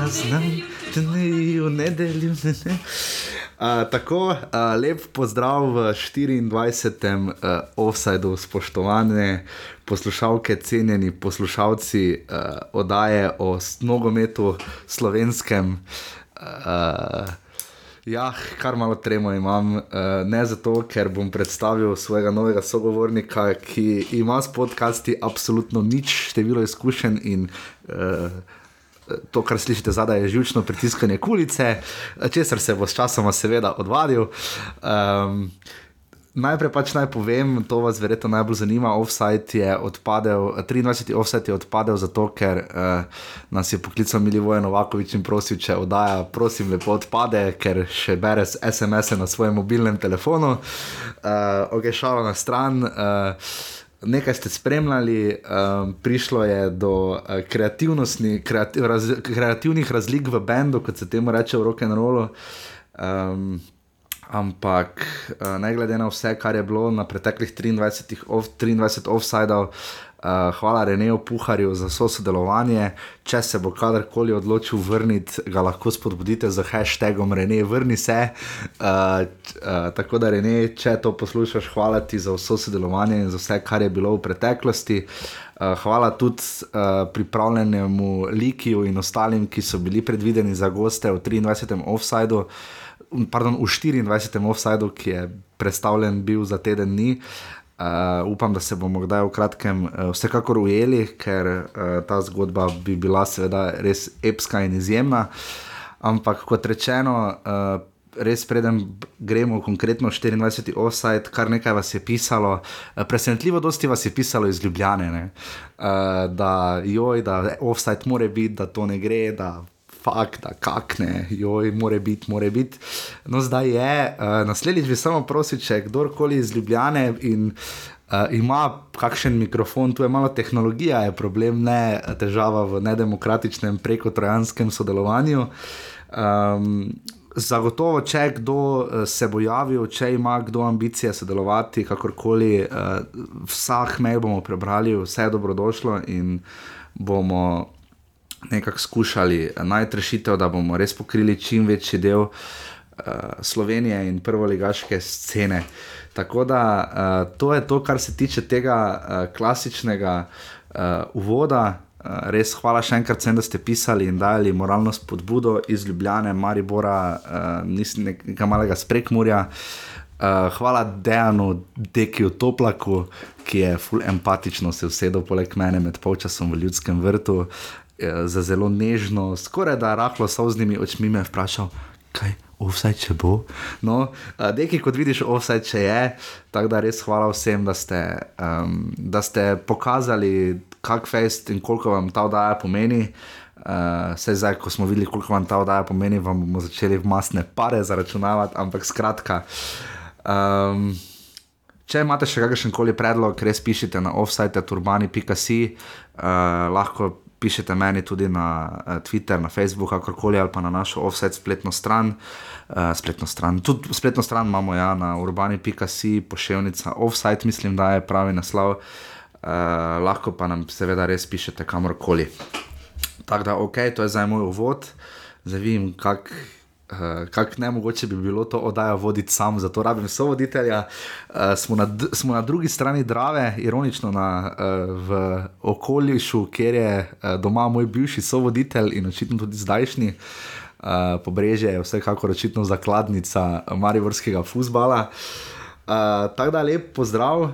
jaz znam, da ne v nedelju. Ne, ne. Uh, tako, uh, lep pozdrav v 24. Uh, offsajdu, spoštovane poslušalke, cenjeni poslušalci uh, oddaje o nogometu slovenskem. Uh, ja, kar malo tremo imam, uh, ne zato, ker bom predstavil svojega novega sogovornika, ki ima s podcasti absolutno nič število izkušenj in uh, to, kar slišite zadaj, je žučno pritiskanje kulice, česar se bo s časom, seveda, odvadil. Um, Najprej pač naj povem, to vas verjetno najbolj zanima. Offside je odpadel, 23. offside je odpadel zato, ker uh, nas je poklical Milivoje Novakovič in prosil, če oddaja, prosim, lepo odpade, ker še bere SMS-e na svojem mobilnem telefonu. Uh, ok, šalo na stran. Uh, nekaj ste spremljali, um, prišlo je do uh, kreativ, raz, kreativnih razlik v bendu, kot se temu reče v rock and rollu. Um, ampak uh, ne glede na vse, kar je bilo na preteklih 23, off, 23 offsajdov, Uh, hvala Reneju Puharju za sodelovanje. Če se bo kadarkoli odločil vrniti, ga lahko spodbudite z hashtagom Rene, vrni se. Uh, uh, tako da, Rene, če to poslušaš, hvala ti za vso sodelovanje in za vse, kar je bilo v preteklosti. Uh, hvala tudi uh, pripravljenemu Likiju in ostalim, ki so bili predvideni za goste v 23. offsajdu. Pardon, v 24. offsajdu, ki je predstavljen bil za teden dni. Uh, upam, da se bomo kdaj v kratkem uh, vsekakor ujeli, ker uh, ta zgodba bi bila seveda res epska in izjemna. Ampak kot rečeno, uh, res preden gremo konkretno v 24. offside, kar nekaj vas je pisalo, presenetljivo dosti vas je pisalo iz Ljubljane, uh, da joj, da offside more biti, da to ne gre, da fakt, da kakne, joj, more biti, more biti. No, zdaj je, uh, naslednjič bi samo prosil, če kdorkoli iz Ljubljane in uh, ima kakšen mikrofon, tu je malo tehnologija, je problem, ne težava v nedemokratičnem preko trojanskem sodelovanju. Um, Zagotovo, če kdo se bo javil, če ima kdo ambicije sodelovati, kakorkoli, vsak mail bomo prebrali, vse je dobrodošlo in bomo nekako skušali najti rešitev, da bomo res pokrili čim večji del uh, Slovenije in prvoligaške scene. Tako da uh, to je to, kar se tiče tega uh, klasičnega uh, uvoda. Uh, res hvala še enkrat, sem, da ste pisali in dali moralno spodbudo iz Ljubljana, Maribora, uh, nekaj malega sprekmurja. Uh, hvala Dejanu, Dekiju Toplaku, ki je full empatično se usedel poleg mene med polčasom v ljudskem vrtu. Eh, za zelo nežno, skoraj da rahlo soznimi očmi me vprašal, kaj vse če bo. No, nekaj kot vidiš, vse če je. Tako da res hvala vsem, da ste, um, da ste pokazali, kak fest in koliko vam ta oddaja pomeni. Uh, zdaj, ko smo videli, koliko vam ta oddaja pomeni, vam bomo začeli v masne pare zaračunavati, ampak skratka. Um, Če imate še kakšen koli predlog, res pišite na offsite.turbani.com, uh, lahko pišete meni tudi na uh, Twitter, na Facebook, kakorkoli ali pa na našo offset spletno stran. Uh, spletno stran. Tudi spletno stran imamo ja, na urbani.com, pošiljka offset, mislim, da je pravi naslov. Uh, lahko pa nam seveda res pišete kamorkoli. Tako da, ok, to je zdaj moj uvod, zdaj vidim, kako uh, kako ne mogoče bi bilo to oddajo voditi sam, zato rabim sovoditelja. Uh, smo, na, smo na drugi strani Drave, ironično na, uh, v okolišu, kjer je uh, doma moj bivši sovoditelj in očitno tudi zdajšnji. Uh, pobrežje je vsekakor očitno zakladnica marivorskega futbola. Uh, Uh, tako da lep pozdrav. Uh,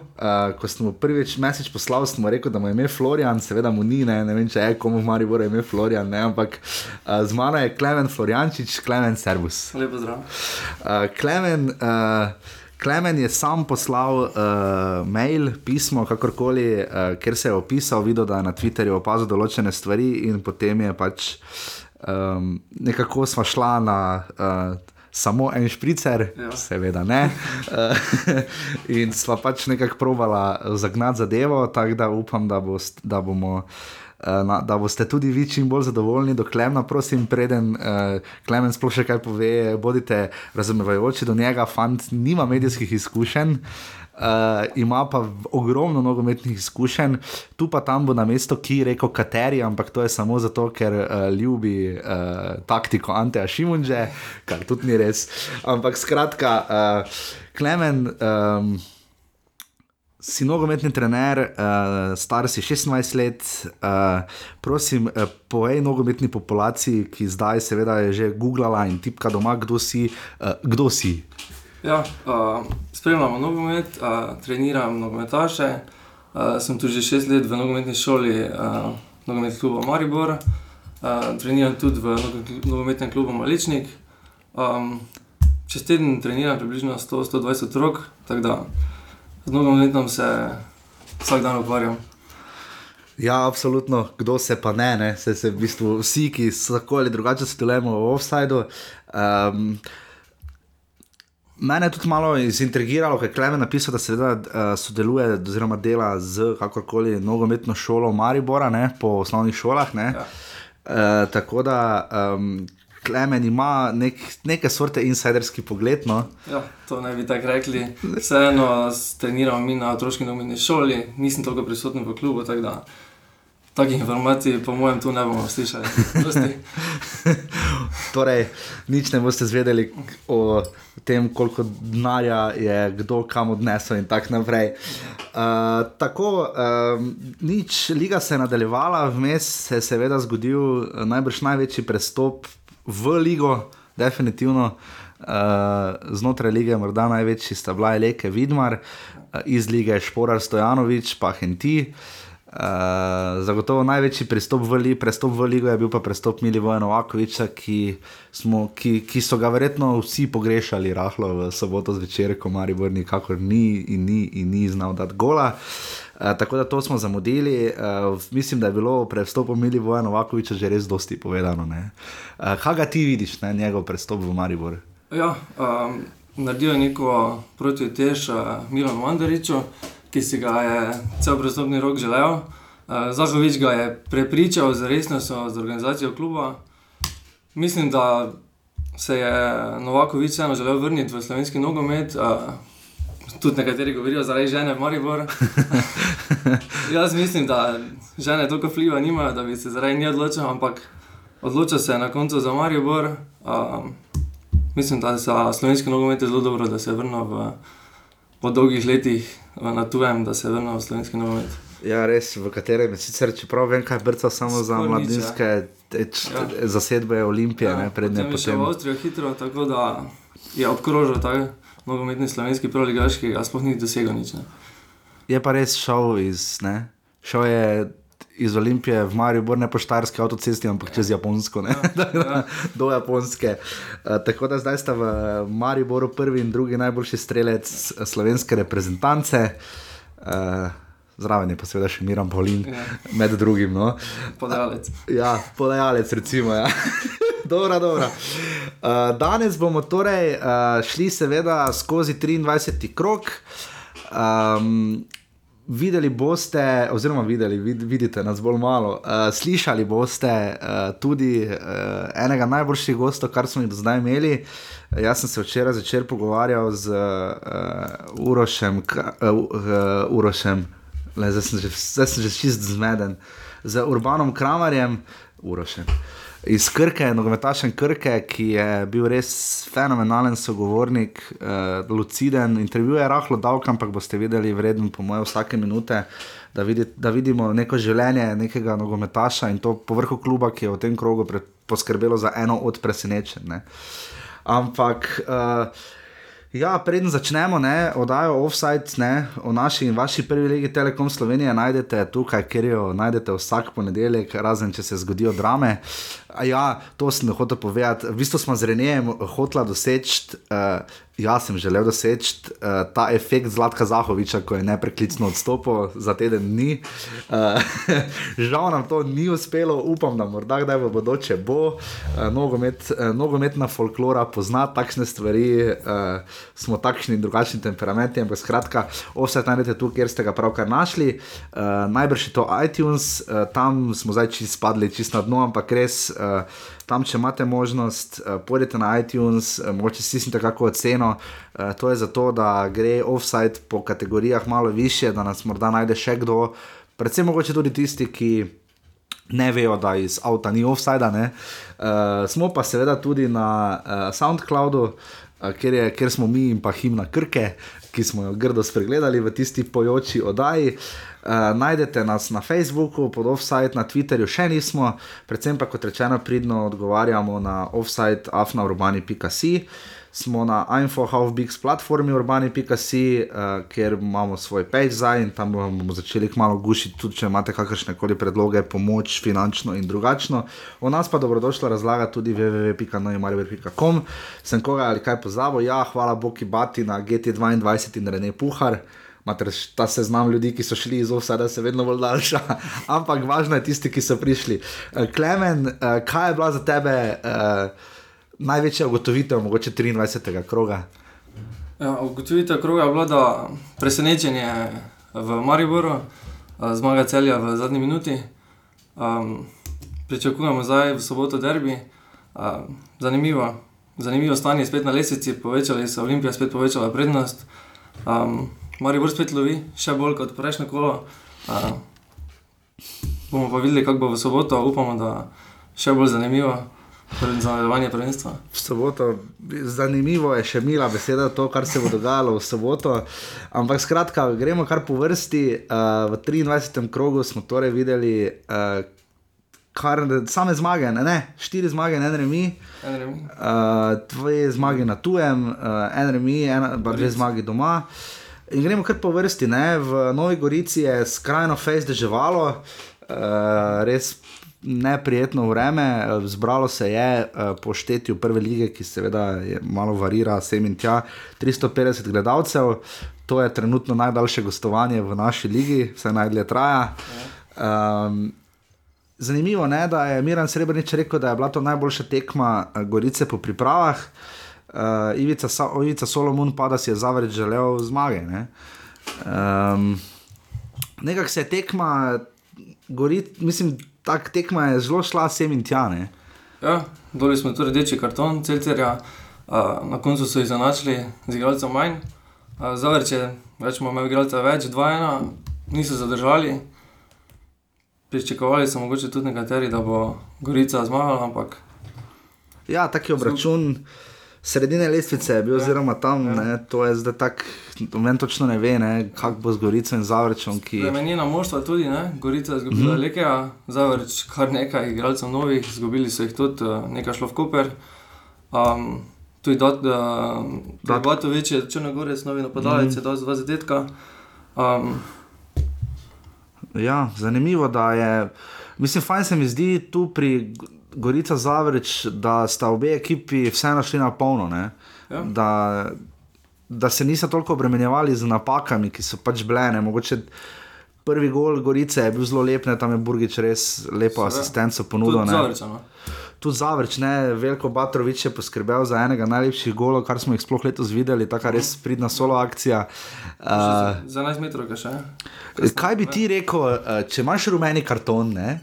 ko smo prvič mesec poslali, smo rekli, da mu je ime Florian, seveda mu ni, ne, ne vem, če je komu v Mariboru ime Florian, ne, ampak uh, z mano je Klemen Floriančič, Klemen Servus. Lep pozdrav. Uh, Klemen, uh, Klemen je sam poslal uh, mail, pismo, kakorkoli, uh, ker se je opisal, videl, da je na Twitterju opazil določene stvari in potem je pač um, nekako sva šla na. Uh, samo en špricer, ja. seveda ne. in sva pač nekako provala zagnati zadevo, tako da upam, da, bo, da bomo. na, da boste tudi vi čim bolj zadovoljni do Klemna, prosim, preden uh, Klemen sploh še kaj pove, bodite razumevajoči do njega, fant nima medijskih izkušenj. Uh, ima pa ogromno nogometnih izkušenj, tu pa tam bo na mesto, ki rekel, kateri, ampak to je samo zato, ker uh, ljubi uh, taktiko Anteja Šimunže, kar tudi ni res. Ampak skratka, uh, Klemen. Um, si nogometni trener, uh, star si 26 let, uh, prosim, uh, povej nogometni populaciji, ki zdaj seveda je že googlala in tipka doma, kdo si. Uh, kdo si? Ja, uh, spremljamo nogomet, uh, treniram nogometaše. Uh, sem tu že šest let v nogometni šoli, uh, nogometni klub Maribor, uh, treniram tudi v nogometnem klubu Maličnik. Um, čez teden treniram približno 100-120 otrok, tako da z nogometom se vsak dan ukvarjam. Ja, absolutno, kdo se pa ne, ne? Se, se v bistvu vsi, ki tako ali drugače sodelujemo v offsajdu. Um, Mene je tudi malo izintrigiralo, ker je Klemen napisal, da seveda uh, sodeluje oziroma dela z kakorkoli nogometno šolo Maribora, ne, po osnovnih šolah. Ne. Ja. Uh, tako da um, Klemen ima nek, neke sorte insiderski pogled. No? Ja, to ne bi tako rekli. Vseeno, treniramo mi na otroški nogometni šoli, nisem toliko prisoten v klubu. Tak Takih informacij, po mojem, tu ne bomo slišali. torej, nič ne boste zvedeli o tem, koliko denarja je kdo kam odnesel, in tako naprej. Uh, tako, um, nič, liga se je nadaljevala, vmes se je seveda zgodil najbrž največji prestop v ligo, definitivno. Uh, znotraj lige, morda največji sta bila Leke Vidmar, uh, iz lige Šporar Stojanovič, pa Henti. Uh, zagotovo največji pristop v, li, prestop v ligo je bil pa prestop Milivoja Novakoviča, ki, smo, ki, ki so ga verjetno vsi pogrešali rahlo v soboto zvečer, ko Maribor nikakor ni in ni, in ni znal dati gola. Uh, tako da to smo zamudili. Uh, mislim, da je bilo pred vstopom Mili Voja Novakoviča že res dosti povedano. Uh, kaj ga ti vidiš, ne, njegov prestop v Maribor? Ja, um, naredil je neko protitež uh, Milanu Mandariču, ki si ga je cel prestopni rok želel. Uh, Zahovič ga je prepričal z resnostjo, z organizacijo kluba. Mislim, da se je Novakovič vseeno želel vrniti v slovenski nogomet. Uh, tudi nekateri govorijo zaradi žene v Mariboru. Jaz mislim, da žene toliko vpliva nimajo, da bi se zaradi nje odločil, ampak odločil se je na koncu za Maribor. Um, mislim, da za slovenski nogomet je zelo dobro, da se je vrnil v, po dolgih letih na tujem, da se vrnil v slovenski nogomet. Ja, res, v katerem je sicer, čeprav vem, kaj brca samo za mladinske ja. zasedbe Olimpije, ja, ne prednje. Potem je šel v Avstrijo hitro, tako da je obkrožil tako nogometni slovenski proligaški, a sploh ni dosegel nič. Ne. Je pa res šel iz, ne? šel je iz Olimpije v Marijo, ne po štarski avtocesti, ampak čez Japonsko, ja, ja. do Japonske. Uh, tako da zdaj sta v Mariboru prvi in drugi najboljši strelec slovenske reprezentance. Uh, Zraven je pa seveda še Miran Paulin, ja. med drugim. No. Podajalec. Ja, podajalec, recimo. Ja. dobra, dobra. Uh, danes bomo torej uh, šli, seveda, skozi 23. krok. Um, videli boste, oziroma videli, vid, vidite nas bolj malo, uh, slišali boste uh, tudi uh, enega najboljših gostov, kar smo jih do zdaj imeli. Jaz sem se včeraj začel pogovarjati z uh, Urošem, uh, uh, Urošem. Le, zdaj sem že, že čist zmeden, z Urbanom Kramarjem, Urošem. Uh, iz Krke, nogometašen Krke, ki je bil res fenomenalen sogovornik, uh, luciden. Intervju je rahlo dolg, ampak boste videli, vreden, po mojem, vsake minute, da, vidi, da vidimo neko življenje nekega nogometaša in to povrhu kluba, ki je v tem krogu poskrbelo za eno od presenečenj. Ampak. Uh, Ja, preden začnemo, ne, oddajo offside, ne, o naši in vaši prvi legi Telekom Slovenije najdete tukaj, ker jo najdete vsak ponedeljek, razen če se zgodijo drame. A ja, to sem hotel povedati. V bistvu smo z Renejem hotla doseči uh, Jaz sem želel doseči uh, ta efekt Zlatka Zahoviča, ko je nepreklicno odstopil za teden dni. Uh, žal nam to ni uspelo, upam, da morda kdaj v bodoče bo. Uh, nogomet, uh, nogometna folklora pozna takšne stvari, uh, smo takšni in drugačni temperamenti, ampak skratka, vse najdete tu, kjer ste ga pravkar našli. Uh, najbrž je to iTunes, uh, tam smo zdaj čisto spadli, čisto na dno, ampak res. Uh, tam, če imate možnost, uh, pojdite na iTunes, uh, mogoče si stisnite kakšno oceno. Uh, to je zato, da gre offside po kategorijah malo više, da nas morda najde še kdo, predvsem mogoče tudi tisti, ki. Ne vejo, da iz avta ni offside. Uh, smo pa seveda tudi na uh, SoundCloudu, uh, kjer, je, kjer smo mi in pa himna Krke, ki smo jo grdo spregledali v tisti pojoči oddaji. Uh, Uh, najdete nas na Facebooku, pod offside, na Twitterju še nismo, predvsem pa kot rečeno, pridno odgovarjamo na offside, afnaurbani.com. Smo na InfoHalfBix platformi urbani.com, uh, eh, kjer imamo svoj page zdaj in tam bomo začeli malo gušiti, tudi če imate kakršne koli predloge, pomoč, finančno in drugačno. O nas pa dobrodošlo razlaga tudi www.noimariver.com. Sem koga ali kaj pozabil? Ja, hvala Boki Bati na GT22 in Rene Puhar imate ta seznam ljudi, ki so šli iz Ovsada, se vedno bolj daljša, ampak važno je tisti, ki so prišli. Uh, Klemen, uh, kaj je bila za tebe uh, največja ugotovitev, mogoče 23. kroga? Ja, ugotovitev kroga je bila, da presenečenje v Mariboru, uh, zmaga celja v zadnji minuti. Um, pričakujemo zdaj v soboto derbi. Uh, zanimivo. Zanimivo stanje, spet na lesici, povečali so Olimpija, spet povečala prednost. Um, Mari bo spet lovi, še bolj kot prejšnjo kolo. Uh, bomo pa videli, kako bo v soboto, upamo, da še bolj zanimivo. Za nadaljevanje prvenstva. V soboto, zanimivo je še mila beseda, to, kar se bo dogajalo v soboto. Ampak skratka, gremo kar po vrsti. Uh, v 23. krogu smo torej videli uh, kar, same zmage, ne? ne, štiri zmage, en remi. Uh, dve zmage na tujem, uh, en remi, ena, dve zmage doma. In gremo kar po vrsti. Ne? V Novi Gorici je skrajno fejs deževalo, uh, res neprijetno vreme. Zbralo se je uh, po štetju prve lige, ki seveda malo varira, sem in tja, 350 gledalcev. To je trenutno najdaljše gostovanje v naši ligi, vse najdlje traja. Um, zanimivo je, da je Miren Srebrenic rekel, da je bila to najboljša tekma Gorice po pripravah uh, Ivica, Ivica Solomon pa da si je zavrč želel zmage. Ne? Um, Nekako se je tekma, gori, mislim, ta tekma je zelo šla sem in tja. Ne? Ja, doli smo tudi rdeči karton, celcerja, uh, na koncu so jih zanačili z igralcem manj. Uh, zavrč je, rečemo, imel igralca več, dva ena, niso zadržali. Pričakovali so mogoče tudi nekateri, da bo Gorica zmagala, ampak. Ja, taki obračun. Sem sredine lestvice je bil, ja. oziroma tam, ja. ne, to je zdaj tako, meni točno ne ve, kako bo z Gorico in Zavrčom. Ki... Menjena moštva tudi, ne? Gorica je izgubila mm. Lekija, Zavrč kar nekaj igralcev novih, izgubili so jih tudi, eh, nekaj šlo v Koper. Um, tudi da, da, da, da, to večje, Črnogorec, novi napadalec, mm -hmm. da z vas detka. Um, ja, zanimivo, da je. Mislim, fajn se mi zdi tu pri Gorica Zavreč, da sta obe ekipi vseeno šli na polno. Ja. Da, da se niso toliko obremenjevali z napakami, ki so pač blene. Mogoče prvi gol Gorice je bil zelo lep, ne? tam je Burgič res lepo asistenco ponudil. No. Tudi Zavrč, ne, Veliko Batrovič je poskrbel za enega najlepših golov, kar smo jih sploh letos videli, tako res pridna solo akcija. Uh, za 11 metrov, kaj še? Kaj bi ti rekel, če imaš rumeni karton? Ne?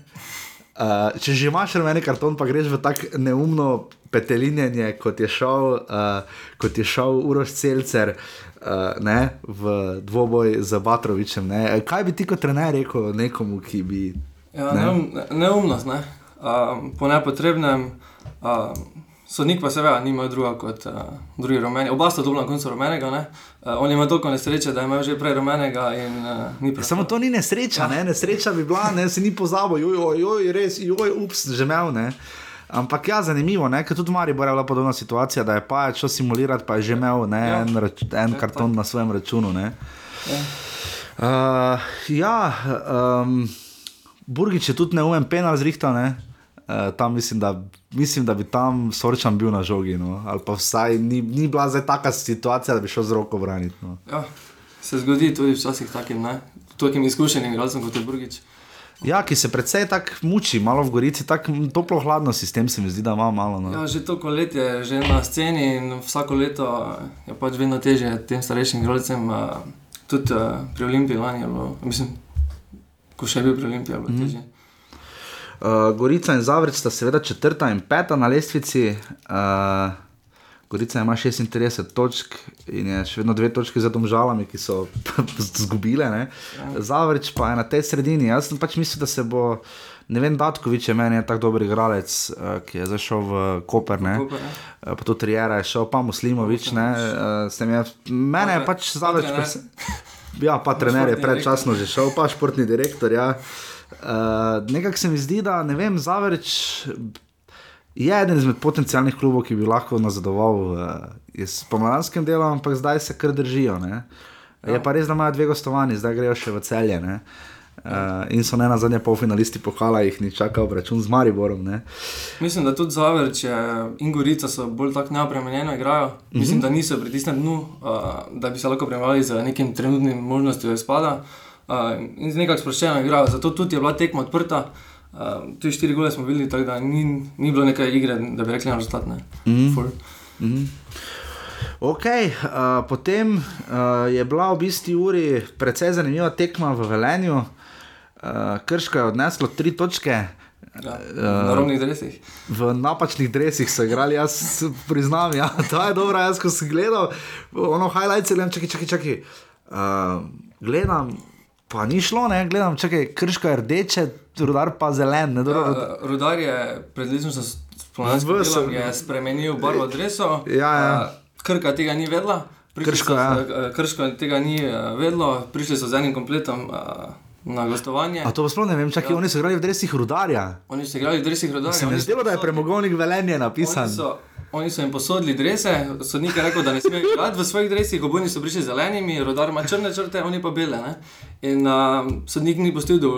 Uh, če že imaš rumeni karton, pa greš v tako neumno petelinjenje, kot je šel, uh, kot je šel Uroš Celcer uh, ne, v dvoboj z Batrovičem. Ne. Kaj bi ti kot trener rekel nekomu, ki bi. Ja, ne? Neumnost, ne? uh, po nepotrebnem. Uh, Sodnik pa seveda nima druga kot uh, drugi rumeni. Oba sta dobila na koncu rumenega. Uh, on ima toliko nesreče, da ima že prej rumenega. In, uh, Samo to ni nesreča, ne? nesreča bi bila, ne se ni pozabil, joj, joj, res, joj, ups, že imel. Ne? Ampak ja, zanimivo, ker tudi Mari bo bila podobna situacija, da je pa šel simulirati, pa je že imel ne, ja. en, rač, en ja, karton tak. na svojem računu. Ja, uh, ja um, Burgič je tudi neumen penal zrihtal. Uh, tam mislim da, mislim, da bi tam sorčan bil na žogi. No? Ali pa vsaj ni, ni bila zdaj taka situacija, da bi šel z roko braniti. No? Ja, se zgodi tudi včasih takim, ne? Takim izkušenim igralcem kot je Brgič. Ja, ki se predvsej tako muči, malo v Gorici, tako toplo hladno sistem se mi zdi, da ima malo. No. Ja, že toliko let je že na sceni in vsako leto je pač vedno teže tem starejšim igralcem. Uh, tudi pri Olimpiji lani, mislim, ko še je bil pri Olimpiji, bilo teže. Uh, Gorica in Zavrč sta seveda četrta in peta na lestvici. Uh, Gorica ima 36 točk in je še vedno dve točke za domžalami, ki so izgubile. Ja. Zavrč pa je na tej sredini. Jaz sem pač mislil, da se bo. Ne vem, Batkovič je meni tako dober igralec, uh, ki je zašel v Koper. Uh, pa tudi Rijera je šel, pa Muslimovič. Uh, mene je pač Zavrč. Ja, pa trener je predčasno že šel, pa športni direktor. Ja. Uh, Nekako se mi zdi, da ne vem, Zavrč je eden izmed potencijalnih klubov, ki bi lahko nazadoval uh, s pomladanskim delom, ampak zdaj se kar držijo. Ne? Je pa res, da imajo dve gostovani, zdaj grejo še v celje. Ne? Uh, in so ne na zadnje polfinalisti pokala, jih ni čakal račun z Mariborom. Ne? Mislim, da tudi Zavrč in Gorica so bolj tako neobremenjeno igrajo. Mislim, uh mhm. -huh. da niso pri tistem dnu, uh, da bi se lahko premali z nekim trenutnim možnostjo izpada. Uh, uh, in z nekaj sproščeno igrajo. Zato tudi je bila tekma odprta. Uh, tu štiri gole smo videli, tako da ni, ni bilo nekaj igre, da bi rekli na rezultat. Mm -hmm. mm -hmm. Ok, uh, potem uh, je bila v bistvu uri precej zanimiva tekma v Velenju. Uh, Krško je odneslo tri točke. Ja, v, uh, v napačnih drevesih so igrali, jaz priznam, ja, to je dobro. Jaz, ko sem gledal, ono highlights, gledam, čakaj, čakaj, čakaj. Uh, gledam, Pa ni šlo, ne, gledam, čakaj, krško je rdeče, rudar pa zelen. Ne, ja, rudar je pred leti spomladi spremenil barvo drevesa. Ja, ja. Krka tega ni vedla. Krško, ja. krško tega ni vedlo, prišli so z enim kompletom. Na gostovanje. A to sploh ne vem, čakaj, ja. oni so igrali v drevesih rudarja. Oni so igrali v drevesih rudarja. Se mi zdelo, da je premogovnik velenje napisan. Oni so jim posodili drese, sodnik je rekel, da ne smejo igrati v svojih dresih, obojni so prišli zelenimi, rodar ima črne črte, oni pa bele. Ne? In uh, sodnik ni postil do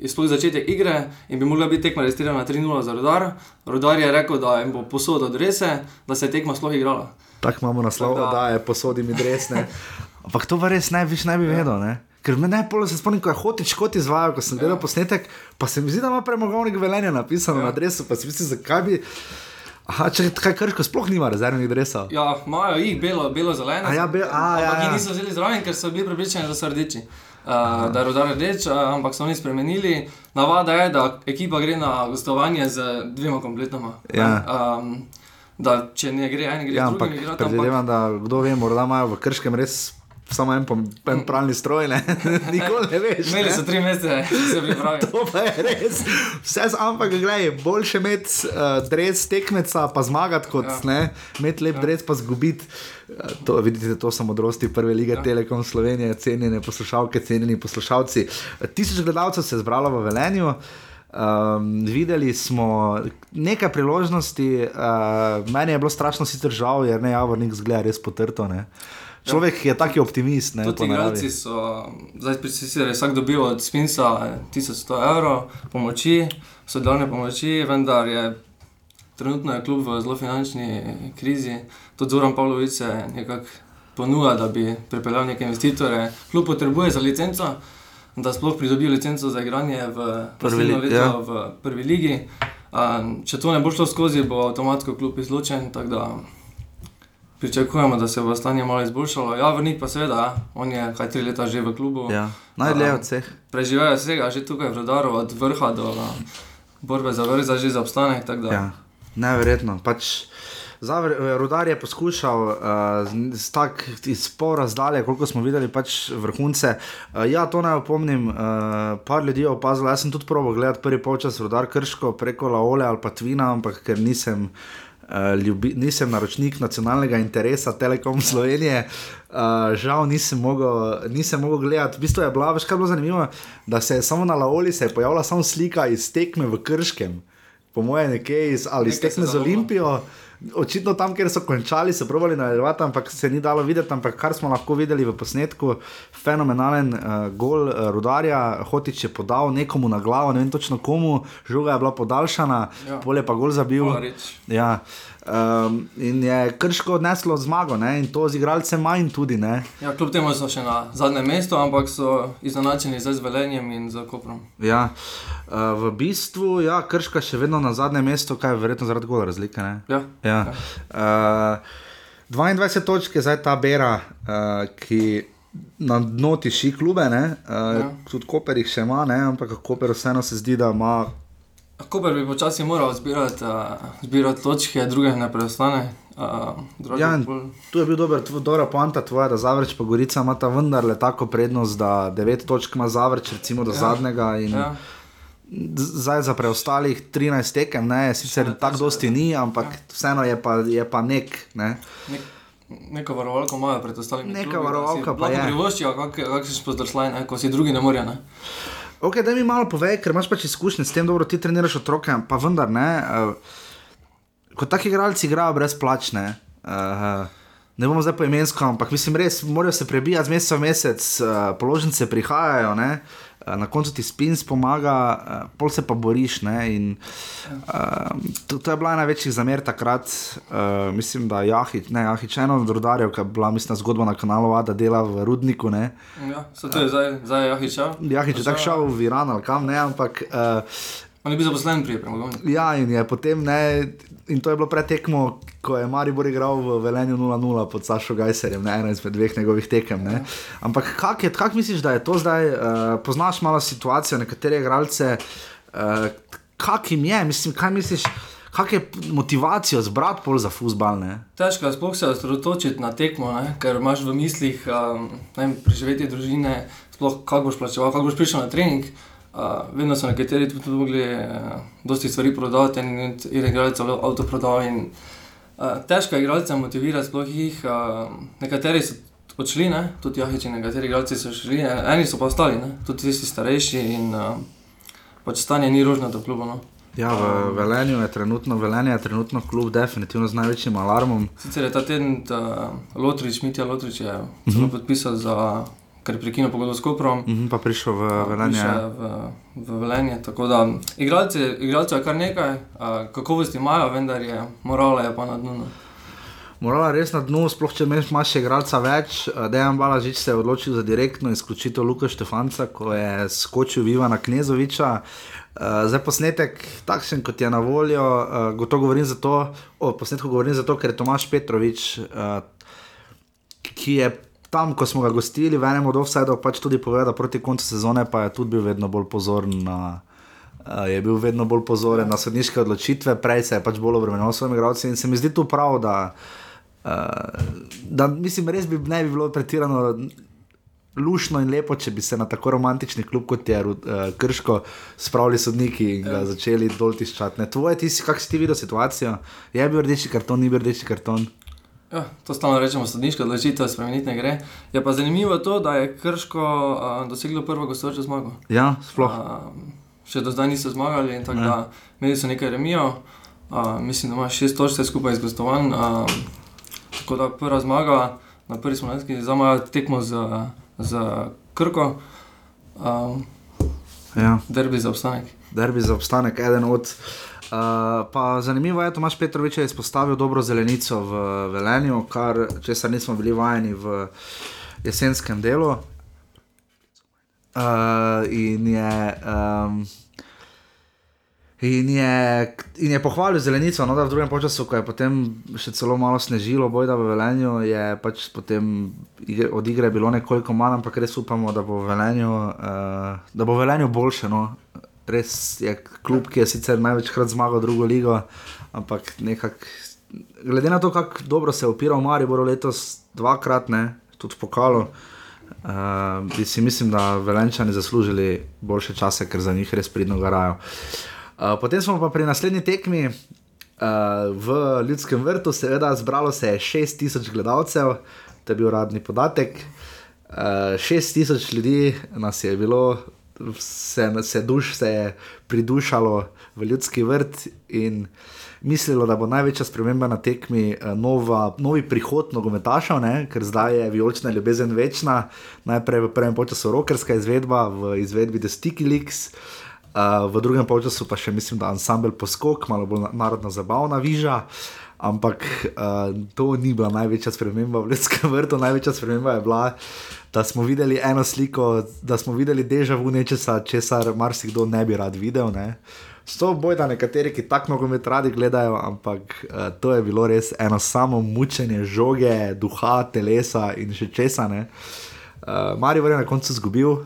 uh, začetka igre in bi mogla biti tekma registrirana 3-0 za rodar. Rodar je rekel, da jim bo posodil drese, da se je tekma sploh igrala. Tako imamo naslov, da, da je posodil mi dresne. Ampak to pa res ne, ne bi vedel. Ne? Ker me najbolj se spomnim, ko je hotič kot izvajal, ko sem gledal ja. posnetek, pa se mi zdi, da ima premogovnik velenja napisano ja. na adresu, pa si misli, zakaj bi. Aha, če krško, sploh nima rezervnih drevesov. Ja, imajo jih belo, belo zeleno. Ja, be, a, ja, ja. Niso vzeli zraven, ker so bili prepričani, da so rdeči. Uh, da je rodar rdeč, uh, ampak so oni spremenili. Navada je, da ekipa gre na gostovanje z dvema kompletoma. Ja. Um, da če ne gre en, gre ja, drug. Predvidevam, da kdo ve, morda imajo v krškem res samo en, en pravni stroj, ne? nikoli ne veš. Imeli so tri mesece, se bi pravi. to pa je res. Vse, ampak gledaj, boljše imeti uh, dres tekmeca, pa zmagati, kot ja. ne, imeti lep ja. dres, pa zgubiti. Uh, to, vidite, to so modrosti prve lige ja. Telekom Slovenije, cenjene poslušalke, cenjeni poslušalci. Tisoč gledalcev se je zbralo v Velenju. Um, videli smo nekaj priložnosti, uh, meni je bilo strašno sicer žal, jer ne javornik zgleda res potrto. Ne. Človek je taki optimist. Ne, Tudi igralci so, zdaj si reči, vsak dobil od Spinsa 1100 evrov pomoči, sodelovne pomoči, vendar je trenutno je klub v zelo finančni krizi. Tudi Zoran Pavlović se nekako ponuja, da bi pripeljal neke investitore. Klub potrebuje za licenco, da sploh pridobi licenco za igranje v prvi, leto, ja. v prvi ligi. Če to ne bo šlo skozi, bo avtomatsko klub izločen pričakujemo, da se bo stanje malo izboljšalo. Ja, vrnik pa seveda, ja. on je kaj tri leta že v klubu. Ja. Najdlje od vseh. Preživel vsega, že tukaj v Rodaru, od vrha do borbe za vrh, za že za obstanek. Ja. Neverjetno. Pač Rudar je poskušal uh, tako izpor razdalje, koliko smo videli, pač vrhunce. Uh, ja, to naj opomnim, uh, par ljudi je opazilo. Jaz sem tudi proval gledati prvi polčas Rudar Krško preko Laole ali pa Tvina, ampak ker nisem. Uh, ljubi, nisem naročnik nacionalnega interesa Telekom Slovenije, uh, žal nisem mogel, nisem mogel gledati. V bistvu je bila, veš, kaj bilo zanimivo, da se je samo na Laoli se je pojavila samo slika iz tekme v Krškem, po mojem, nekje iz, ali iz tekme z Olimpijo. Očitno tam, kjer so končali, so provali nadaljevati, ampak se ni dalo videti. Ampak kar smo lahko videli v posnetku, fenomenalen uh, gol uh, rudarja, hotič je podal nekomu na glavo, ne vem točno komu, žoga je bila podaljšana, ja. polje pa gol zabil. Ja. Um, in je krško odneslo zmago, ne? in to z igralcem manj tudi. Ja, kljub temu so še na zadnjem mestu, ampak so izenačeni z velenjem in z koprom. Ja. Uh, v bistvu je ja, krška še vedno na zadnjem mestu, kaj je verjetno zaradi gola razlike. Ja. Ja. Ja. Uh, 22 točk je zdaj ta bera, uh, ki na dno tiši klube, uh, ja. tudi Koper jih še ima, ne? ampak Koper vseeno se zdi, da ima. Koper bi počasi moral zbirati, uh, zbirati točke, druge ne preostane. Uh, ja, tu je bil dober, dobra poanta tvoja, da Zavrč pa Gorica ima ta vendarle tako prednost, da 9 točk ima Zavrč, recimo do ja. zadnjega. In, ja. Zdaj za preostalih 13 tekem, ne, sicer tako dosti ni, ampak ja. vseeno je pa, je pa nek. Ne. nek Neko varovalko imajo pred ostalimi. Neka varovalka pa je. Privoščijo, kako si spozdržlaj, ko si drugi ne morejo. Ne? Ok, da mi malo povej, ker imaš pač izkušnje s tem, dobro ti treniraš otroke, pa vendar ne. Uh, kot taki igralci igrajo brezplačne. Uh, ne bomo zdaj poimensko, ampak mislim, res morajo se prebijati z meseca v mesec, uh, položnice prihajajo. Ne? Eh, na koncu ti spin pomaga, uh, pol se pa boriš. In, uh, to, to je bila največji zamer takrat, uh, mislim, da Jahič, ne Jahič, eno od rodarjev, ki je bila mislim, zgodba na kanalu, da dela v rudniku. Ne. Ja, se to je zdaj, zdaj Jahič. Jahič je tako šel v Iran ali kam ne, ampak. Uh, On je bil zaposlen pri premogovniku. Ja, in je potem ne. In to je bilo pretekmo, ko je Maribor igral v Velenju 0-0 pod Sašo Gajserjem, ne eno izmed dveh njegovih tekem. Ne? Ampak kak, je, kak misliš, da je to zdaj? Uh, poznaš malo situacijo, nekatere igralce, uh, kak jim je, mislim, kaj misliš? Kak je motivacija zbrati pol za fusbal? Težko je sploh se osredotočiti na tekmo, ne? ker imaš v mislih um, preživeti družine, sploh kako boš plačeval, kako boš prišel na trening. Uh, vedno so nekateri tudi mogli uh, dosti stvari prodati in, in, in igrati celo avto prodati. Uh, težko je igralce motivirati, sploh jih. Uh, nekateri so odšli, ne? tudi jahiči, nekateri igralci so šli, eni so pa ostali, ne? tudi tisti starejši in uh, pač stanje ni rožno do kluba. No? Ja, v Velenju je trenutno, Velenje je trenutno klub, definitivno z največjim alarmom. Sicer je ta teden, da Lotrič, Mitja Lotrič je uh mhm. -huh. podpisal za ker je prekinil pogodbo s Koprom. Mm -hmm, pa prišel v Velenje. V, v Velenje. Tako da igralci, igralci je kar nekaj, kakovosti imajo, vendar je morala je pa na dnu. No. Morala je res na dnu, sploh če imaš še igralca več. Dejan Balažič se je odločil za direktno izključitev Luka Štefanca, ko je skočil Viva na Knezoviča. Uh, zdaj posnetek, takšen kot je na voljo, uh, gotovo govorim zato, o posnetku govorim zato, ker je Tomaš Petrovič, uh, ki je tam, ko smo ga gostili, v enem od offsajdov, pač tudi povedal, da proti koncu sezone pa je tudi bil vedno bolj pozoren. Uh, je bil vedno bolj pozoren na sodniške odločitve, prej se je pač bolj obremenil s svojimi igralci. In se mi zdi tu prav, da, uh, da mislim, res bi ne bi bilo pretirano lušno in lepo, če bi se na tako romantični klub kot je uh, Krško spravili sodniki in ga začeli dol tiščati. Tvoje, ti si, kak si ti videl situacijo? Je bil rdeči karton, ni bil rdeči karton? Ja, to stalno rečemo, sodniška odločitev, spremeniti ne gre. Je pa zanimivo to, da je Krško uh, doseglo prvo gostujočo zmago. Ja, sploh. Uh, še do zdaj niso zmagali, tako ja. da imeli so nekaj remijo. Uh, mislim, da ima šest točk skupaj z gostovanjem. Uh, tako da prva zmaga, na prvi smo nekaj, zdaj imajo tekmo z, z Krko. Uh, ja. Derbi za obstanek. Derbi za obstanek, eden od. Uh, pa zanimivo je, da imaš Petrovič izpostavil dobro zelenico v Velenju, kar česar nismo bili vajeni v jesenskem delu. Uh, in, je, um, in, je, in je pohvalil zelenico, no, da v drugem času, ko je potem še celo malo snežilo, bojda v Velenju, je pač potem od igre bilo nekoliko manj, ampak res upamo, da bo v Velenju, uh, da bo v Velenju boljše. No res je klub, ki je sicer največkrat zmagal drugo ligo, ampak nekako, glede na to, kako dobro se je opiral Maribor letos, dvakrat, ne, tudi v pokalu, uh, bi si mislim, da Velenčani zaslužili boljše čase, ker za njih res pridno garajo. Uh, potem smo pa pri naslednji tekmi. Uh, v ljudskem vrtu, seveda, zbralo se je 6000 gledalcev, to je bil uradni podatek. Uh, 6000 ljudi nas je bilo se, se, duš, se je pridušalo v ljudski vrt in mislilo, da bo največja sprememba na tekmi eh, nova, novi prihod nogometašev, ne? ker zdaj je vijolična ljubezen večna. Najprej v prvem času rokerska izvedba, v izvedbi The Sticky Leaks. Uh, v drugem času pa še mislim, da je ansambl poskok, malo bolj narodna zabavna viža. Ampak uh, to ni bila največja sprememba v ljudskem vrtu. Največja sprememba je bila, da smo videli eno sliko, da smo videli dežavu nečesa, česar marsikdo ne bi rad videl. Ne? So boj, da nekateri, ki tako nogomet radi gledajo, ampak uh, to je bilo res eno samo mučenje žoge, duha, telesa in še česa. Uh, Marijo je na koncu izgubil, uh,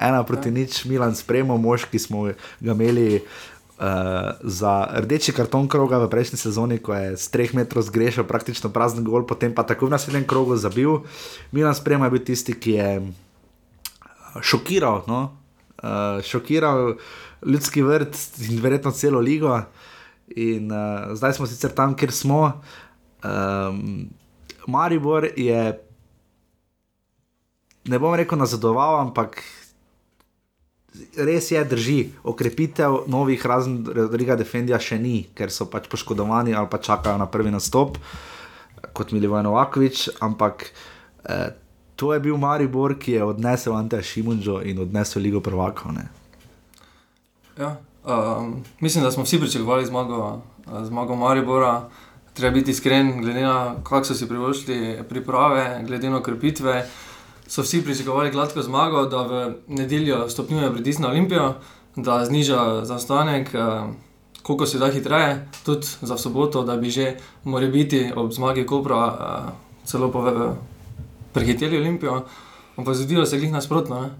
ena proti nič, Milan spremo, mož, ki smo ga imeli. Uh, za rdeči karton kroga v prejšnji sezoni, ko je z 3 metrov zgrešil praktično prazen gol, potem pa tako v naslednjem krogu zabil. Milan Sprema je bil tisti, ki je šokiral, no? uh, šokiral ljudski vrt in verjetno celo ligo. In uh, zdaj smo sicer tam, kjer smo. Um, Maribor je, ne bom rekel, nazadoval, ampak res je, drži, okrepitev novih razen Riga Defendija še ni, ker so pač poškodovani ali pa čakajo na prvi nastop, kot Milivoje Novakovič, ampak eh, to je bil Maribor, ki je odnesel Anteja Šimunžo in odnesel Ligo prvakov. Ja, um, mislim, da smo vsi pričakovali zmago, zmago Maribora. Treba biti iskren, glede na to, kako so si privoščili priprave, glede na okrepitve so vsi pričakovali gladko zmago, da v nedeljo stopnjuje pritisk na Olimpijo, da zniža zaostanek, eh, koliko se da hitreje, tudi za soboto, da bi že morali biti ob zmagi Kopra eh, celo prehiteli Olimpijo. Ampak zgodilo se je jih nasprotno.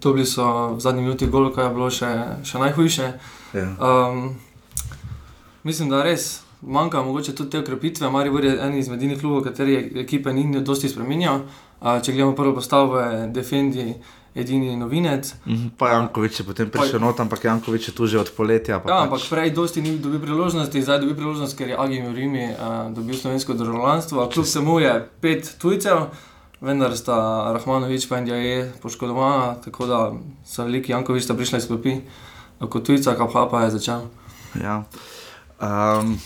To bili so v zadnji minuti golo, kaj je bilo še, še najhujše. Ja. Um, mislim, da res manjka mogoče tudi te ukrepitve. Marijo je en izmed njih klubov, kateri ekipe ni dosti spremenjal. Če gledamo prvo postavo, je Defendi. Edini novinec. Mhm, pa Jankovič je potem prišel not, ampak Jankovič je tu že od poletja. Ja, pač... ampak prej dosti ni dobil priložnosti, zdaj dobi priložnost, ker je Agim v Rimi uh, dobil slovensko državljanstvo. Kljub temu je pet tujcev, vendar sta Rahmanovič in Djaje poškodovana, tako da so veliki Jankovič prišli iz klopi, kot tujca, kap pa je začel. Ja. Um...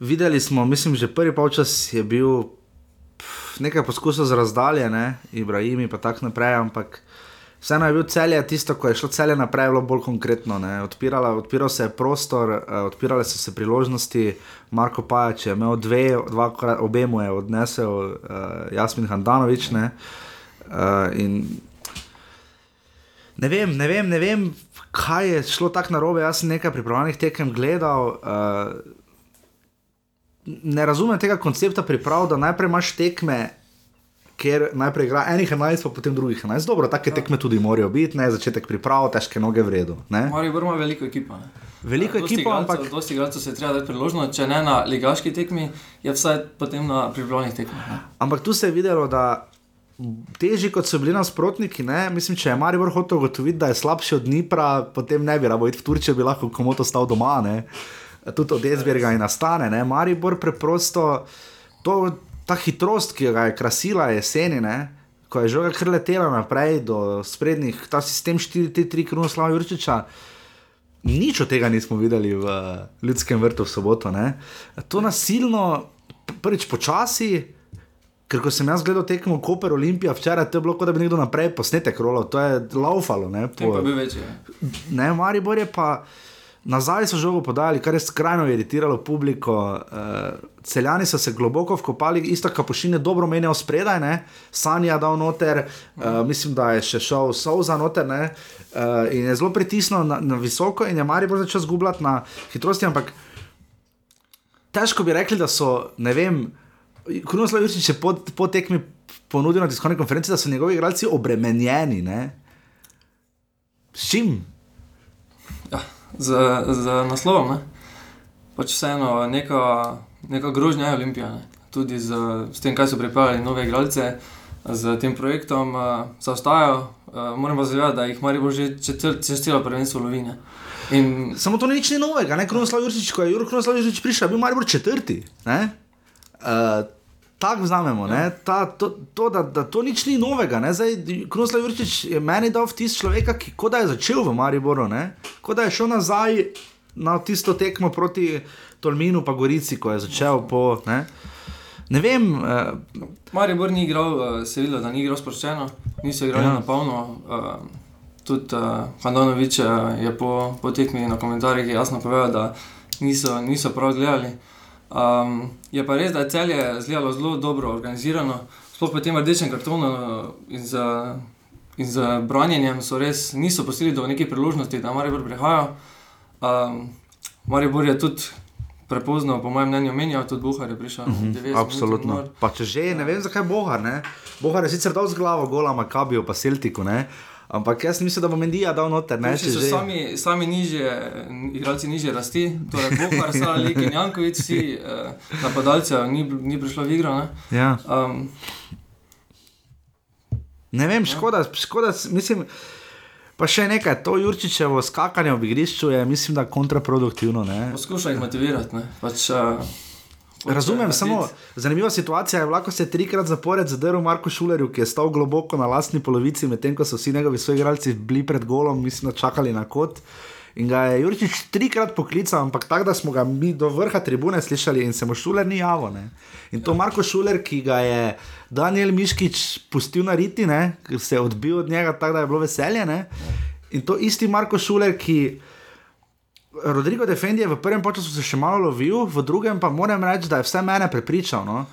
Videli smo, mislim, že prvi polčas je bil pf, nekaj poskusov za razdaljene, Ibrahim in tako naprej, ampak vseeno je bil celje tisto, ko je šlo celje naprej, bilo bolj konkretno. Odpirala, odpiral se je prostor, uh, odpirale so se priložnosti. Marko Pajač je imel dve, dvakrat obe mu je odnesel uh, Jasmin Handanovič. Ne, uh, ne vem, ne vem, ne vem, kaj je šlo tako narobe. Jaz sem nekaj pripravljenih tekem gledal. Uh, ne razumem tega koncepta priprav, da najprej imaš tekme. Ker najprej igra enih 11, pa potem drugih 11. Dobro, take tekme tudi morajo biti, ne začetek priprav, težke noge v redu. Morajo biti veliko ekipa. Ne? Veliko ekipa, ampak. Dosti igralcev se treba dati priložnost, če ne na ligaški tekmi, je vsaj potem na pripravljenih tekmah. Ampak tu se je videlo, da teži kot so bili nasprotniki, ne? mislim, če je Marijo hotel ugotoviti, da je slabši od Dnipra, potem ne bi rabo iti v Turčijo, bi lahko komoto stal doma. Ne? Tudi od Ezberga in nastane. Ne? Maribor preprosto, to, ta hitrost, ki ga je krasila jeseni, ne? ko je žoga kar letela naprej do sprednjih, ta sistem 4-3-3, Krunoslav Jurčiča. Nič od tega nismo videli v ljudskem vrtu v soboto. Ne? To nasilno, prvič počasi, ker ko sem jaz gledal tekmo Koper Olimpija včeraj, to je bilo kot da bi nekdo naprej posnetek rolal, to je laufalo. Ne, po, ne Maribor je pa. Nazaj so žogo podali, kar je skrajno iritiralo publiko. Uh, celjani so se globoko vkopali, isto kapušine, dobro menijo spredaj, ne? Sanja dal noter, uh, mislim, da je še šel Souza noter ne? uh, in je zelo pritisnil na, na visoko in je Marijo začel zgubljati na hitrosti. Ampak težko bi rekli, da so, ne vem, Krunoslav Jurčič je po, po tekmi ponudil na tiskovni konferenci, da so njegovi igralci obremenjeni. Ne? S čim? Z, z naslovom. Ne? Pač vseeno, neka, neka grožnja je Olimpija, ne? tudi z, z tem, kaj so pripravili nove igralce, z tem projektom uh, zaostajajo. Uh, moram pa zavedati, da jih Marijo že čez celo prvenstvo lovine. In... Samo to ni nič novega, ne Krunoslav Jurčič, ko je Jurek Krunoslav Jurčič prišel, bil Marijo četrti. Uh, tako vzamemo, ja. Ta, to, to, da, da to nič ni novega. Kruslav Jurčič je meni dal vtis človeka, ki kot da je začel v Mariboru, kot da je šel nazaj na tisto tekmo proti Tolminu, pa Gorici, ko je začel po. Ne? Ne vem. Uh, Maribor ni igral, uh, se je videlo, da ni igral sproščeno, niso igrali ja. na polno. Uh, tudi uh, Handonovič je po, po tekmi na komentarjih jasno povedal, da niso, niso prav gledali. Um, je pa res, da je celje zelo, zelo dobro organizirano, sploh po tem rdečem kartonu in z, in z branjenjem so res niso posili do nekih priložnosti, da Maribor prihaja. Um, Maribor je tudi prepozno, po mojem mnenju, menjal, tudi Bohar je prišel. Uh mhm, -huh, absolutno. Pa če že, ne vem zakaj Bohar. Ne? Bohar je sicer dal z glavo gola Makabijo, pa Celtiku. Ne? Ampak jaz mislim, da bo Mendija dal noter. Ne, so že... sami, sami nižje, igralci nižje rasti, torej Bohar, Salik in Jankovič, vsi eh, napadalci, ni, ni prišlo v igro. Ne, ja. um, ne vem, škoda, škoda, mislim. Pa še nekaj, to Jurčičevo skakanje v igrišču je, mislim, kontraproduktivno. Poskušaj jih motivirati. Pač, uh, Razumem, samo zanimiva situacija je, lahko se trikrat zapored zadrl Marko Šulerju, ki je stal globoko na lastni polovici, medtem ko so vsi njegovi soigralci bili pred golom, mislim, čakali na kot. In ga je Jurčič trikrat poklical, ampak tako, da smo ga mi do vrha tribune slišali in se mu šuler ni javo. Ne? In to Marko Šuler, ki ga je Daniel Miškič pustil na riti, ne? se je odbil od njega tako, da je bilo veselje. Ne? In to isti Marko Šuler, ki. Rodrigo Defendi je v prvem času se še malo lovil, v drugem pa moram reči, da je vse mene prepričal. No?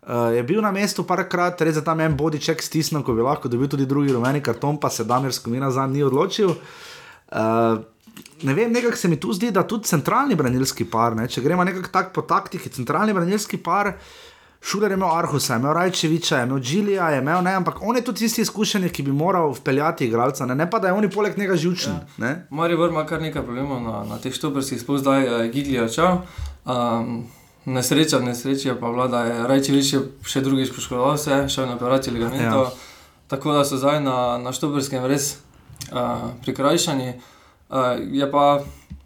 Uh, je bil na mestu parkrat, res je tam en bodiček stisnil, ko bi lahko dobil tudi drugi rumeni karton, pa se Damir Skomina za njim ni odločil. Uh, ne vem, nekako se mi tu zdi, da tudi centralni branilski par, ne? če gremo nekako tak po taktiki, centralni branilski par. Šuler je imel Arhusa, imel Rajčeviča, imel Džilija, imel ne, ampak on je tudi tisti izkušen, ki bi moral vpeljati igralca, ne? ne pa da je oni poleg njega žučni. Ja. Mari vrh ima kar nekaj problemov na, na teh štoprskih, sploh zdaj je uh, Gigli očal. Um, nesreča, nesreča pa vlada je, Rajčevič je še drugič poškodoval se, šel na operacijo ligamentov, ja. tako da so zdaj na, na štoprskem res uh, prikrajšani. Uh, je pa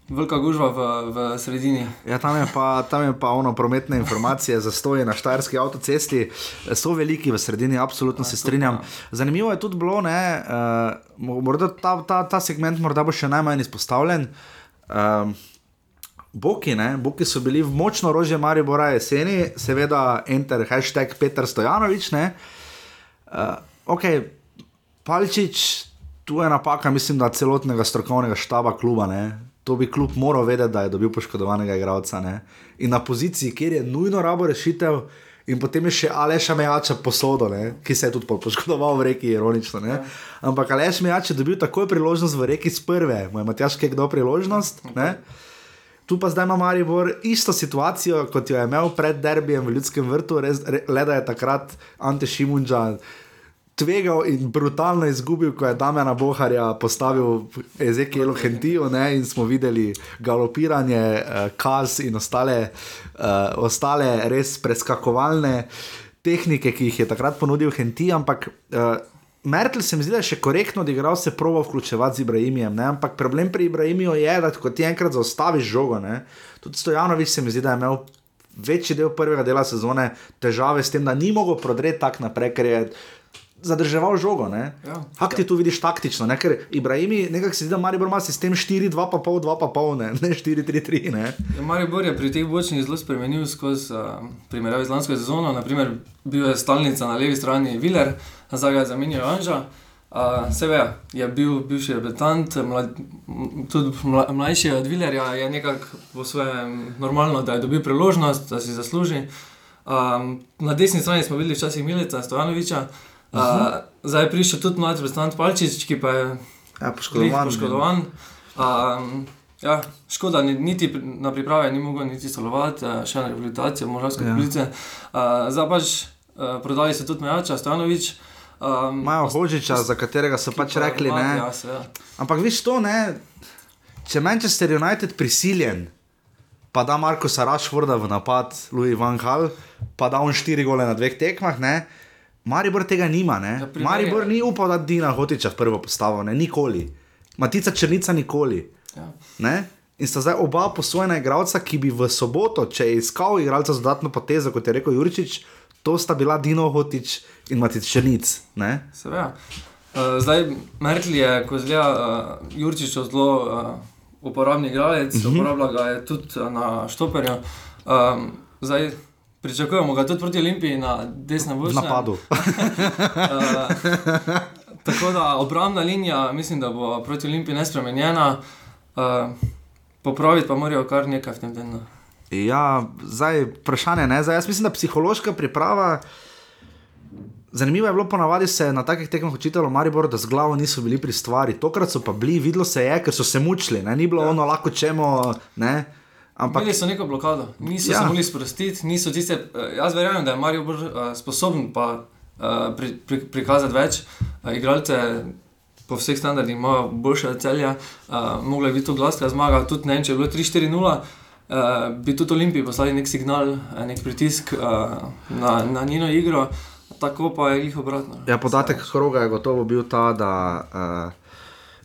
Velika gužva v, v sredini. Ja, tam, je pa, tam je pa ono prometne informacije, zastoje na Štajerski avtocesti, so veliki v sredini, absolutno se strinjam. Zanimivo je tudi bilo, da uh, ta, ta, ta segment morda bo še najmanj izpostavljen. Uh, Boki, ne? Boki so bili v močno rožje Maribora jeseni, seveda, enter hashtag Petr Stojanovič. Uh, ok, Palčič, tu je napaka, mislim, da celotnega strokovnega štaba kluba. Ne? To bi kljub moral vedeti, da je dobil poškodovanega igralca. Ne? In na poziciji, kjer je nujno rabo rešitev, in potem je še Aleša Mejača posodo, ne? ki se je tudi poškodoval v reki, ironično. Ne? Ampak Aleš Mejač je dobil takoj priložnost v reki z prve, moj Matjaš, kaj kdo priložnost. Ne? Tu pa zdaj ima Maribor isto situacijo, kot jo je imel pred derbijem v Ljudskem vrtu, res, le da je takrat Ante Šimunča tvegal in brutalno izgubil, ko je Damena Boharja postavil Ezekielu Hentijo in smo videli galopiranje, uh, kaz in ostale, uh, ostale res preskakovalne tehnike, ki jih je takrat ponudil Henti. Ampak uh, Merkel se mi zdi, da je še korektno odigral se provo vključevati z Ibrahimijem, ne? ampak problem pri Ibrahimiju je, da ko ti enkrat zaustaviš žogo, ne? tudi Stojanovič se mi zdi, da je imel. Večji del prvega dela sezone težave s tem, da ni mogel prodreti tako naprej, ker je zadrževal žogo. Ja. Hak ti tu vidiš taktično, ne? ker Ibrahimi nekako se zdi, da Maribor ima sistem 4, 2, pa pol, 2, pa pol, ne, ne 4, 3, 3. Ne? Ja, Maribor je pri teh bočnih zelo spremenil skozi uh, primerjave z lansko sezono. Naprimer, bil je stalnica na levi strani Viler, zdaj ga je zamenjal Anža. Uh, Sebe je bil bivši reprezentant, mlad, tudi mla, mlajši od Vilerja, je nekako po svojem normalno, da je dobil priložnost, da si zasluži. Um, na desni strani smo videli včasih Milica Stojanoviča, Uh, zdaj je prišel tudi mladi reprezentant Palčič, ki pa je ja, poškodovan. poškodovan. Um, ja, škoda, niti na priprave ni mogel niti sodelovati, še na rehabilitacijo, možganske ja. police. Uh, zdaj pač uh, prodali se tudi Mejača, Stanovič. Um, Majo Hožiča, za katerega so pač rekli. Mati, ja, ja. Ampak viš to, ne? če Manchester United prisiljen, pa da Marko Sarašvorda v napad, Louis Van Hal, pa da on štiri gole na dveh tekmah, ne? Maribor tega nima. Ja, Maribor ni upal, da Dina hotiča v prvo postavo, ne? nikoli. Matica Črnica nikoli. Ja. In sta zdaj oba posvojena igralca, ki bi v soboto, če je iskal igralca z dodatno potezo, kot je rekel Jurčič, To sta bila Dino Hotič in Matic Črnic. ne? Seveda. Uh, zdaj, Merkel je, ko zgleda, uh, Jurčič je zelo uh, uporabni igralec, uh -huh. uporablja ga je tudi uh, na štoperju. Um, zdaj, pričakujemo ga tudi proti Olimpiji na desnem vrhu. napadu. Tako da obrambna linija, mislim, da bo proti Olimpiji nespremenjena. Uh, popraviti pa morajo kar nekaj v tem tednu. Ja, zdaj vprašanje. Ne? Zdaj, jaz mislim, da psihološka priprava. Zanimivo je bilo ponavadi se na takih tekmah učiteljev Maribor, da z glavo niso bili pri stvari. Tokrat so pa bili, videlo se je, ker so se mučili, ne? ni bilo ja. ono lahko čemo. Ne? Ampak Imeli so neko blokado, niso Ja. se mogli sprostiti, niso tiste. eh, Jaz verjamem, da je Marijo bolj uh, sposoben pa uh, pri, pri, prikazati več. Uh, igralce po vseh standardih imajo boljše od celja, uh, mogla je biti to glasna zmaga, tudi ne vem, če je bilo 3-4-0. Uh, bi tudi Olimpiji poslali nek signal, nek pritisk uh, na, na njeno igro, tako pa je jih obratno. Ja, podatek kroga je gotovo bil ta, da uh,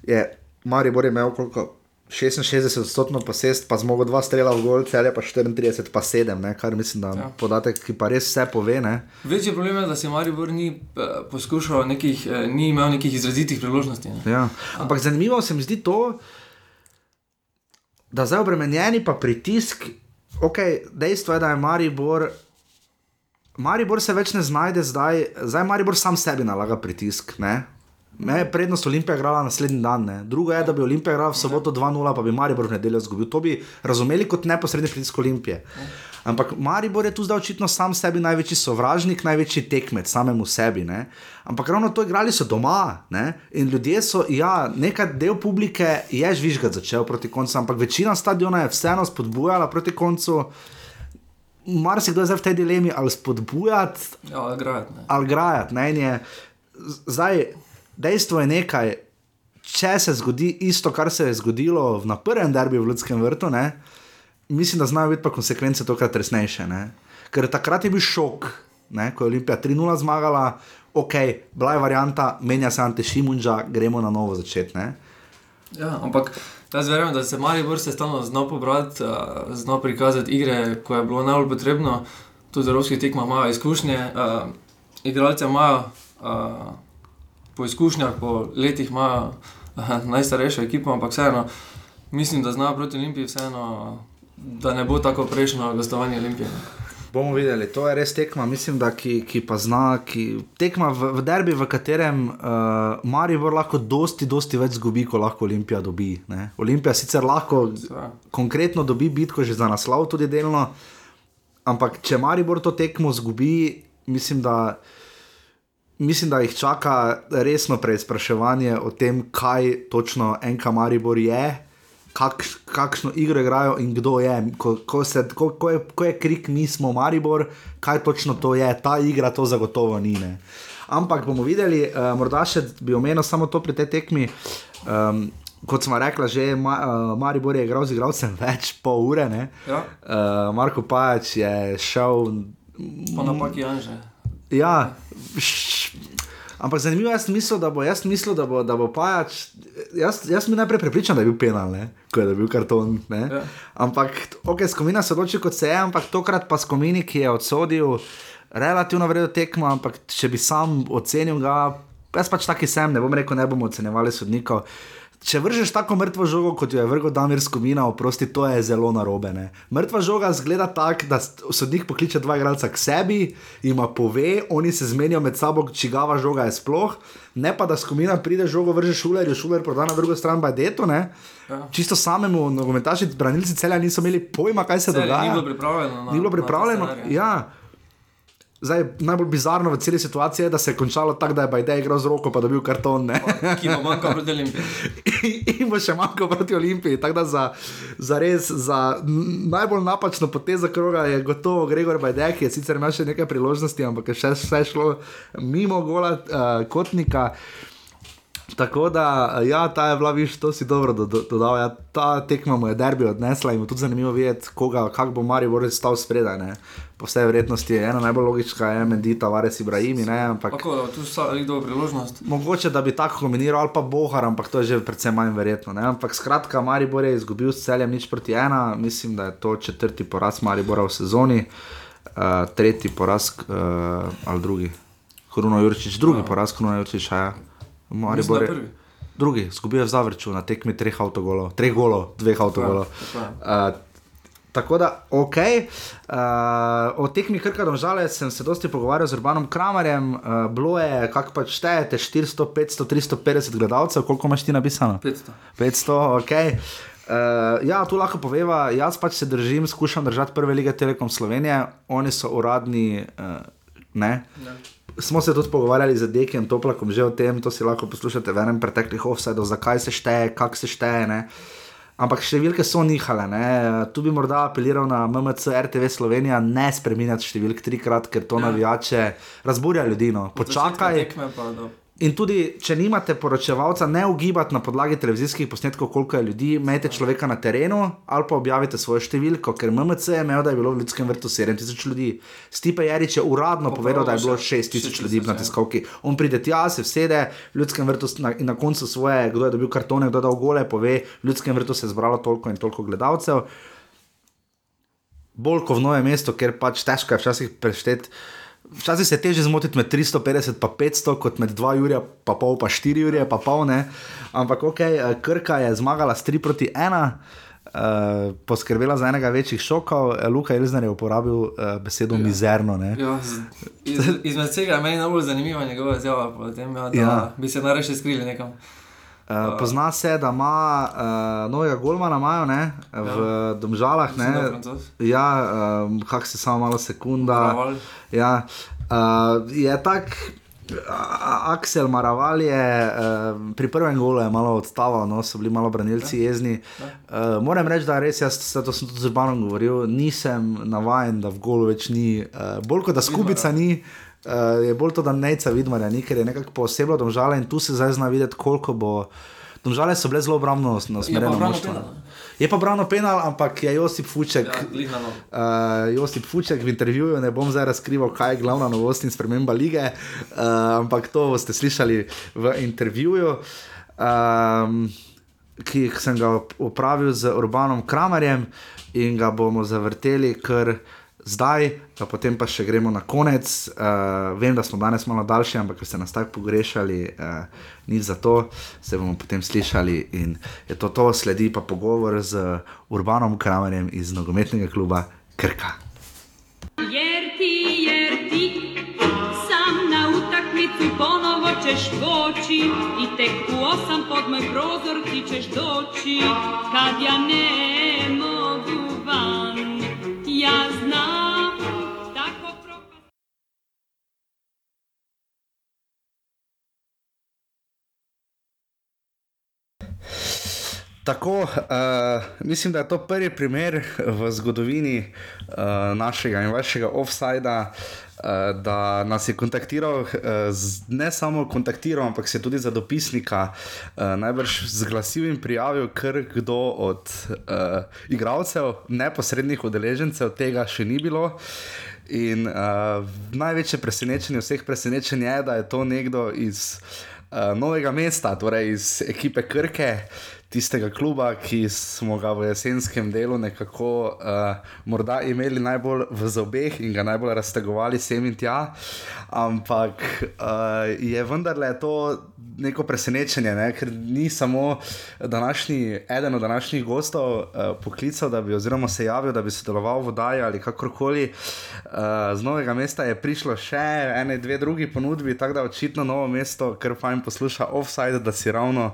je Maribor imel koliko. 66 odstotkov posest, pa zmogo dva strela v gol, celje pa 34, pa 7, ne, kar mislim, da je ja. Ja. podatek, ki pa res vse pove. Ne. Večji problem je, da se Maribor ni uh, poskušal, nekih, uh, ni imel nekih izrazitih priložnosti. Ne. Ja. Ampak zanimivo se mi zdi to, da zdaj obremenjeni pa pritisk. Okay, dejstvo je, da je Maribor. Maribor se več ne znajde zdaj, zdaj Maribor sam sebi nalaga pritisk. Ne? Me je prednost Olimpija igrala naslednji dan, ne? drugo je, da bi Olimpija igrala v soboto 2-0, pa bi Maribor v nedeljo izgubil. To bi razumeli kot neposredni pritisk Olimpije. Ampak Maribor je tu zdaj očitno sam sebi največji sovražnik, največji tekmec, samemu sebi. Ne? Ampak ravno to igrali so doma ne? in ljudje so, ja, nekaj del publike je žvižgati začel proti koncu, ampak večina stadiona je vseeno spodbujala proti koncu. Marsikdo je zdaj v tej dilemi, ali spodbujati Ja, grajati. ne. ali grajati. Ne? in je- Zdaj, dejstvo je nekaj. Če se zgodi isto, kar se je zgodilo na prvem derbiju v Ljudskem vrtu, ne, mislim, da znajo biti pa konsekvence tokrat resnejše. Ne. Ker takrat je bil šok, ne, ko je Olimpija 3-0 zmagala, ok, bila je varianta, menja se Ante Šimunča, gremo na novo začeti. ne. Ja, ampak jaz verjamem, da se Maribor se stalno znal pobrati, uh, znal prikazati igre, ko je bilo najbolj potrebno. Tudi z evropskih tekmah imajo izkušnje, uh, igralce imajo uh, po izkušnjah, po letih uh, najstarejšo ekipo, ampak vseeno mislim, da znajo proti Olimpiji vseeno, da ne bo tako prejšnjo gostovanje Olimpije. Bomo videli, to je res tekma, mislim, da ki, ki pa zna, ki tekma v, v derbi, v katerem uh, Maribor lahko dosti, dosti več zgubi, kot lahko Olimpija dobi. Ne? Olimpija sicer lahko Seveda. konkretno dobi bitko že za naslov, tudi delno, ampak če Maribor to tekmo zgubi, mislim, da. Mislim, da jih čaka resno preizpraševanje o tem, kaj točno NK Maribor je, kak, kakšno igro igrajo in kdo je. Ko, ko, se, ko, ko, je ko je krik, mi smo Maribor, kaj točno to je, ta igra to zagotovo ni. Ne. Ampak bomo videli, uh, morda še bi omenil samo to pri tej tekmi. Um, kot smo rekli, že Ma, uh, Maribor je igral z igralcem več pol ure. ne. Ja, Uh, Marko Pajač je šel. po napaki Anže. Ja, š, ampak zanimivo je, jaz mislil, da bo, jaz mislil, da bo, da bo pajač. Jaz, jaz bil najprej prepričan, da je bil penal, ne? ko je bil karton. Ne? Ja. Ampak, ok, skomina se odloči kot se je, ampak tokrat pa skomini, ki je odsodil relativno vredno tekmo, ampak če bi sam ocenil ga, jaz pač taki sem, ne bom rekel, ne bomo ocenjevali sodnikov. Če vržeš tako mrtvo žogo, kot jo je vrgel Damir Skomina, oprosti, to je zelo narobe. Ne? Mrtva žoga zgleda tako, da sodnik pokliče dva igralca k sebi, jima pove, oni se zmenijo med sabo, čigava žoga je sploh, ne pa da Skomina pride žogo, vrže šuler, šuler proda na drugo stran, bajdeto. Ne? Ja. Čisto samemu, nogometaši, branilci celja niso imeli pojma, kaj se Celje dogaja. Ni bilo pripravljeno. Na, Ni bilo na pripravljeno. scenarije. Ja. Zdaj, najbolj bizarno v celi situaciji je, da se je končalo tako, da je Bajde igral z roko, pa dobil karton. Ne? Ki bo manjkal proti Olimpiji. in bo še manjkal proti Olimpiji. Tako da za, za res, za najbolj napačno potezo kroga je gotovo Gregor Bajde, ki je sicer imel še nekaj priložnosti, ampak je še vse šlo mimo gola uh, kotnika. Tako da, ja, ta je bila, viš, to si dobro do- do- dodal. Ja, ta tekma mu je derbi odnesla in bo tudi zanimivo videti, koga, kako bo Marijo stal spredaj. Ne. Po vsej verjetnosti je ena najbolj logična, je Mendy, Tavares, ne, ampak Tako, tu je dobro priložnost. Mogoče da bi tako kombiniral, ali pa Bohar, ampak to je že precej manj verjetno. Ne? Ampak skratka, Maribor je izgubil s celjem nič proti ena, mislim, da je to četrti poraz Maribora v sezoni. uh, tretji poraz uh, ali drugi. Kruno Jurčič, drugi poraz, Kruno Jurčič, ja. Maribor je prvi. drugi, v Zavrču na tekmi treh avtogolov, treh golov, dveh avtogolov. Uh, Tako da, ok, uh, o tekmi Krka domžale sem se dosti pogovarjal z Urbanom Kramarjem, uh, bilo je, kako pač štejete, 400, 500, 350 gledalcev, koliko imaš ti napisano? 500. 500, ok. Uh, ja, tu lahko poveva, jaz pač se držim, skušam držati prve lige Telekom Slovenije, oni so uradni, uh, ne. Ja. Smo se tudi pogovarjali z Dekijem Toplakom že o tem, to si lahko poslušate v enem preteklih offsajdov, zakaj se šteje, kako se šteje. Ne? Ampak številke so nihale. Ne? Tu bi morda apeliral na MMC, RTV Slovenija, ne spremenjati številk trikrat, ker to ja. navijače razburja ljudi. No. Počakaj. Tekme pa do In tudi, če nimate poročevalca, ne ugibati na podlagi televizijskih posnetkov, koliko je ljudi, imejte človeka na terenu ali pa objavite svojo številko, ker MMC je imel, da je bilo v Ljudskem vrtu 7000 ljudi. Stipe Jarič je uradno povedal, da je bilo še 6000 ljudi 6000, na tiskovki. On pride tja, se vsede v Ljudskem vrtu na, in na koncu svoje, kdo je dobil kartone, kdo je dal gole, pove, v Ljudskem vrtu se je zbralo toliko in toliko gledalcev. Bolj kot v novem mestu, ker pač težko je včasih prešteti. Včasih se teže zmotiti med 350 in 500, kot med 2 uri, pa pol, pa 4 uri, pa pol ne. Ampak ok, eh, Krka je zmagala s 3 proti 1, uh, poskrbela za enega večjih šokov. Eh, Luka Elzner je uporabil uh, besedo ja. mizerno. Ne? Ja, iz, izmed vsega je meni najbolj zanimiva njegova izjava, potem, ja, da Ja. bi se najraje skrili nekam. Uh, pozna se, da ima uh, novega Golmana, imajo ne, v ja. Domžalah. Ne, ja, um, kak se samo malo sekunda. Ja, uh, je tak. Aksel Maraval je uh, pri prvem golu je malo odstaval, no, so bili malo branilci jezni. Uh, moram reči, da res, jaz to sem tudi z Urbanom govoril, nisem navaden, da v golu več ni, uh, bolj kot da skubica ni. Uh, je bolj to, da neca vidmarja ni, ker je nekako posebno domžale in tu se zdaj zna videti, koliko bo. Domžale so bile zelo obrambno nasmerjene. branil moštvo. penal, ne? Je pa brano penal, ampak je Josip Fuček. Ja. Uh, Josip Fuček v intervjuju, ne bom zdaj razkrival, kaj je glavna novost in sprememba lige, uh, ampak to boste slišali v intervjuju, um, ki sem ga opravil z Urbanom Kramarjem in ga bomo zavrteli kar zdaj, pa potem pa še gremo na konec. Uh, vem, da smo danes malo daljši, ampak ker ste nas tako pogrešali, uh, ni za to, se bomo potem slišali in je to to, sledi pa pogovor z Urbanom Kramarjem iz nogometnega kluba Krka. Jer ti, jer ti sam na utakmicu ponovo ćeš doći i tek u osam pod moj prozor ti ćeš doći kad ja ne mogu van. Ja znam Tako, uh, mislim, da je to prvi primer v zgodovini uh, našega in vašega offsajda, uh, da nas je kontaktiral, uh, z, ne samo kontaktiral, ampak se tudi za dopisnika uh, najbrž zglasil in prijavil, ker kdo od uh, igralcev, neposrednih udeležencev tega še ni bilo. In uh, največje presenečenje vseh presenečenj je, da je to nekdo iz uh, novega mesta, torej iz ekipe Krke, tistega kluba, ki smo ga v jesenskem delu nekako uh, morda imeli najbolj v zobeh in ga najbolj raztegovali sem in tja. Ampak uh, je vendarle to neko presenečenje, ne? ker ni samo današnji, eden od današnjih gostov uh, poklical, da bi, oziroma se javil, da bi sodeloval v Daji ali kakorkoli. Uh, z novega mesta je prišlo še ene, dve drugi ponudbi, tako da očitno novo mesto, kar fajn posluša offside, da si ravno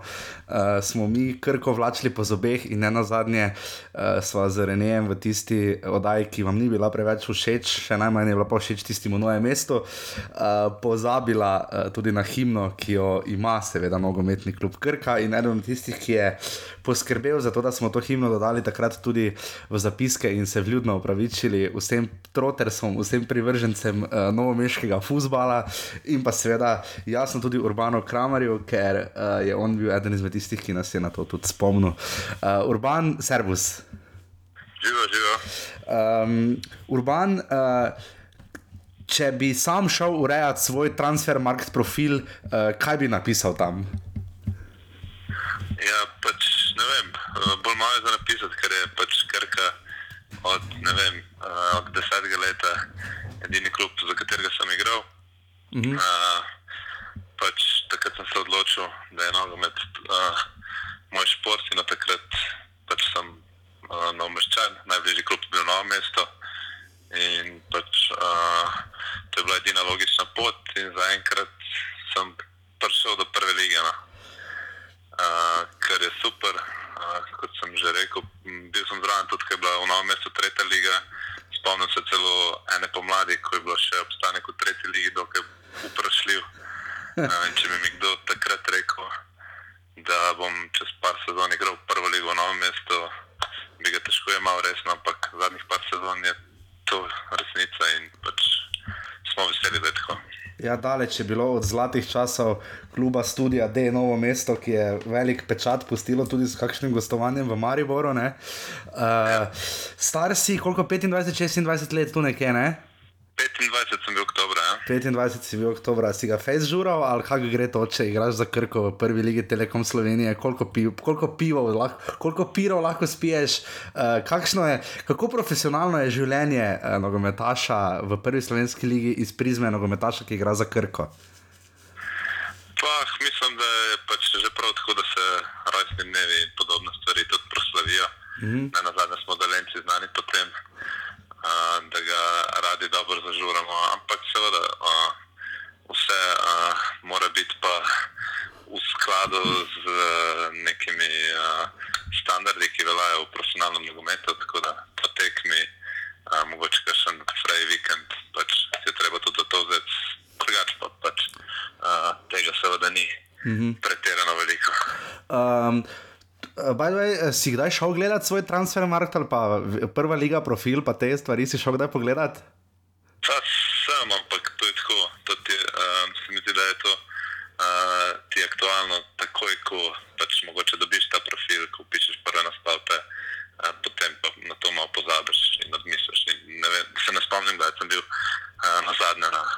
uh, smo mi krko vlačili po zobeh in ne na zadnje uh, sva z Renejem v tisti oddaji, ki vam ni bila preveč všeč, še najmanj je bila všeč tistemu novemu mestu, uh, pozabila uh, tudi na himno, ki jo ima seveda nogometni klub Krka in eden od tistih, ki je poskrbel za to, da smo to himno dodali takrat tudi v zapiske in se vljudno upravičili vsem trotersom, vsem privržencem uh, novomeškega futbola in pa seveda jasno tudi Urbano Kramarju, ker uh, je on bil eden izmed tistih, ki nas je na to tudi spomnil. Uh, Urban, servus. Živo, živo. Um, Urban, uh, če bi sam šel urejati svoj transfer market profil, uh, kaj bi napisal tam? Ja, pač ne vem, eh, bolj malo je za napisati, ker je pač krka od, ne vem, uh, od desetega leta edini klub, za katerega sem igral. Mhm. Uh, pač takrat sem se odločil, da je nogomet uh, moj šport in od takrat pač sem uh, novomeščan, najbližji klub je bil novo mesto. In pač uh, to je bila edina logična pot, in zaenkrat sem prišel do prve lige. No. Uh, kar je super, uh, kot sem že rekel, bil sem zraven tudi, ko je bila v novem mestu tretja liga. Spomnim se celo ene pomladi, ko je bilo še obstanek v tretji ligi, dokaj vprašljiv. Uh, če bi mi kdo takrat rekel, da bom čez par sezon igral prvo ligo v novem mestu, bi ga težko imel resno, ampak zadnjih par sezon je to resnica in pač smo veseli, da je tako. Ja, daleč je bilo od zlatih časov kluba Studia D, novo mesto, ki je velik pečat pustilo tudi s kakšnim gostovanjem v Mariboru. Uh, star si, koliko 25, 26 let, tu nekje, ne? 25 sem bil oktober. Ja. 25 si bil oktober, si ga fejs žural ali kako gre to, če igraš za Krko v prvi ligi Telekom Slovenije, koliko, piv, koliko pivo, lahko, koliko pirov lahko spiješ, uh, je, kako profesionalno je življenje uh, nogometaša v prvi slovenski ligi iz prizme nogometaša, ki igra za Krko. Pa, mislim, da je pač že prav tako, da se rojstni dnevi in podobne stvari tudi proslavijo. Mm -hmm. Na zadnje smo delenci znani po tem, uh, da ga radi dobro zažuramo, ampak seveda uh, vse uh, mora biti pa v skladu z uh, nekimi uh, standardi, ki veljajo v profesionalnem nogometu, tako da po tekmi, uh, mogoče kakšen frej vikend, pač je treba tudi to vzeti, drugače pa pač uh, tega seveda ni mm -hmm. pretirano veliko. Um, By the way, eh, si kdaj šel gledat svoj transfer markt ali pa v- prva liga profil, pa te stvari si šel kdaj pogledat? Pa sem, ampak to je tako. To ti, um, se mi zdi, da je to uh, ti aktualno takoj, ko pač mogoče dobiš ta profil, ko pišeš prve nastavke, uh, potem pa na to malo pozabiš in odmisliš. In ne vem, se ne spomnim, da sem bil uh, na zadnje na uh,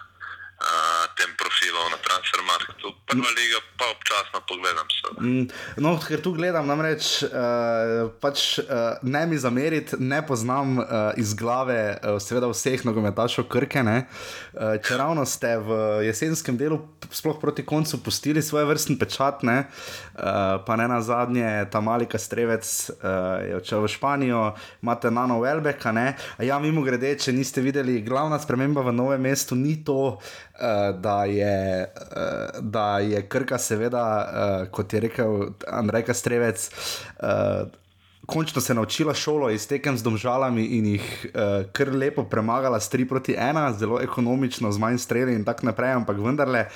tem profilu na Transfermarktu. Prva liga pa občasno pogledam. Mm, No, ker tu gledam, namreč uh, pač, uh, ne mi zameriti, ne poznam uh, iz glave, uh, seveda, vseh nogometašov Krke. Uh, če ravno ste v jesenskem delu, sploh proti koncu, pustili svoj vrsten pečat, ne, uh, pa ne na zadnje, ta mali kastrevec uh, je odšel v Španijo, imate Nano Welbeka. Ne. A Ja, mimo grede, če niste videli, glavna sprememba v novem mestu ni to, da, je, uh, da je Krka, seveda, uh, kot je rekel Andrej Kastrevec. Uh, Končno se je naučila šolo iz tekem z domžalami in jih uh, kar lepo premagala s 3 proti 1, zelo ekonomično, z manj streli in tako naprej, ampak vendarle.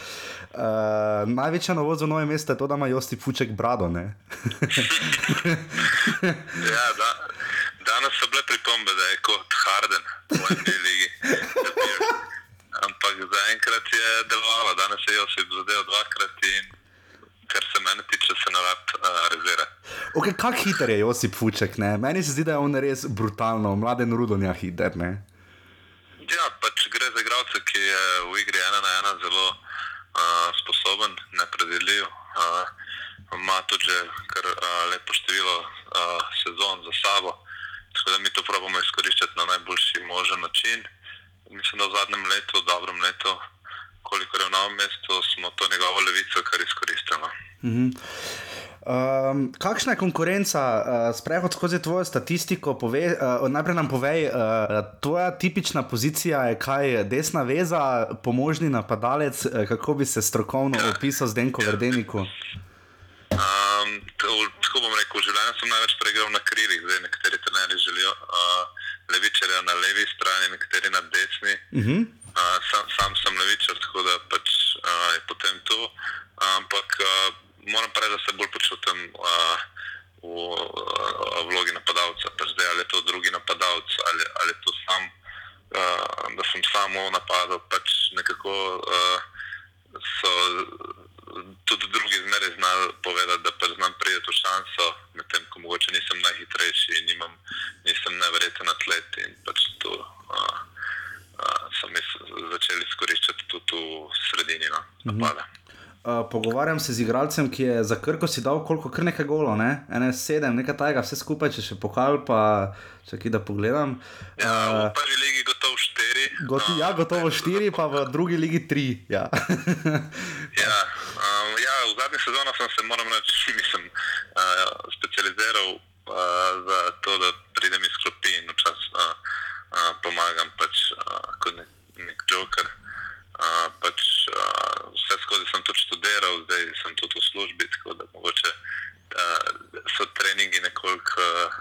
Uh, največja novost v novem mestu je to, da ima Josti Fuček brado. Ja, da, danes so bile pripombe, da je kot Harden v NBA ligi. Ampak zaenkrat je delovalo, danes je Josip zadeval dvakrat in kar se mene tiče, se narad uh, rezerve. Okay, Kako hiter je Josip Fuček? Ne? Meni se zdi, da je on res brutalno, mladen rudonja hiter. Ne? Ja, pač gre za igralca, ki je v igri ena na ena zelo uh, sposoben, nepredvidljiv. Uh, ima tudi že kar uh, lepo število uh, sezon za sabo, tako da mi to probujemo izkoriščati na najboljši možen način. Mislim, da v zadnjem letu, v dobrem letu, koliko je v novem mestu, smo to njegovo levico kar izkoristili. Um, kakšna je konkurenca, uh, sprehod skozi tvojo statistiko? Pove, uh, najprej nam povej, uh, tvoja tipična pozicija je kaj, desna veza, pomožni napadalec, uh, kako bi se strokovno opisal z Denko Verdeniku? Um, to, tako bom rekel, v življenju sem največ preigral na krilih, zdaj nekateri trenerji želijo uh, levičarja na levi strani, nekateri na desni. Uh -huh. Uh, sam, sam sem levičar, tako da pač uh, je potem to. Ampak uh, moram pa reči, da se bolj počutim uh, v uh, vlogi napadalca. Pač zdaj, ali je to drugi napadalec, ali, ali je to sam, uh, da sem samo napadal. Pač nekako uh, so tudi drugi zmeraj znali povedati, da pač znam priti v šanso, medtem ko mogoče nisem najhitrejši in imam, nisem neverjeten atlet. In pač to uh, uh, sem jaz začel izkoriščati tudi v sredini no, napada. Uh, pogovarjam se z igralcem, ki je za krko si dal koliko, kar nekaj golo, ne? ene sedem, nekaj tajega, vse skupaj, če še pokal, pa če ki da pogledam. Ja, v Uh, prvi ligi gotovo štiri. goti, ja, gotovo štiri, pa v drugi ligi tri. Ja. Ja, um, ja, v zadnji sezoni sem se, moram reči, mislim, uh, specializiral uh, za to, da pridem iz klopi in včasih uh, uh, pomagam pač, uh, kot nek, nek joker. Uh, pač, uh, vse skozi sem tudi študiral, zdaj sem tudi v službi, tako da mogoče uh, so treningi nekoliko uh,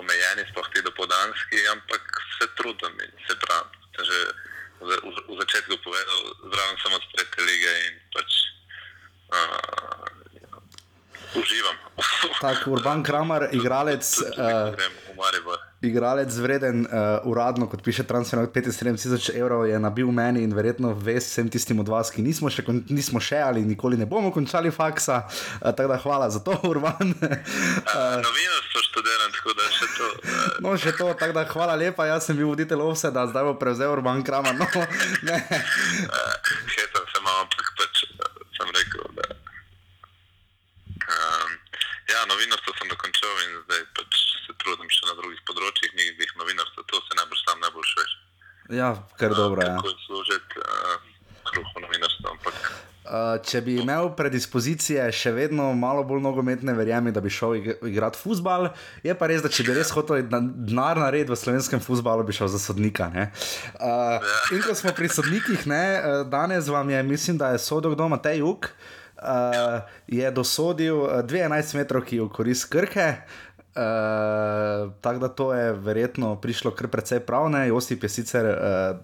omejeni, sploh ti dopoldanski, ampak se trudim in se pravim. Že v, v, v začetku povedal, zraven sem od tretje lige in pač uh, uživam. Tak Urban Kramer, igralec. Uh. Igralec vreden, uh, uradno, kot piše transfer od 75 tisoč evrov, je nabil meni in verjetno ves vsem tistim od vas, ki nismo še, nismo še ali nikoli ne bomo končali faksa. Uh, tako da hvala za to, Urban. Uh, Novinarstvo študiram, tako da še to. Uh, No, še to, tako da hvala lepa, jaz sem bil voditelj Ovseda, zdaj bo prevzel Urban Kramer. No, ne. Hecam se malo, ampak pač uh, sem rekel, da. Um, ja, novinarstvo sem dokončal in zdaj pač trudim še na drugih področjih, ni jih novinarstvo, to se najbolj sam najbolj veš. Ja, kar dobro. Ja. Kako služiti uh, kruhu novinarstva, ampak Uh, če bi imel predispozicije še vedno malo bolj nogometne, verjamem, da bi šel ig- igrati futbal. Je pa res, da če bi res hotel na- denar narediti v slovenskem futbalu, bi šel za sodnika. ne. Uh, in ko smo pri sodnikih, ne, uh, danes vam je, mislim, da je sodel kdo Matej Juk, uh, je dosodil uh, dve 11 metrovki v korist Krke. Uh, tako da to je verjetno prišlo kar precej prav, ne? Josip je sicer uh,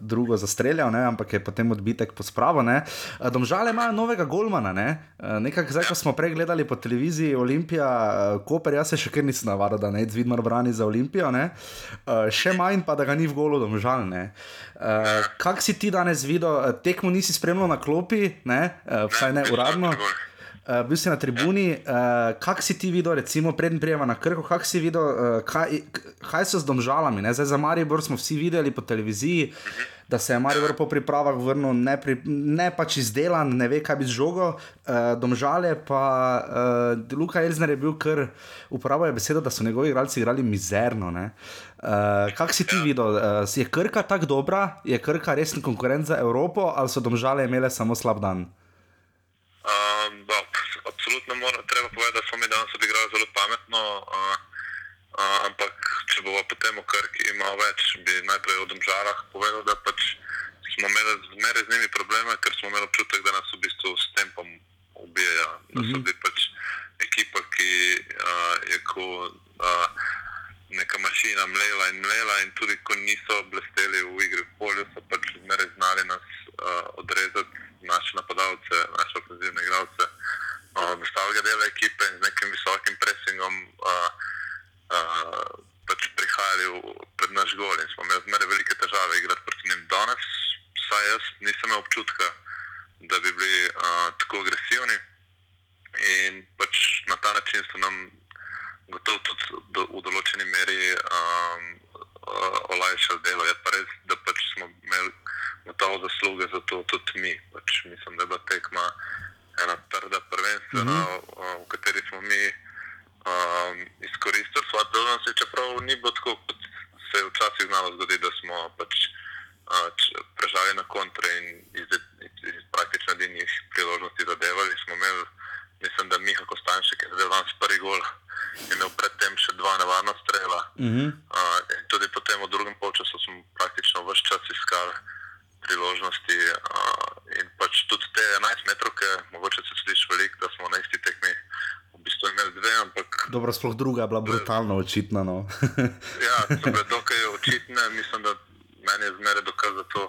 drugo zastreljal, ne? ampak je potem odbitek pospravil. Uh, domžale imajo novega golmana, ne? uh, nekako zdaj, ko smo prej gledali po televiziji Olimpija, uh, Koper, jaz se še kar nisem navadil, da ne Zvidmar brani za Olimpijo, ne? uh, še manj pa, da ga ni v golu domžal. Uh, Kak si ti danes videl, tekmo nisi spremljal na klopi, ne? uh, vsaj ne uradno. Uh, bil si na tribuni, uh, kaj si ti videl, recimo, preden prijema na krko, kaj si videl, uh, kaj, kaj so z domžalami? Ne? Zdaj za Maribor smo vsi videli po televiziji, da se je Maribor po pripravah vrnil ne, pri, ne pač izdelan, ne ve, kaj bi z žogo. Uh, domžale pa uh, Luka Elzner je bil kar, uporabil je besedo, da so njegovi igralci igrali mizerno. Uh, kaj si ti videl, uh, je krka tako dobra, je krka resen konkurent za Evropo ali so domžale imele samo slab dan? Um, da, absolutno mora, treba povedati, da smo mi danes odigrali pametno, uh, uh, ampak če bomo potem v Krki malo več, bi najprej o domžalah povedal, da pač smo imeli zmeraj z njimi probleme, ker smo imeli občutek, da nas v bistvu s tempom ubijajo. Da so bili pač ekipa, ki uh, je ko uh, neka mašina mlela in mlela in tudi ko niso blesteli v igri v polju, so pač zmeraj znali nas uh, odrezati, naše napadalce, naše ofenzivne igralce, uh, ostalega dela ekipe in z nekim visokim presingom uh, uh, pač prihajali v, pred naš gol in smo imeli zmeraj velike težave igrati proti njim. Danes, vsaj jaz, nisem imel občutka, da bi bili uh, tako agresivni in pač na ta način so nam gotovo tudi do, v določeni meri um, uh, olajšali delo. Je pa res, da pač smo imeli gotovo zasluge za to tudi mi. Pač mislim, da je bila tekma ena trda prvenstvena, mm -hmm. v kateri smo mi um, izkoristili svoje priložnosti, čeprav ni bilo tako, kot se je včasih znalo zgoditi, da smo pač uh, prežali na kontre in iz, iz, iz praktično edinih priložnosti zadevali. Smo imeli, mislim, da Miha Kostanšek je zdaj danes prvi gol, je imel predtem še dva nevarna strela. Uh -huh. Uh, tudi potem v drugem polčasu smo praktično vse čas iskali priložnosti. Uh, in pač tudi te 11 metrovke, mogoče se sliši veliko, da smo na isti tekmi v bistvu imeli dve, ampak Dobro, sploh druga je bila brutalno očitna. No. ja, bile dokaj očitne. Mislim, da meni je zmeraj dokaz za to,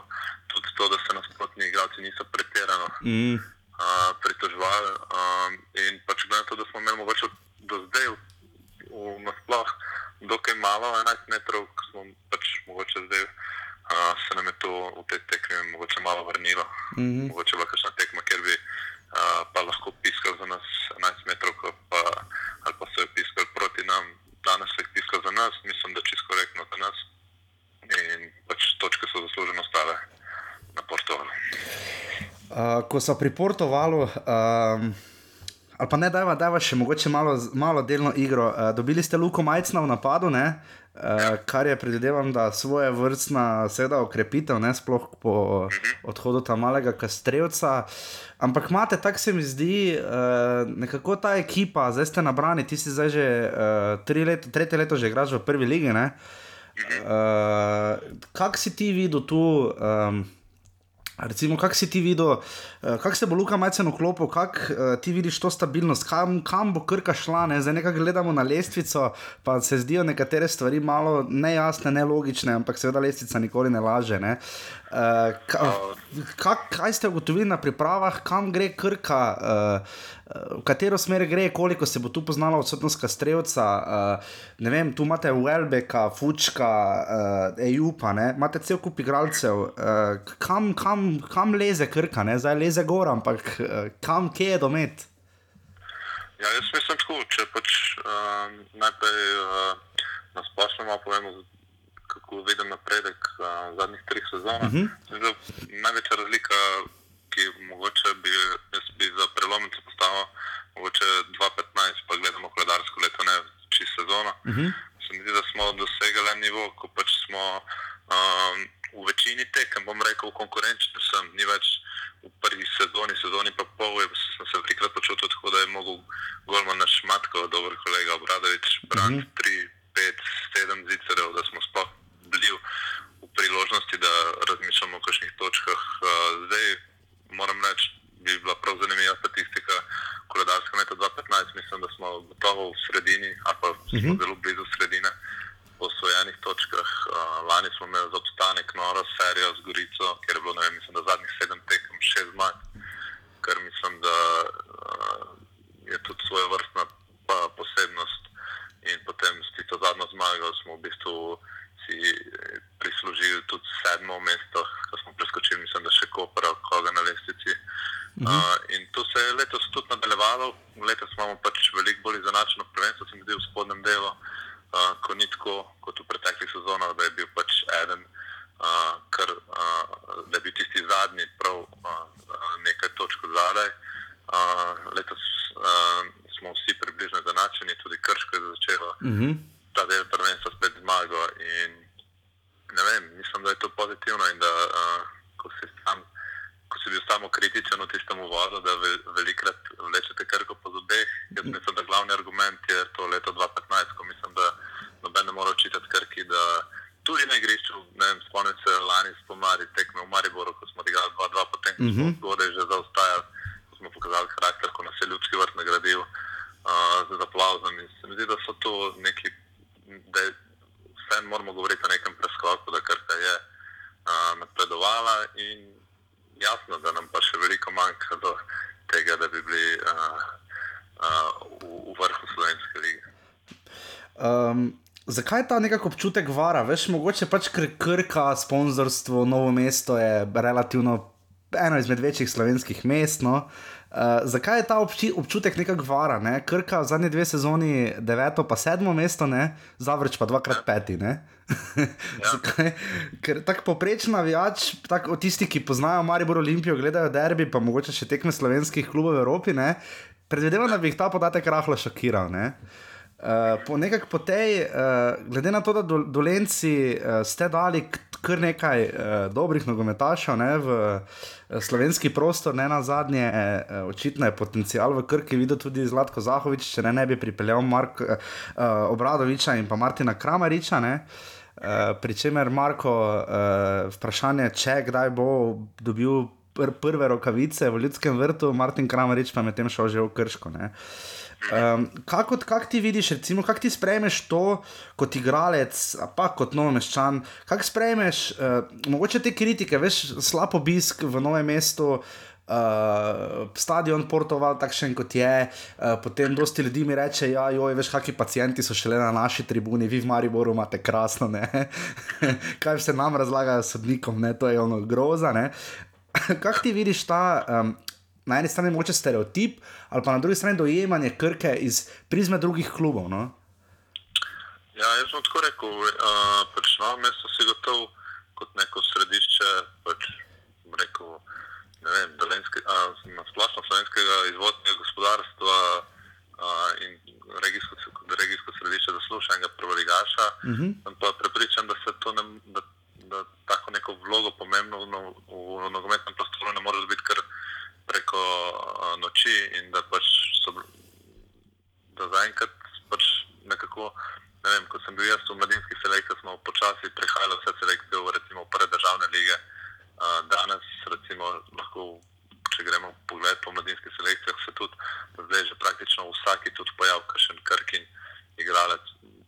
tudi to, da se nasprotni igralci niso pretirano mm. uh, pritoževali. Um, in pač glede na to, da smo imeli mogoče do zdaj v, v nasploh dokaj malo, 11 metrov, ko smo pač mogoče zdaj. Uh, se nam je to v tej tekmi mogoče malo vrnilo. Mm -hmm. Mogoče bo kakšna tekma, kjer bi uh, pa lahko piskal za nas 11 metrov, pa, ali pa so jo piskali proti nam, danes so jih piskali za nas, mislim, da čisto korektno za nas. In pač točke so zasluženo ostale na Portugalu. Uh, ko so pri Portugalu, um, ali pa ne, da je še mogoče malo, malo delno igro. Uh, dobili ste Luko Majcna v napadu, ne? Uh, kar je predvidevam, da svoje vrstna seveda okrepitev, ne sploh po odhodu tam malega kastrevca. Ampak imate, tako se mi zdi, uh, nekako ta ekipa, zdaj ste nabrani, ti si zdaj že uh, tri leto, tretje leto že igraš v prvi ligi. Uh, Kak si ti videl tu? Um, Recimo, kako si ti videl, uh, kako se bo Luka Majcen vklopil, kako uh, ti vidiš to stabilnost, kam, kam bo krka šla. Ne? Zdaj nekaj gledamo na lestvico, pa se zdijo nekatere stvari malo nejasne, nelogične, ampak seveda lestvica nikoli ne laže. Ne? Uh, ka, kak, kaj ste ugotovili na pripravah, kam gre krka, uh, v katero smer gre, koliko se bo tu poznala odsotnost Kastrevca. Uh, ne vem, tu imate Welbeka, Fučka, uh, Ejupa, imate cel kup igralcev. Uh, kam, kam, kam leze krka, ne? zdaj leze gor, ampak uh, kam, kje je domet? Ja, jaz mislim tako, če pač uh, najprej uh, na splošno malo povemo, kako vidim napredek uh, zadnjih treh sezon. Uh -huh. Največja razlika, ki mogoče bi, jaz bi za prelomnico postavil, mogoče 2015, pa gledamo koledarsko leto, ne čist sezono. Uh -huh. Se mi zdi, da smo dosegli en nivo, ko pač smo um, v večini tekem, bom rekel, konkurenčni, sem ni več v prvi sezoni, sezoni pa pol, je, sem se velikrat počutil tako, da je mogel Golman naš Matko, dober kolega Obradovič, brati uh -huh. 3, 5, 7 zicerov, da smo sploh bili v priložnosti, da razmišljamo o kakšnih točkah. Zdaj moram reči, bi bila prav zanimiva statistika. Koledarska leta 2015, mislim, da smo gotovo v sredini, ali pa smo uh -huh. zelo blizu sredine po osvojenih točkah. Lani smo imeli za obstanek noro serijo z Gorico, ker je bilo, ne vem, mislim, da zadnjih sedem tekem šest zmag, kar mislim, da je tudi svoje vrstna posebnost. In potem s tisto zadnjo zmago smo v bistvu si prislužili tudi sedmo mesto, ko smo preskočili, mislim, da še Koper koga na lestvici. Uh -huh. uh, in to se je letos tudi nadaljevalo, letos imamo pač veliko bolj izenačeno prvenstvo, se mi zdi v spodnjem delu, uh, ko ni tako kot v preteklih sezonah, da je bil pač eden, uh, kar, uh, da je bil tisti zadnji prav uh, nekaj točk zadaj. Uh, letos uh, smo vsi približno izenačeni, tudi Krško je začelo uh -huh. Ta del prvenstva spet zmago. In, ne vem, mislim, da je to pozitivno in da uh, ko, si sam, ko si bil samo kritičen v tistem uvodu, da ve, velikrat vlečete krko po zobeh. Jaz mislim, da glavni argument je to leto 2015, ko mislim, da noben ne more očitati krki, da tudi na igrišču, ne vem, spomnim se lani spomladi tekme v Mariboru, ko smo odigrali 2-2, potem ko smo zgodaj že zaostajali, ko smo pokazali karakter, ko nas je ljudski vrt nagradil uh, z aplauzom. In se mi zdi, da so to neki, da je vse moramo govoriti o nekem preskoku, da krka je uh, napredovala in jasno, da nam pa še veliko manjka do tega, da bi bili uh, uh, v, v vrhu slovenske lige. Um, zakaj ta nekako občutek vara? Veš, mogoče pač kr krka, sponzorstvo, novo mesto je relativno eno izmed večjih slovenskih mest. No? Uh, zakaj je ta obči, občutek nekako vara? Ne? Krka v zadnji dve sezoni deveto, pa sedmo mesto, ne? zavrč pa dvakrat peti. ja. Ker tako poprečen navijač, tako tisti, ki poznajo Maribor Olimpijo, gledajo derbi, pa mogoče še tekme slovenskih klubov v Evropi, predvidevam, da bi jih ta podatek rahlo šokiral. Ne? Uh, po nekak po tej, uh, glede na to, da do, dolenci uh, ste dali kar nekaj uh, dobrih nogometašev ne, v uh, slovenski prostor, ne na zadnje, uh, očitno je potencial v Krki videl tudi Zlatko Zahovič, če ne, ne bi pripeljal Marka uh, Obradoviča in pa Martina Kramariča. Ne. Uh, Pričemer, Marko, uh, vprašanje, če kdaj bo dobil pr prve rokavice v ljudskem vrtu, Martin Kramarič pa je medtem šel že v Krško. Ne. Um, kako kak ti vidiš, recimo, kako ti sprejmeš to kot igralec, pa kot novomeščan? Kako sprejmeš uh, mogoče te kritike, veš, slab obisk v novem mestu, uh, stadion Portoval, takšen kot je, uh, potem dosti ljudi mi reče, ja, joj, veš, kakšni pacijenti so šele na naši tribuni, vi v Mariboru imate krasno, ne. kaj se nam razlagajo sodnikom, ne, to je ono groza. Kako ti vidiš ta um, na eni strani moče stereotip, ali pa na drugi strani dojemanje Krke iz prizme drugih klubov. No? Ja, jaz bom tako rekel. Uh, pač novo mesto si gotov kot neko središče, pač rekel, ne vem, dolenske, a, splošno slovenskega izvoznega gospodarstva a, in regijsko, regijsko središče zaslušnega prvoligaša. Uh -huh. Sem pa prepričan, da se to ne, da, da tako neko vlogo pomembno v, v, v nogometnem prostoru ne more dobiti kar preko noči in da pač so, da zaenkrat pač nekako, ne vem, ko sem bil jaz v mladinskih selekcijah, smo počasi prehajali vse selekcije v recimo prve državne lige. Danes recimo lahko, če gremo pogled po mladinskih selekcijah, se tudi zdaj že praktično vsaki tudi pojav, kakšen krkin igralec.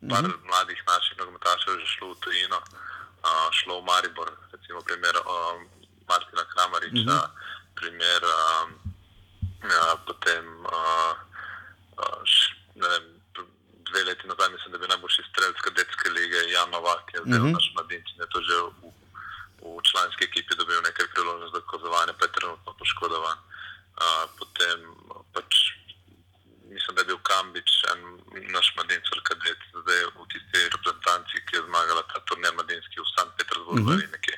Par mm -hmm. mladih naših nogometašev je šlo v tujino, uh, šlo v Maribor, recimo primer uh, Martina Kramariča, mm -hmm. Primer uh, ja, potem uh, uh, ne vem, dve leti nazaj mislim, da bi najboljši strelec kadetske lige Jan Novak, ki je zdaj mm -hmm. naš mladinec in je to že v, v članski ekipi dobil nekaj priložnosti za kozovanje, pa je trenutno poškodovan. Uh, potem pač mislim, da je bil Kambič, en naš mladinec, kadet, zdaj v tisti reprezentanci, ki je zmagala ta turnir mladinski v St. Petersburgu Mhm. ali nekje.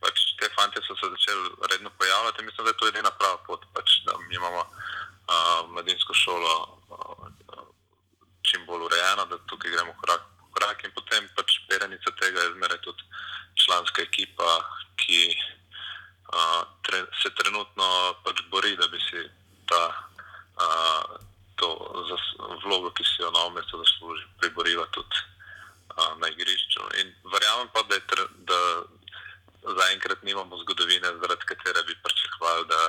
Pač te fante so se začeli redno pojavljati mislim, da je to edina prava pot, pač, da imamo uh, mladinsko šolo uh, čim bolj urejeno, da tukaj gremo korak po korak in potem pač perenica tega je zmeraj tudi članska ekipa, ki uh, tre, se trenutno pač bori, da bi si ta uh, to zas, vlogo, ki si jo na omestu zasluži, priborila tudi uh, na igrišču. In verjamem pa, da, je, tr- da zaenkrat nimamo zgodovine, zaradi katere bi pričakovali, da,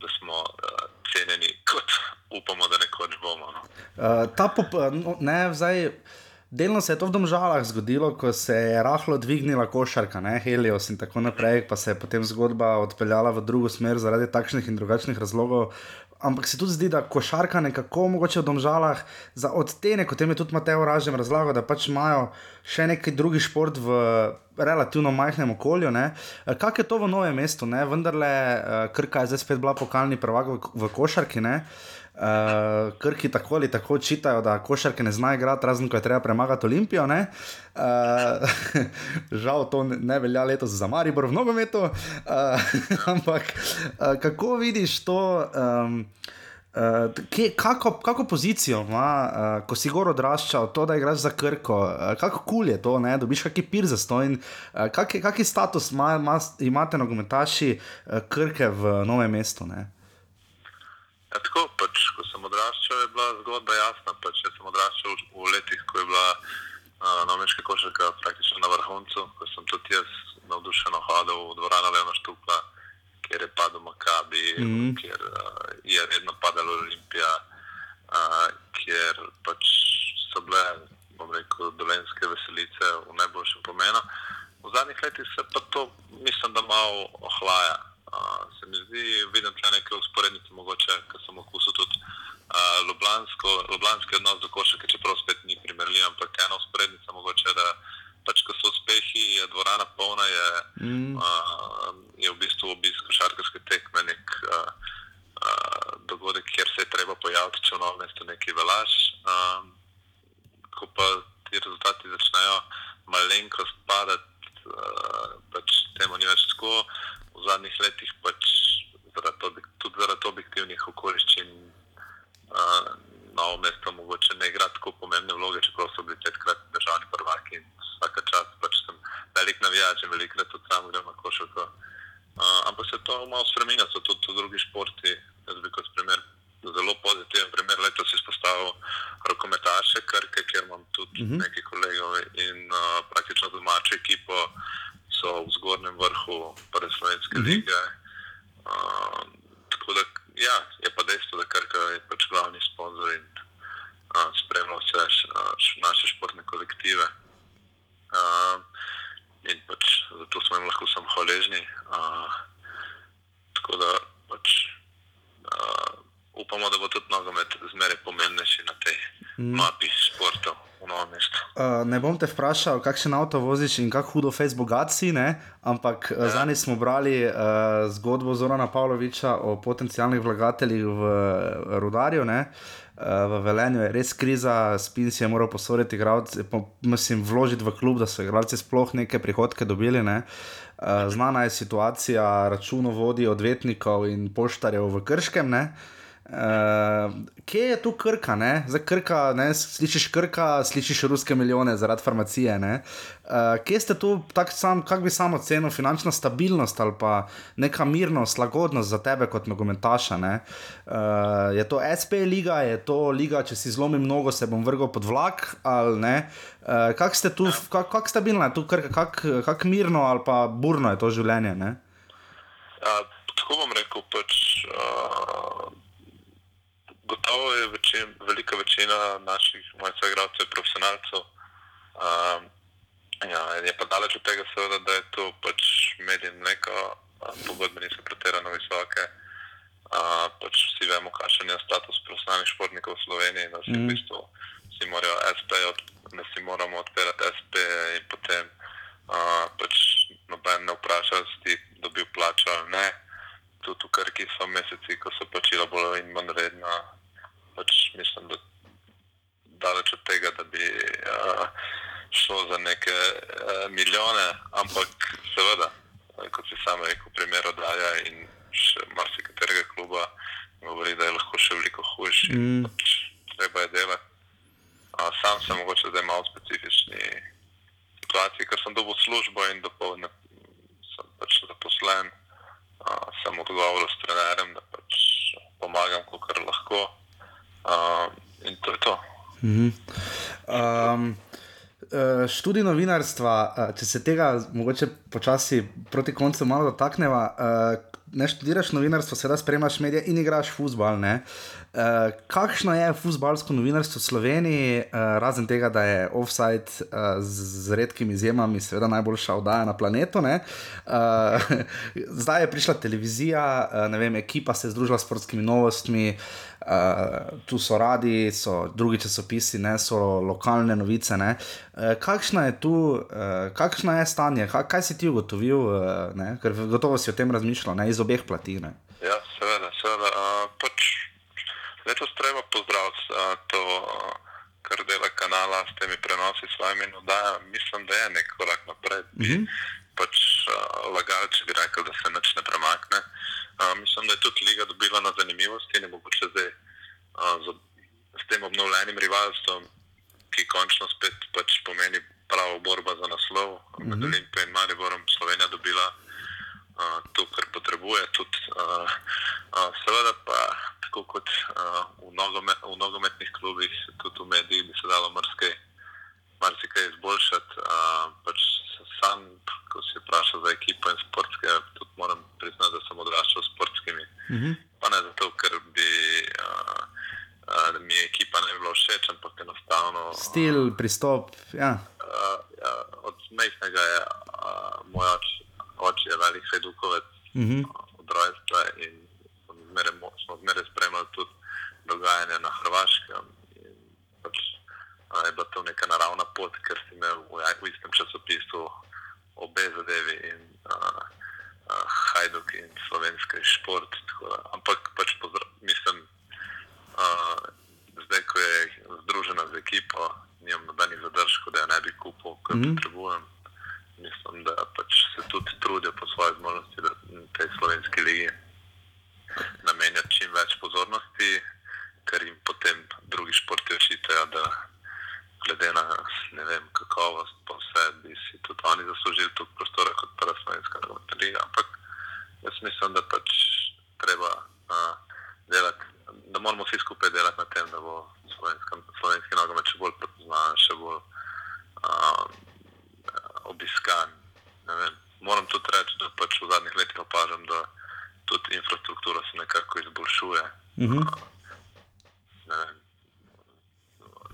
da smo uh, cenjeni, kot upamo, da nekoč bomo. No. Uh, ta pop, no, ne, zdaj, delno se je to v Domžalah zgodilo, ko se je rahlo dvignila košarka, ne, Helios in tako naprej, pa se je potem zgodba odpeljala v drugo smer zaradi takšnih in drugačnih razlogov. Ampak se tudi zdi, da košarka nekako mogoče v Domžalah za odtenek, kot je tudi Mateo Ražem razlagal, da pač imajo še neki drugi šport v relativno majhnem okolju. ne. Eh, Kak je to v novem mestu, ne? vendarle eh, Krka je zdaj spet bila pokalni prvak v, v košarki. Ne? Uh, Krki tako ali tako čitajo, da košarke ne znajo igrati, razen ko je treba premagati Olimpijo. Uh, žal to ne, ne velja letos za Maribor v nogometu. Uh, ampak uh, kako vidiš to? Um, Uh, kje, kako, kako pozicijo ima, uh, ko si gor odraščal, to, da igraš za krko, uh, kako kul cool je to, ne? dobiš kakšen pir za to in uh, kakšen status ma, ma, imate nogometaši uh, krke v novem mestu? Ne? Ja, tako, pač, ko sem odraščal, je bila zgodba jasna. Pač, jaz sem odraščal v, v letih, ko je bila uh, nomeška košarka praktično na vrhuncu, ko sem tudi jaz navdušeno hodil v dvorano Leona Štupla, kjer je padel Makabi, mm. -hmm. kjer uh, je redno padala Olimpija, uh, kjer pač so bile, bom rekel, dolenske veselice v najboljšem pomenu. V zadnjih letih se pa to, mislim, da malo ohlaja. Uh, se mi zdi, vidim tukaj neke usporednice, mogoče, ker sem okusil tudi uh, ljubljansko, ljubljanski odnos do košarke, čeprav spet ni primerljiv, ampak ena usporednica mogoče, da pač, ko so uspehi, je dvorana polna, je, Mm. uh, je v bistvu obisk košarkarske tekme nek uh, uh, dogodek, kjer se je treba pojaviti, če v novem mestu nekaj velaš. Um, ko pa ti rezultati začnejo malenkost padati, uh, pač temu ni več tako. V zadnjih letih pač zaradi, tudi zaradi objektivnih okoliščin uh, novo mesto mogoče ne igra tako pomembne vloge, čeprav so bili petkrat državni prvaki in vsaka čas pač sem velik navijač in velikrat tudi sam grem na košarko. Uh, ampak se to malo spremenja, so tudi, tudi drugi športi. Jaz bi kot primer, zelo pozitiven primer letos izpostavil rokometaše, Krke, kjer imam tudi uh Mhm. -huh. nekaj kolegov in uh, praktično domačo ekipo so v zgornjem vrhu prve slovenske uh Mhm. -huh. lige. Uh, tako da, ja, je pa dejstvo, da Krka je pač glavni sponzor in uh, spremlja vse uh, naše športne kolektive. Uh, in pač zato smo jim lahko samo hvaležni. Uh, tako da pač, uh, upamo, da bo tudi nogomet zmeraj pomembnejši na tej mm. mapi športov v novem mestu. Uh, ne bom te vprašal, kakšen avto voziš in kako hudo bogat si, ne? ampak ja. zadnji smo brali uh, zgodbo Zorana Pavloviča o potencijalnih vlagateljih v eh, Rudarju. Ne? Uh, v Velenju je res kriza, spin si je moral posoditi, igralce, po- mislim, vložiti v klub, da so igralci sploh neke prihodke dobili. Ne? Uh, znana je situacija računovodij, odvetnikov in poštarjev v Krškem. Ne? Uh, kje je tu krka? Ne? Zdaj, krka ne? Slišiš krka, slišiš ruske milijone zaradi farmacije. Uh, kje ste tu, sam, kako bi samo cenil, finančna stabilnost ali pa neka mirnost, lagodnost za tebe kot nogometaša? Uh, je to SP liga, je to liga, če si zlomim mnogo, se bom vrgel pod vlak ali ne? Uh, kako ste tu, kako kak stabilna je tu krka, kako kak mirno ali pa burno je to življenje? Uh, tako bom rekel, pač. Uh večin, velika večina naših mojih igralcev profesionalcev. Um, ja, je pa daleč od tega, seveda, da je to pač medij mleko, pogodbe niso pretirano visoke. Uh, pač vsi vemo, kakšen je status profesionalnih športnikov v Sloveniji, da si mm. v bistvu si morajo SP, da si moramo odpirati SP in potem uh, pač noben ne vpraša, da si dobil plačo ali ne. Tudi v Krki so meseci, ko so plačila bolj in manj redna, pač mislim, da daleč od tega, da bi uh, šlo za neke uh, milijone, ampak seveda, kot si sam rekel, primer oddaja in še marsikaterega kluba govori, da je lahko še veliko hujši. Mm. Pač, treba je delati. Uh, sam sem mogoče zdaj malo specifični situaciji, ker sem dobil službo in dopolne sem pač zaposlen. Uh, sem odgovoril s trenerjem, da pač pomagam, kar lahko. Uh, in to je to. -hmm. um, uh, študij novinarstva, uh, če se tega mogoče počasi proti koncu malo dotakneva. Uh, ne študiraš novinarstvo, sedaj spremljaš medije in igraš futbol. Uh, kakšno je futbalsko novinarstvo v Sloveniji, uh, razen tega, da je offside uh, z, z redkimi izjemami, seveda najboljša oddaja na planetu. Uh, zdaj je prišla televizija, uh, vem, ekipa se je združila s sportskimi novostmi. Uh, tu so radi, so drugi časopisi, ne so lokalne novice. Uh, kakšna je tu, uh, kakšno je stanje, kaj, kaj si ti ugotovil, uh, ker gotovo si o tem razmišljal, ne? iz obeh plati. Ne? Ja, seveda, seveda. Uh, pač letos treba pozdraviti to, kar dela kanala s temi prenosi, svojimi oddajami. Mislim, da je nek korak naprej. Mm -hmm. Pač lagal, če bi rekel, da se nič ne premakne. Uh, mislim, da je tudi liga dobila na zanimivosti, ne bo če zdaj uh, z, s tem obnovljenim rivalstvom, ki končno spet pač pomeni pravo borbo za naslov. Mm -hmm. Med Olimpijo in Mariborom Slovenija dobila to, kar potrebuje. Tudi, uh, uh, seveda pa, tako kot uh, v, nogomet, v nogometnih klubih, tudi v medijih, bi se dalo marsikaj, marsikaj izboljšati. Uh, pač sam, ko si vprašal za ekipo in sportske, tudi moram priznati, da sem odraščal s sportskimi. Mm -hmm. Pa ne zato, ker bi. Uh, mi ekipa ne bila všeč, ampak enostavno. Stil, pristop. Ja. Uh, ja, od majhnega je uh, moj oče oče je velik sedukovec mm -hmm. od rojstva in smo zmeraj spremljali tudi dogajanje na Hrvaškem. Pač, a, je bila to neka naravna pot, ker si imel v, v istem časopisu obe zadevi in a, a, Hajduk in slovenski šport. Da, ampak pač pozdrav, mislim, a, zdaj, ko je združena z ekipo, nimam nobenih zadržkov, da jo ne bi kupil, kar mm -hmm. potrebujem mislim, da pač se tudi trudijo po svoje zmožnosti, da tej slovenski ligi namenjajo čim več pozornosti, ker jim potem drugi športi očitajo, da glede na vem, kakovost, pa vse bi si tudi oni zaslužili tu prostora kot prva slovenska liga. Ampak jaz mislim, da pač treba uh, delati, da moramo vsi skupaj delati na tem, da bo slovenski nogomet še bolj prepoznan, še bolj. Uh, obiskan. Moram tudi reči, da pač v zadnjih letih opažam, da tudi infrastruktura se nekako izboljšuje. Uh mhm. -huh. vem,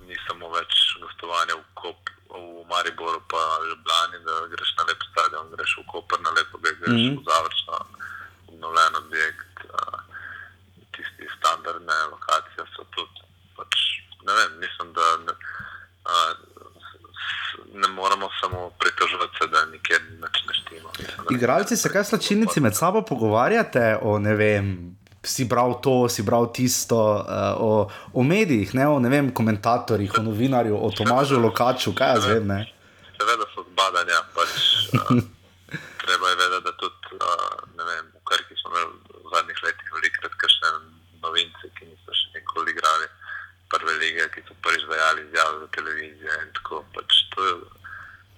ni samo več gostovanja v, Kop, v Mariboru, pa v Ljubljani, da greš na lep stadion, greš v Koper na lepo, greš uh -huh. v zavrčno, obnovljen objekt. Tisti standardne lokacije so tudi. Pač, ne vem, mislim, da. Ne, a, ne moramo samo pritoževati, da nikjer ne štemo. Igralci se kaj slačilnici med sabo pogovarjate o ne vem. Si bral to, si bral tisto, uh, o, o medijih, ne o ne vem, komentatorjih, o novinarju, o Tomažu Lokaču, kaj jaz vem. Seveda so zbadanja. Pač, uh, treba je vedeti, da tudi uh, vem, v Krki smo imeli v zadnjih letih velikrat, ker še novinci igralce, ki niso še nikoli igrali prve lige, ki so prvič dajali izjave za televizijo in tako. Pač to, je,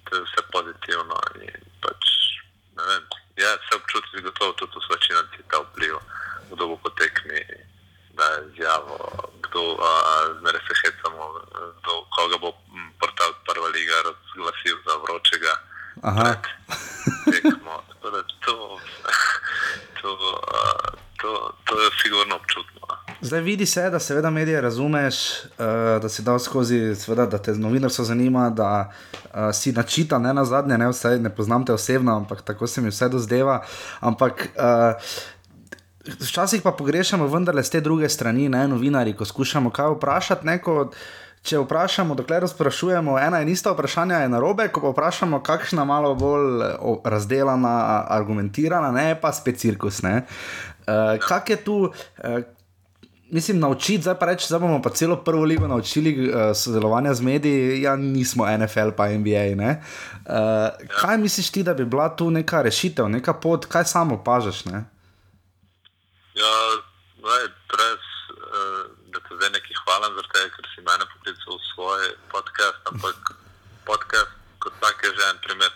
to je vse pozitivno. In pač, ne vem, ja, se občuti gotovo tudi v svečinci ta vpliv, kdo bo potekmi, da je izjavo, kdo zmeraj se hecamo, kdo, koga bo m, portal prva liga razglasil za vročega. Aha. Tekmo. Tako da To, to, a, to, to je sigurno občutno. Zdaj vidi se, da seveda medije razumeš, uh, da si dal skozi, seveda, da te novinarstvo zanima, da uh, si načita, ne na zadnje, ne, vsaj, ne poznam te osebno, ampak tako se mi vse dozdeva. Ampak uh, včasih pa pogrešamo vendarle z te druge strani, ne novinari, ko skušamo kaj vprašati. Neko, Če vprašamo, dokler sprašujemo, ena in ista vprašanja je narobe, ko pa vprašamo, kakšna malo bolj razdelana, argumentirana, ne pa spet cirkus. Uh, kak je tu, uh, mislim, naučiti, zdaj pa reči, da bomo pa celo prvo ligo naučili uh, sodelovanja z mediji, ja, nismo NFL pa NBA. Uh, kaj misliš ti, da bi bila tu neka rešitev, neka pot, kaj samo opažaš? Ne? Ja, zdaj, brez, uh, da te zdaj neki hvalim, zato ker si mene poklical v svoj podcast, ampak podcast kot tak je že en primer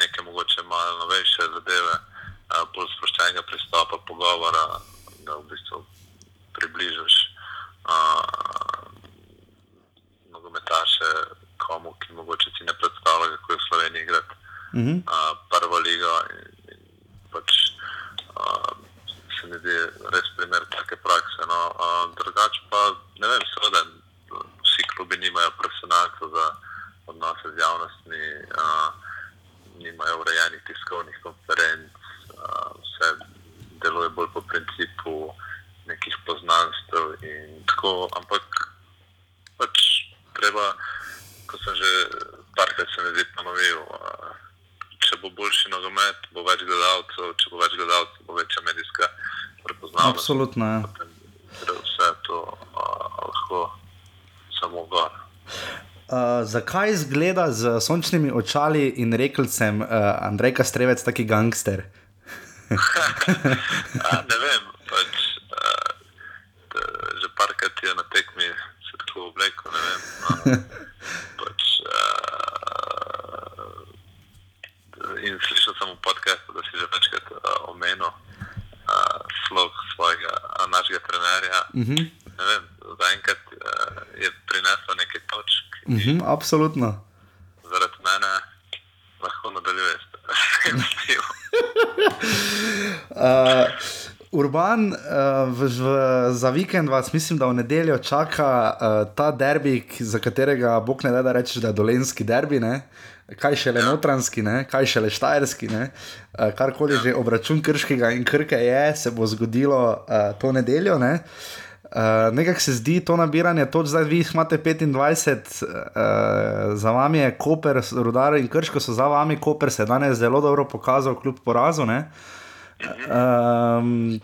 neke mogoče malo novejše zadeve, uh, bolj sproščenega pristopa, pogovora, da v bistvu približaš uh, nogometaše komu, ki mogoče si ne predstavlja, kako je v Sloveniji igrati Uh -huh. uh, prvo ligo. In, in pač, uh, se mi zdi res primer take prakse. No. Uh, drugače pa ne vem, seveda vsi klubi nimajo profesionalcev za odnose z javnostmi, uh, nimajo urejenih tiskovnih konferenc, uh, vse deluje bolj po principu nekih poznanstev in tako, ampak pač treba, ko sem že parkrat se mi zdi ponovil, uh, če bo boljši nogomet, bo več gledalcev, če bo več gledalcev, bo večja medijska prepoznavnost. Absolutno. Ja. Gre vse to uh, lahko samo gor. Uh, zakaj izgleda z sončnimi očali in rekelcem uh, Andrej Kastrevec taki gangster? A, ne vem, pač, uh, že parkrat je na tekmi se tako oblekel. ne vem, no. Pač, uh, in slišal sem v podkastu, da si že večkrat uh, omenil uh, slog svojega uh, našega trenerja. Uh -huh. Ne vem, zaenkrat uh, je prinesel nekaj točk, Uh -huh, absolutno. zaradi mene lahko nadaljuje s tem stilom. Uh, Urban, uh, v, v, za vikend vas mislim, da v nedeljo čaka uh, ta derbi, za katerega Bog ne da, da rečeš, da je dolenski derbi, ne? kaj šele ja. notranski, ne? kaj šele štajerski, ne? uh, karkoli ja. že obračun krškega in krke je, se bo zgodilo uh, to nedeljo. Ne? Uh, Nekako se zdi to nabiranje, toč zdaj vi imate 25, uh, za vami je Koper, Rudar in Krško so za vami, Koper se je danes zelo dobro pokazal, kljub porazu. Ne? Um,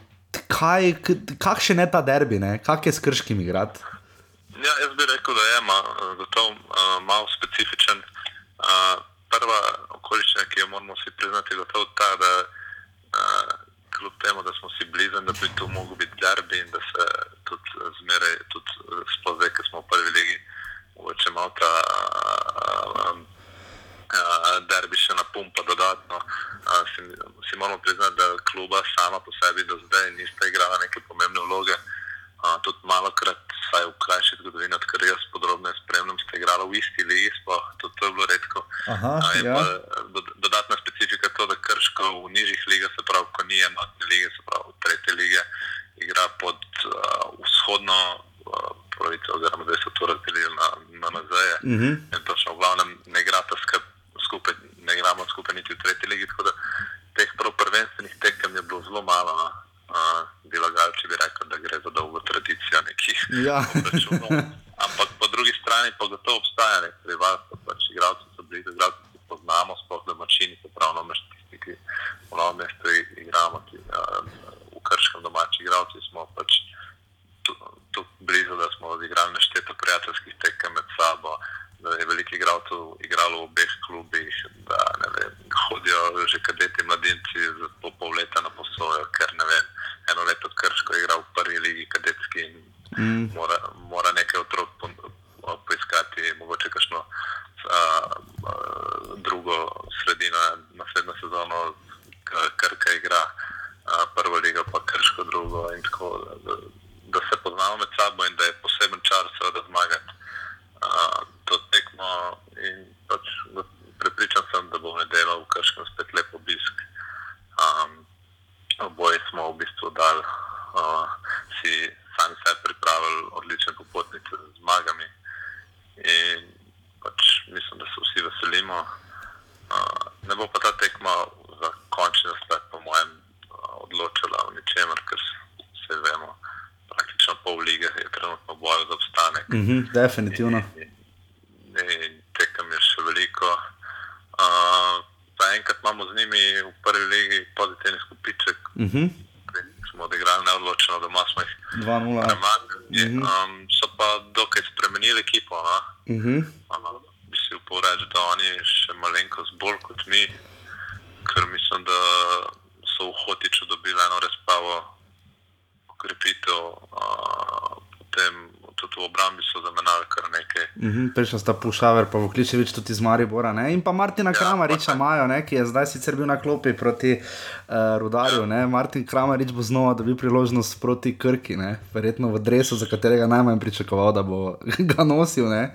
kaj, kakšen je ta derbi, ne? kak je s krškim igrati? Ja, jaz bi rekel, da je ma, gotovo uh, malo specifičen. Uh, prva okoliščina, ki jo moramo vsi priznati, je gotovo ta, da uh, kljub temu, da smo si blizu, da bi to mogel biti derbi in da se tudi zmeraj, tudi eh, sploh zdaj, ko smo v prvi legi, mogoče malo ta uh, derbi še napumpa dodatno. Uh, si, si moramo priznati, da kluba sama po sebi do zdaj nista igrala neke pomembne vloge. Uh, tudi malo krat, vsaj v krajši zgodovini, odkar jaz podrobno spremljam, ste igrali v isti ligi, sploh tudi to je bilo redko. Aha, A je ja. pa do, dodatna specifika to, da krško v nižjih ligah, se pravi, ko ni enotne lige, se pravi, tretje lige, igra pod uh, vzhodno uh, pravico, oziroma da so to razdelili na, na nazaj. Mhm. In točno v glavnem ne igrata skup- skupaj, ne igramo skupaj niti v tretji ligi, tako da teh prav prvenstvenih tekem je bilo zelo malo. No. Uh, Bilagalci bi rekel, da gre za dolgo tradicijo nekih Ja. obračunov. Ampak po drugi strani pa gotovo obstaja nek rivalstvo, pač igralci so blizu, igralci se poznamo, sploh domačini, se pravi, no, tisti, ki v novem mestu igramo, ki, uh, krškem domači igralci smo pač tu blizu, da smo odigrali nešteto prijateljskih tekem med sabo, da je veliko igralcev igralo v obeh klubih, da ne vem, hodijo že kadeti mladinci za po pol leta na posojo, ker ne vem, eno leto krško je igral v prvi ligi kadetski in mm. mora, mora nekaj otrok pon- poiskati, mogoče kakšno a, a, drugo sredino, naslednjo sezono, k- Krka igra prvo ligo, pa Krško drugo in tako, da, da se poznamo med sabo in da je poseben čar seveda zmagati a, to tekmo in pač prepričan sem, da bo v nedeljo v Krškem spet lep obisk. Um, oboje smo v bistvu dali, uh, si sami sebi pripravili odlične popotnice z zmagami in pač mislim, da se vsi veselimo. Uh, ne bo pa ta tekma za končni razplet, po mojem, uh, odločila o ničemer, ker se vemo, praktično pol lige je trenutno v boju za obstanek. Mhm, definitivno. In, in tekem je še veliko. Uh, Zaenkrat imamo z njimi v prvi legi pozitivni skupiček, Mhm, Prej smo odigrali neodločeno, doma smo jih 2-0. premagali. Mhm. Um, so pa dokaj spremenili ekipo. No? Mhm. Um, bi si upal reči, da oni še malenkost bolj kot mi, ker mislim, da so v Hotiču dobili eno res pravo ukrepitev, uh, potem tudi v obrambi so zamenjali kar nekaj. Prišla sta Pušaver, pa Vokličevič tudi iz Maribora. Ne? In pa Martina Kramariča imajo, ne? ki je zdaj sicer bil na klopi proti uh, Rudarju. Ne? Martin Kramarič bo znova dobil priložnost proti Krki, ne? verjetno v dresu, za katerega najmanj pričakoval, da bo ga nosil. Ne?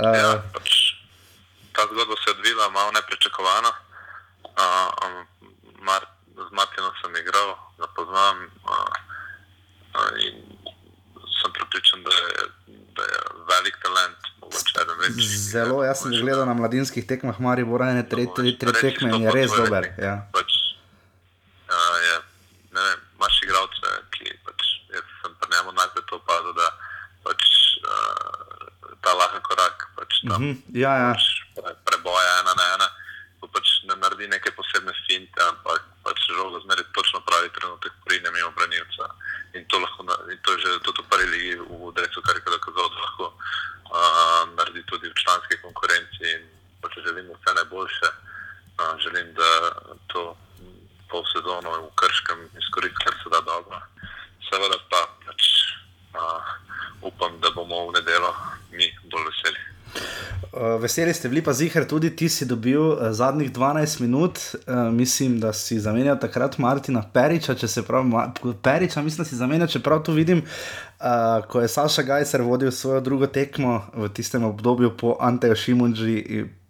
Ja, Uh, pač, ta zgodba se je odvila malo nepričakovano. Uh, um, Mar z Martinom sem igral, ga poznam uh, uh, in sem pripričan, da je, da je velik talent, večjih. zelo, jaz sem gledal na mladinskih tekmah Maribora, ne tri, tri, tri tekme in je res dober. Ja. Pač, uh, je, ne vem, imaš igralce, ki pač, jaz sem pri njemu najprej to opazil, da pač, uh, ta lahek korak, pač tam Mhm, ja, ja. pač pre- preboja ena na ena, ko pač ne naredi neke posebne finte, ampak pač žogo zmeri točno pravi trenutek pride mimo branilca. In to, lahko, na- in to je že tudi v prvi ligi v Dresu, kar je dokazal, da lahko uh, naredi tudi v članski konkurenci. In pač želim vse najboljše. Uh, želim, da to m, pol sezono v Krškem izkoristi, kar se da dobro. Seveda pa pač, uh, upam, da bomo v nedeljo mi bolj veseli. Uh, veseli ste bili, pa zihar tudi ti si dobil uh, zadnjih 12 minut. Uh, mislim, da si zamenjal takrat Martina Periča, če se pravi, Ma- Periča, mislim, da si zamenjal, čeprav tu vidim, uh, ko je Saša Gajser vodil svojo drugo tekmo v tistem obdobju po Anteju Šimunži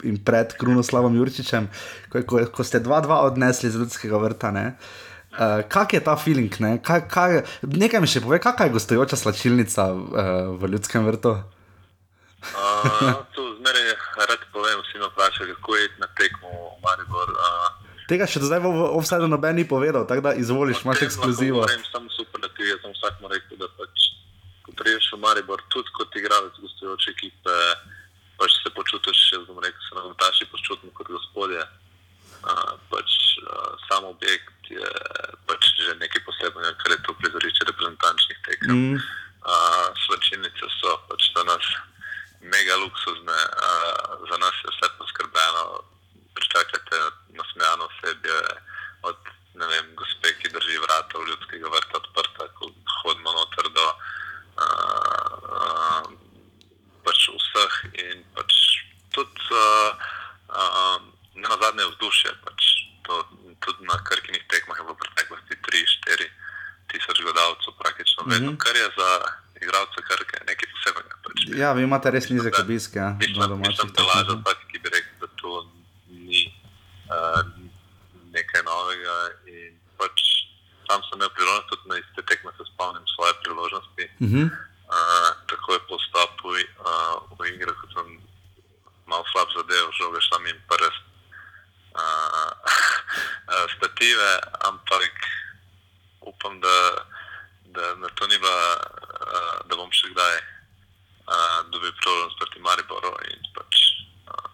in, pred Krunoslavom Jurčičem, ko, ko, ko ste 2-2 odnesli iz ljudskega vrta. Ne? Uh, kak je ta feeling? Ne? Kaj, kaj, nekaj mi še pove, kakšna je gostujoča slačilnica uh, v ljudskem vrtu? Uh, zmeraj rad povem, vsi me vprašajo, kako je na tekmo v Maribor. Uh, Tega še zdaj v offsajdu noben ni povedal, tako da izvoliš, imaš ekskluzivo. Ne samo superlativ, jaz sem vsakmu rekel, da pač, ko priješ v Maribor, tudi kot igralec gostujoče ekipe, pač se počutiš, jaz bom rekel, se nogometaši počutim kot gospodje. Uh, pač, uh, sam objekt je pač že nekaj posebnega, kar je to prizorišče reprezentančnih tekem. Mm. Uh, Svečilnice so pač za nas mega luksuzne, uh, za nas je vse poskrbeno. Pričakajte nasmejano osebje od ne vem, gospe, ki drži vrata v ljudskega vrta odprta, ko hodimo noter do uh, uh, pač vseh in pač tudi uh, uh, ne na zadnje vzdušje. Pač to, tudi na krkinih tekmah je bilo v preteklosti 3-4 tisoč gledalcev praktično vedno, mm -hmm. kar je za igralce krke nekaj posebnega. Ja, vi imate res nizek obisk ja, na domačih da lažem tekmah. vsak, ki bi rekel, da to ni uh, nekaj novega. In pač sam sem imel priložnost, tudi na iste tekme se spomnim svoje priložnosti. Mhm. Uh, tako je po stopu uh, v igro, ko sem malo slab zadev, žoge šla mi prst uh, stative, ampak upam, da, da, da to ni bila, uh, da bom še kdaj uh, dobil priložnost proti Mariboru in pač uh,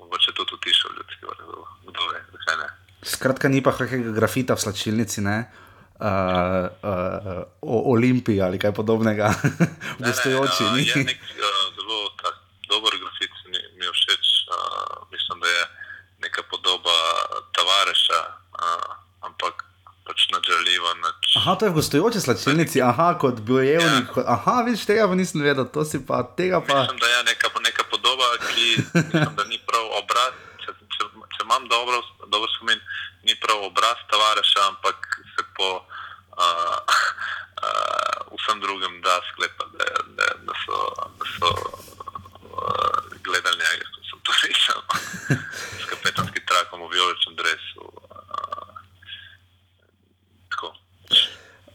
mogoče tudi utišal ljudski vrh, kdo, kdo ve, zakaj ne. Skratka, ni pa kakega grafita v slačilnici, ne? Uh, uh, o Olimpiji ali kaj podobnega, gostujoči. Ne, ne, uh, je nek uh, zelo tak, dober grafit, mi, mi je všeč. Uh, mislim, da je neka podoba Tavareša, uh, ampak pač na želi Ivan. Aha, to je v gostujoči slačilnici, aha, kot bojevnik. Ja. Aha, vidiš, tega pa nisem vedel, to si pa tega pa. Mislim, da je neka, neka podoba, ki mislim, da ni prav obraz. Če, če, če imam dobro, dobro spomin, ni prav obraz tavareša, ampak se po uh, uh, vsem drugem da sklepati, da, da, da so, da so uh, gledali njega, kot sem to rekel, s kapetanskim trakom v vijoličnem drevesu.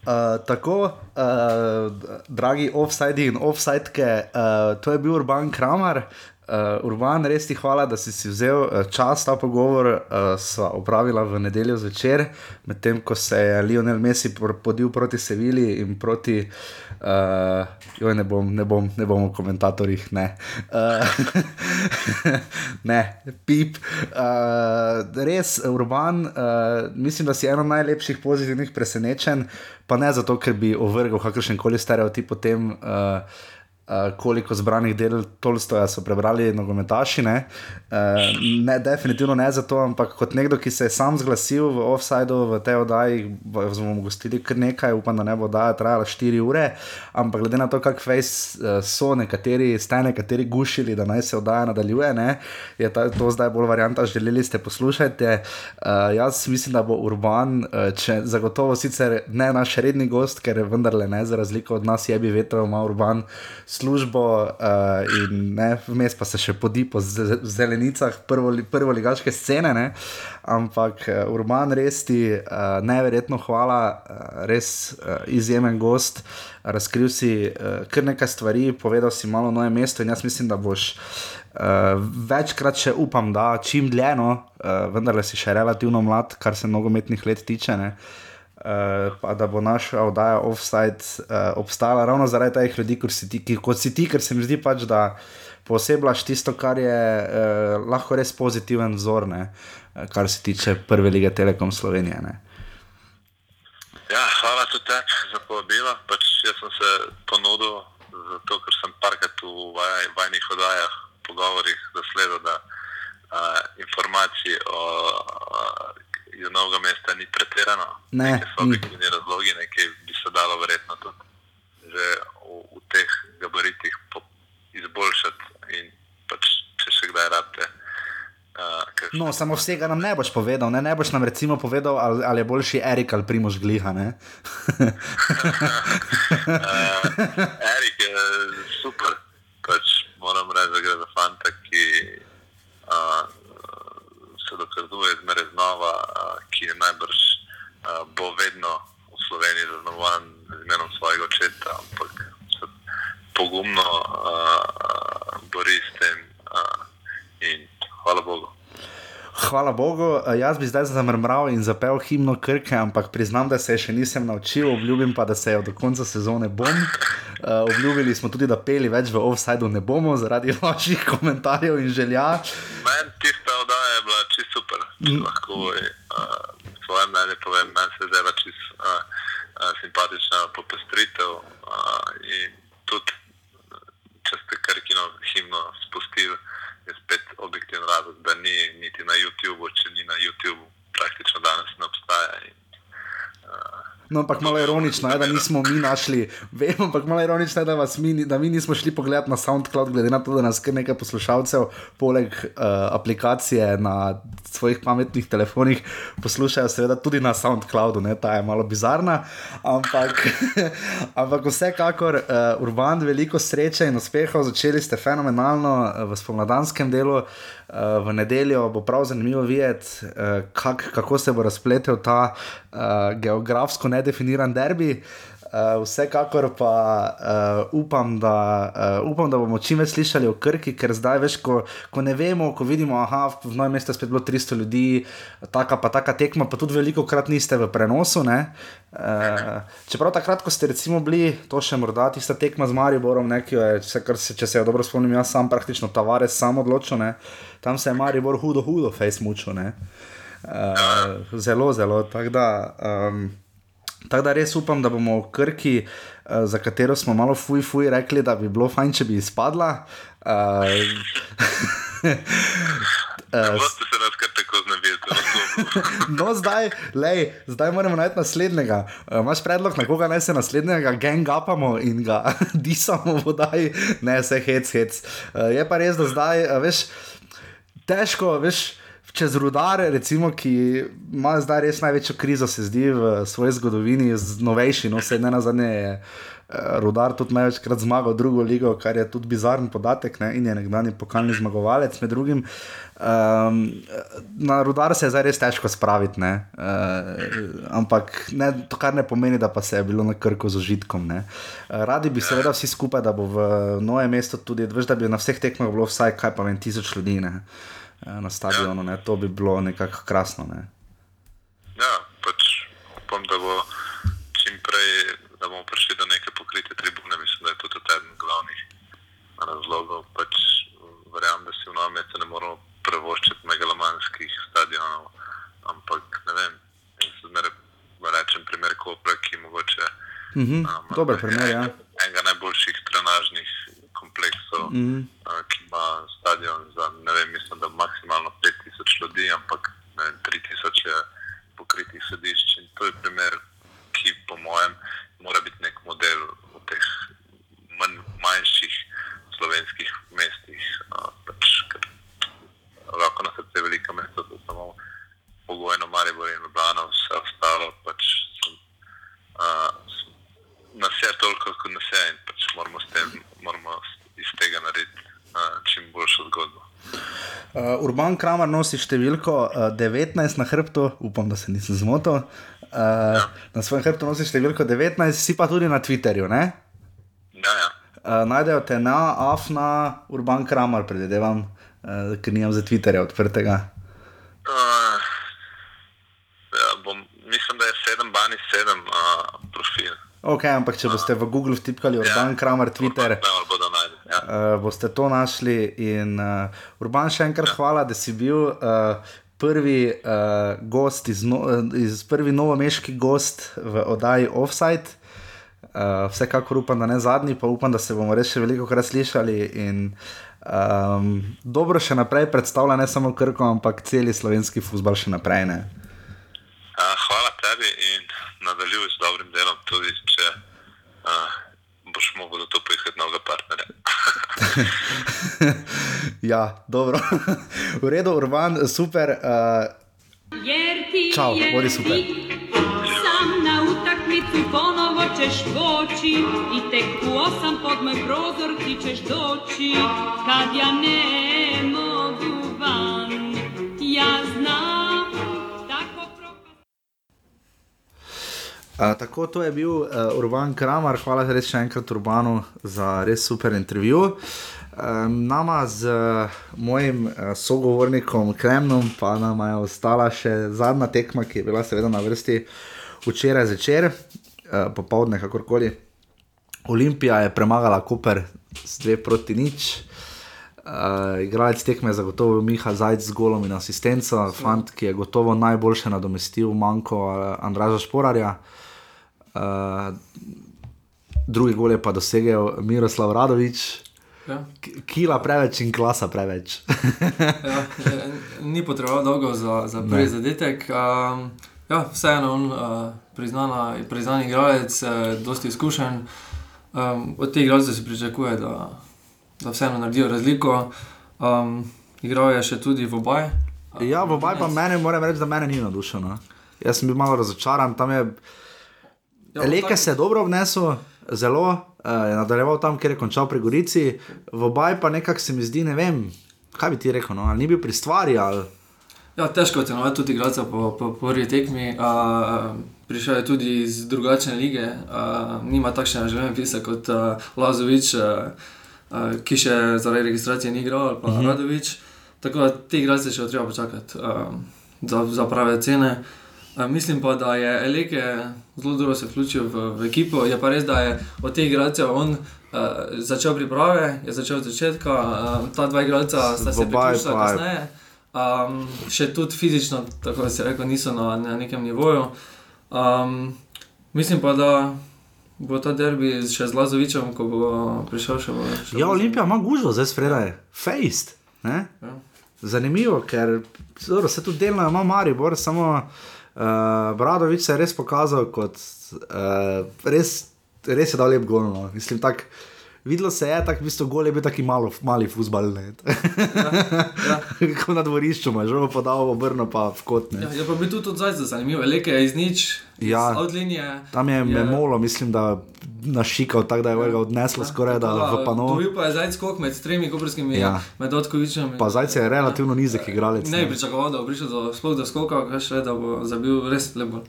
Uh, tako, uh, dragi offside in offside, uh, to je bil Urban Kramer. Uh, Urban, res ti hvala, da si, si vzel uh, čas ta pogovor. Uh, sva opravila v nedeljo zvečer, medtem ko se je Lionel Messi podil proti Sevilji in proti. Uh, joj, ne bom, ne bom, ne bom v komentatorjih, ne. Uh, ne, pip. Uh, res, Urban, uh, mislim, da si eno najlepših pozitivnih presenečenj pa ne zato, ker bi ovrgel kakršen koli stereotip o tem. Uh, uh, koliko zbranih del Tolstoja so prebrali nogometaši. Ne? Uh, ne, definitivno ne zato, ampak kot nekdo, ki se je sam zglasil v offsajdu v tej oddaji, bomo gostili kar nekaj, upam, da ne bo oddaja trajala 4 ure. Ampak glede na to, kako face uh, so nekateri, ste nekateri gušili, da naj se oddaja nadaljuje, ne? je ta, to zdaj bolj varianta, želeli ste poslušati. Uh, jaz mislim, da bo Urban, uh, če zagotovo sicer ne naš redni gost, ker vendarle ne, za razliko od nas, je bi vetrov, ima Urban službo uh, in ne, vmes pa se še podi po zelenicah prvo, prvo ligaške scene. Ne. Ampak uh, Urban res ti uh, neverjetno hvala, uh, res uh, izjemen gost. Razkril si uh, kar nekaj stvari, povedal si malo noje mesto in jaz mislim, da boš. Uh, večkrat še upam, da čim dlje, no, uh, vendar si še relativno mlad, kar se nogometnih let tiče. Uh, uh, pa da bo naša oddaja offside uh, obstala ravno zaradi teh ljudi, kot si, ti, ki, kot si ti, ker se mi zdi pač, da posebljaš tisto, kar je uh, lahko res pozitiven vzor, ne, kar se tiče prve lige Telekom Slovenije. Ne. Ja, hvala tudi tebi za povabilo. Pač jaz sem se ponudil, zato, ker sem parkrat v vajnih oddajah, pogovorih, zasledil, da uh, informacije o uh, iz novega mesta ni pretirano. Ne. So objektivni razlogi, nekaj bi se dalo verjetno tudi že v, v teh gabaritih izboljšati. In pač, če še kdaj rabite. Uh, no, samo vsega nam ne boš povedal. Ne, ne boš nam recimo povedal, ali, ali je boljši Erik ali Primož Gliha. uh, Erik je super. Pač moram reči, da gre za fanta, ki. Uh, se dokazuje zmeraj znova, ki je najbrž bo vedno v Sloveniji zaznamovan z imenom svojega očeta, ampak se pogumno bori s tem in hvala Bogu. Hvala Bogu, jaz bi zdaj zamrmral in zapel himno Krke, ampak priznam, da se še nisem naučil, obljubim pa, da se jo do konca sezone bom. Uh, obljubili smo tudi, da peli več v offsajdu ne bomo zaradi vaših komentarjev in želja. Meni tista oddaja je bila čisto super, če lahko uh, svoje mnenje povem, meni se zdaj čisto uh, uh, simpatična popestritev uh, in tudi, če ste Krkino himno spustili je spet objektivni razlog, da ni niti na YouTubu, če ni na YouTubu, praktično danes ne obstaja. In, No, ampak malo ironično je, da nismo mi našli, vemo, ampak malo ironično je, da, mi, da mi nismo šli pogledat na SoundCloud, glede na to, da nas kar nekaj poslušalcev, poleg uh, aplikacije na svojih pametnih telefonih, poslušajo, seveda tudi na SoundCloudu, ne, ta je malo bizarna. Ampak, ampak vsekakor, uh, Urban, veliko sreče in uspehov, začeli ste fenomenalno uh, v spomladanskem delu. Uh, v nedeljo bo prav zanimivo videti, uh, kak, kako se bo razpletel ta uh, geografsko nedefiniran derbi. Uh, vsekakor pa uh, upam, da, uh, upam, da bomo čim več slišali o Krki, ker zdaj veš, ko, ko ne vemo, ko vidimo, da v novem mestu je spet bilo 300 ljudi, taka pa taka tekma, pa tudi veliko krat niste v prenosu. Uh, čeprav takrat, ko ste recimo bili, to še morda tista tekma z Mariborom, nekaj, če, se, če se jo dobro spomnim, jaz sam praktično Tavares sam odločil, ne? tam se je Maribor hudo, hudo, fejs mučil. Uh, zelo, zelo. Tako da. Um, Tako da res upam, da bomo v Krki, uh, za katero smo malo fuj, fuj, rekli, da bi bilo fajn, če bi izpadla. Uh, Uh, se nas kar tako znavijete, No, zdaj, lej, zdaj moramo najti naslednjega. Uh, Imáš predlog, na koga naj se naslednjega gangapamo in ga disamo vodaj, ne vse hec, hec. Uh, je pa res, da zdaj, uh, veš, težko, veš. Čez rudare, recimo, ki ima zdaj res največjo krizo, se zdi v svoji zgodovini, z novejši, no, vse ne na zadnje je uh, rudar tudi največkrat zmagal drugo ligo, kar je tudi bizaren podatek ne, in je nekdani pokalni zmagovalec med drugim. Um, na rudar se je zdaj res težko spraviti, ne, uh, ampak ne, to kar ne pomeni, da pa se je bilo na krku z užitkom. Ne. Uh, radi bi seveda vsi skupaj, da bo v novem mestu tudi, veš, da bi na vseh tekmah bilo vsaj kaj pa vem, tisoč ljudi. Ne. Na stadionu, ne, to bi bilo nekako krasno. Ne. Ja, pač upam, da bo čim prej, da bomo prišli do neke pokrite tribune. Mislim, da je to tudi eden glavnih razlogov. Pač verjamem, da si v mestu ne moramo prevoščiti megalomanskih stadionov, ampak ne vem, jaz zmeraj rečem primer Kopra, ki mogoče. -hmm, um, dober primer, ja. Enega najboljših trenažnih kompleksov, mm -hmm. uh, ki ima stadion za, ne vem, mislim, da maksimalno 5000 ljudi, ampak vem, 3000 je pokritih sedišč. In to je primer, ki po mojem mora biti nek model v teh manj, manjših slovenskih mestih. Uh, pač, ker lahko na srce velika mesta, to samo pogojno Maribor in Ljubljana, vse ostalo pač sem, uh, nas je toliko, kot nas je in pač moramo, tem, moramo iz tega narediti uh, čim boljšo zgodbo. Uh, Urban Kramer nosi številko uh, 19 na hrbtu, upam, da se nisem zmotil. Uh, ja. Na svojem hrbtu nosi številko 19, si pa tudi na Twitterju. Ne? Ja, ja. Uh, najdejo te na Afna, Urban Kramer, predvidevam, uh, ker nimam za Twitterja odprtega. Uh, ja, bom, mislim, da je 7 bani 7 uh, profil. Ok, ampak če boste v Google vtipkali Urban ja. Kramer Twitter, Urban, ja. Uh, boste to našli. In uh, Urban, še enkrat hvala, da si bil uh, prvi uh, gost, iz, no, iz prvi novomeški gost v oddaji Offside. Uh, vsekakor upam, da ne zadnji, pa upam, da se bomo res še veliko krat slišali. In, um, dobro še naprej predstavlja ne samo Krko, ampak celi slovenski futbol še naprej. Uh, hvala tebi in nadaljuj z dobrim delom, tudi če uh, boš mogel to poiskati novega partnerja. ja, dobro. v redu, Urban, super. Uh, Čau, bodi super. Sam na utakmicu ponovo ćeš poći i tek u osam pod moj prozor ti ćeš doći kad ja ne mogu van. Ja znam Uh, tako to je bil uh, Urban Kramer, hvala res še enkrat Urbanu za res super intervju. Um, nama z uh, mojim uh, sogovornikom Kremnom, pa nama je ostala še zadnja tekma, ki je bila seveda na vrsti včeraj zvečer, uh, popoldne, kakorkoli. Olimpija je premagala Koper z dve proti nič. Uh, igralec tekme je zagotovo Miha Zajc z golom in asistenco, fant, ki je gotovo najboljše nadomestil manjko Andraža Šporarja. Uh, drugi gol je pa dosegel Miroslav Radovič, Ja. Kila preveč in klasa preveč. Ja, ni potreboval dolgo za, za prvi Ne. zadetek. Um, ja, vseeno, on, uh, priznana, priznan igralec, uh, dosti izkušen. Um, od teh igralcev se pričakuje, da, da vseeno naredijo razliko. Um, igral je še tudi v obaj. ja, v obaj pa mene, moram reči, da mene ni navdušeno. Jaz sem bil malo razočaran, tam je Ja, Leke se je dobro obnesel, zelo uh, je nadaljeval tam, kjer je končal pri Gorici, v obaj pa nekako se mi zdi, ne vem, kaj bi ti rekel, no? ali ni bil pri stvari. Ali... Ja, težko je ocenovati tudi igralca po, po, prvi tekmi. Uh, prišel je tudi iz drugačne lige, uh, nima takšnega življenjepisa kot uh, Lazovič, uh, uh, ki še zaradi registracije ni igral, ali pa uh -huh. Radovič. Tako da te igralce še treba počakati uh, za, za prave cene. Uh, mislim pa, da je Eleke zelo dobro se vključil v, v ekipo. Je pa res, da je od teh igralcev on uh, začel priprave, je začel od začetka. Uh, ta dva igralca sta se priključila kasneje. Um, še tudi fizično, tako da se reče, niso na, na nekem nivoju. Um, mislim pa, da bo ta derbi še z Lazovičem, ko bo prišel še v. Še Ja, Olimpija ima gužvo, zdaj spredaj, fejst. Ja. zanimivo, ker dobro, se tudi delno ima Maribor, samo uh, Bradovič se je res pokazal kot uh, res, res je dal lep gol. No. Mislim, tak, videlo se je, tako v bistvu gol je bil taki malo, mali fusbal. Ja. Kot na dvorišču, ima že podal obrno pa v kot. Ne. Ja, je pa bil tudi zdaj zanimiv, leke je iz nič, Ja. iz outlinije. Tam je memolo, mislim, da našikal tako, da je ga odneslo skoraj da v pano. Dobil pa je zdaj skok med tremi koprskimi, Ja. ja. med Otkovičem. Pa Zajce je relativno nizek igralec. Ne bi pričakoval, da bo prišel do, do skoka, še, da bo zabil res lep gol.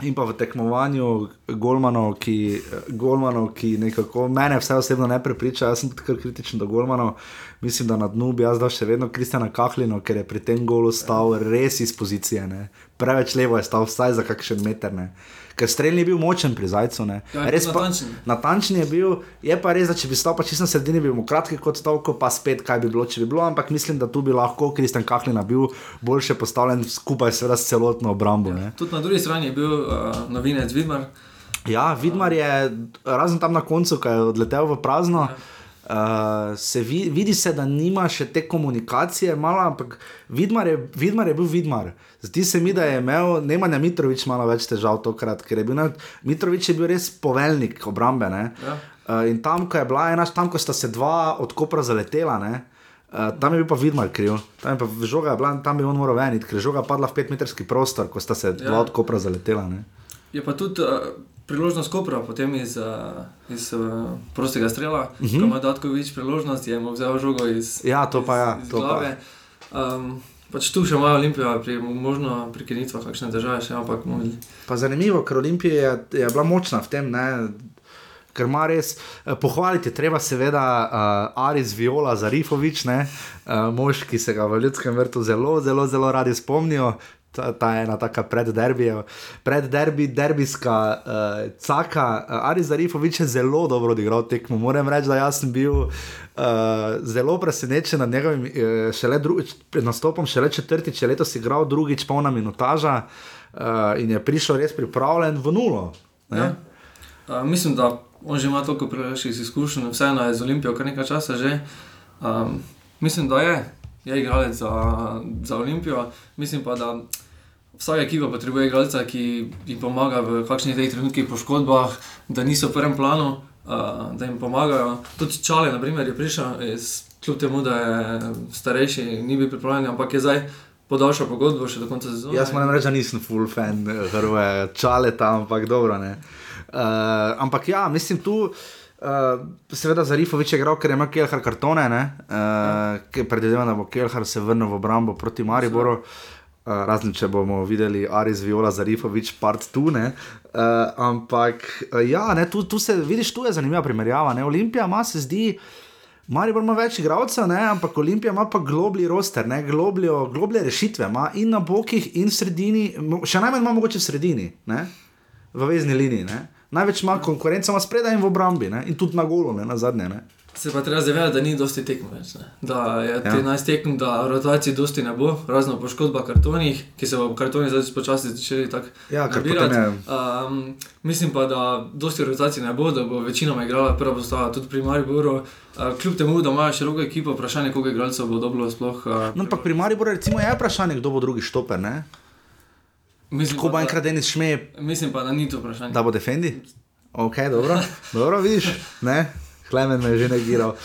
In pa v tekmovanju Golmanov, ki, Golmanov, ki nekako mene vse osebno ne prepriča, jaz sem tudi kar kritičen do Golmanov. Mislim, da na dnu bi jaz dal še vedno Kristjana Kahlino, ker je pri tem golu stal res iz pozicije. Ne. Preveč levo je stal, vsaj za kakšen meter. Ne. Ker strelj ni bil močen pri zajcu. ne. Ja, Res pa- natančen. Natančen je bil, je pa res, da če bi stal pa čisto na sredini, bi mu kratki kot stavko, pa spet kaj bi bilo, če bi bilo, ampak mislim, da tu bi lahko Kristjan Kahlina bil boljše postavljen skupaj seveda s celotno obrambo. ne. Tudi na drugi strani je bil uh, novinec Vidmar. Ja, Vidmar je, razen tam na koncu, ko je odletel v prazno, uh, se vi, vidi se, da nima še te komunikacije, malo, ampak Vidmar je, Vidmar je bil Vidmar. Zdi se mi, da je imel Nemanja Mitrovič malo več težav tokrat, ker je bil ne- Mitrovič je bil res poveljnik obrambe. ne. Ja. Uh, in tam, ko je bila ena, tam, ko sta se dva od kopra zaletela, ne, uh, tam je bil pa Vidmar kriv. Tam, je pa žoga je bila, tam bi on moral veniti, ker je žoga padla v petmetrski prostor, ko sta se ja. dva Ja. od kopra zaletela. Ne. Je pa tudi uh, priložnost Kopra, potem iz, uh, iz uh, prostega strela, uh -huh. ko ima Datkovič priložnost, je mu vzel žogo iz, Mhm. Ja, to pa ja, iz, iz to pa. glave. Um, pač tu še imajo Olimpijo, pri, možno pri kenitvah, kakšne težave še, ampak mu Pa zanimivo, ker Olimpija je, je bila močna v tem, ne? ker ima res eh, pohvaliti, treba seveda uh, Aris Viola Zarifovič, ne? uh, mož, ki se ga v ljudskem vrtu zelo, zelo, zelo radi spomnijo. Ta, ta ena taka predderbijo, predderbi, derbijska uh, caka. Uh, Aris Zarifovič je zelo dobro odigral tekmo. Moram reči, da sem bil uh, zelo presenečen nad njegovim uh, šele dru, pred nastopom, šele četrtič je letos igral, drugič polna minutaža uh, in je prišel res pripravljen v nulo. ne. Ja. Uh, mislim, da on že ima toliko prejšnjih izkušenj, vseeno je z Olimpijo kar nekaj časa že. Um, mislim, da je, je igralec za, za Olimpijo. Mislim pa, da vsaka ekipa potrebuje igralca, ki jim pomaga v kakšnih teh trenutkih poškodbah, da niso v prvem planu, uh, da jim pomagajo. Tudi Čale, na primer, je prišel, iz, kljub temu, da je starejši, ni bil pripravljen, ampak je zdaj podaljšal pogodbo še do konca sezone. Jaz moram reči, da nisem full fan eh, Hrvoje, čaleta, ampak dobro. ne. Uh, ampak ja, mislim tu. Uh, seveda za Rifovič je igral, ker ima Kelhar kartone, uh, predvidevam, da bo Kelhar se vrnil v obrambo proti Mariboru. Uh, razen če bomo videli Aris Viola za Rifovič, part tu. ne. Uh, ampak uh, ja, ne, tu, tu se vidiš, tu je zanimiva primerjava. Ne. Olimpija ima se zdi. Maribor ima več igralcev, ampak Olimpija ima pa globlji roster, ne, globljo, globlje rešitve, ima in na bokih, in v sredini, še najmanj ima mogoče v sredini, ne, v vezni liniji. Ne. Največ ima konkurenca, ima spredaj in v obrambi, ne, in tudi na golu, ne, na zadnje. Ne. Se pa treba zavedati, da ni dosti tekmo več. Ne? Da je Ja. 13 tekem, da rotacij dosti ne bo, razno poškodba kartonih, ki se bo kartoni zdaj počasi začeli tako Ja, nabirati. Um, mislim pa, da dosti rotacij ne bo, da bo večinoma igrala prva postava tudi pri Mariboru. Uh, kljub temu, da imajo široko ekipo, vprašanje, koliko igralcev bo dobilo sploh. Uh, No, ampak pri Mariboru recimo, je vprašanje, kdo bo drugi štoper, ne. mislim, Ko pa, bo da, enkrat Denis šmeje, mislim pa, da ni to vprašanje. da bo defendi. Ok, dobro, dobro vidiš, ne, Klemen me je že negiral.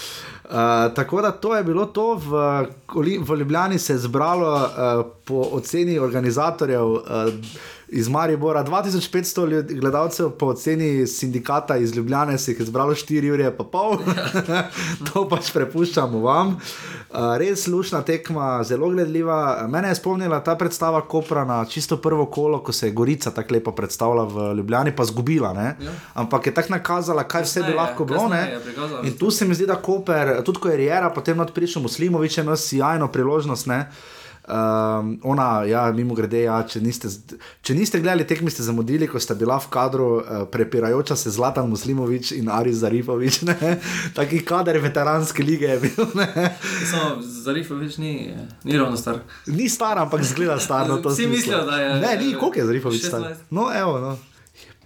Uh, tako da to je bilo to, v, v Ljubljani se je zbralo uh, po oceni organizatorjev uh, iz Maribora 2500 ljud- gledalcev, po oceni sindikata iz Ljubljane se jih je zbralo 4 ure, pa pol. to pač prepuščamo vam. Uh, res lušna tekma, zelo gledljiva. Mene je spomnila ta predstava Kopra na čisto prvo kolo, ko se je Gorica tako lepo predstavila v Ljubljani, pa zgubila. ne. Ja. Ampak je tako nakazala, kaj vse bi lahko bilo. In tu se mi zdi, da Koper, tudi ko je Rijera, potem not prišel Muslimovič, ima sjajno priložnost. Ne? Um, ona, ja, mimo grede, ja, če, niste, če niste gledali tekmi, ste zamudili, ko sta bila v kadru uh, prepirajoča se Zlatan Muslimovič in Aris Zarifovič. ne. Taki kader veteranske lige je bil. Samo Zarifovič ni, ni ravno star. Ni star, ampak zgleda star. No, Vsi mislijo, da je- Ne, ni, koliko je Zarifovič star? 16. No, evo, no.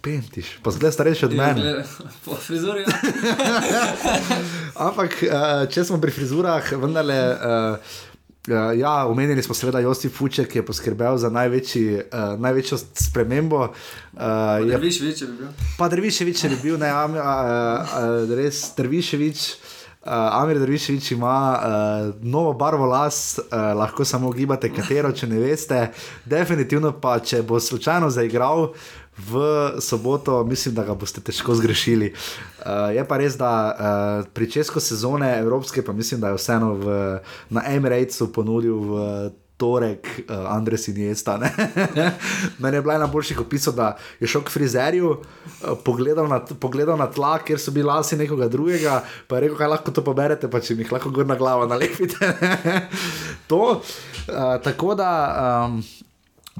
Pentiš, pa zgleda starejši od mene. Po frizuri. ja. Ampak, uh, če smo pri frizurah, vendarle. Uh, Uh, ja, omenili smo seveda Josip Fuček, ki je poskrbel za največji, uh, največjo spremembo. Uh, je, Viš, bi bil. pa Drviševič je bil, ne, am, uh, uh, res Drviševič. Uh, Amir Drviševič ima uh, novo barvo las, uh, lahko samo gibate, katero, če ne veste. Definitivno pa, če bo slučajno zaigral v soboto, mislim, da ga boste težko zgrešili. Uh, je pa res, da uh, pri česko sezone Evropske, pa mislim, da je vseeno v, na Emiratesu ponudil v torek uh, Andres in Jesta. Meni je bila ena boljših opisov, da je šel k frizerju, uh, pogledal, na, pogledal na tla, kjer so bili lasi nekoga drugega, pa je rekel, kaj lahko to poberete, pa če mi jih lahko gor na glavo nalepite. to, uh, tako da. Um,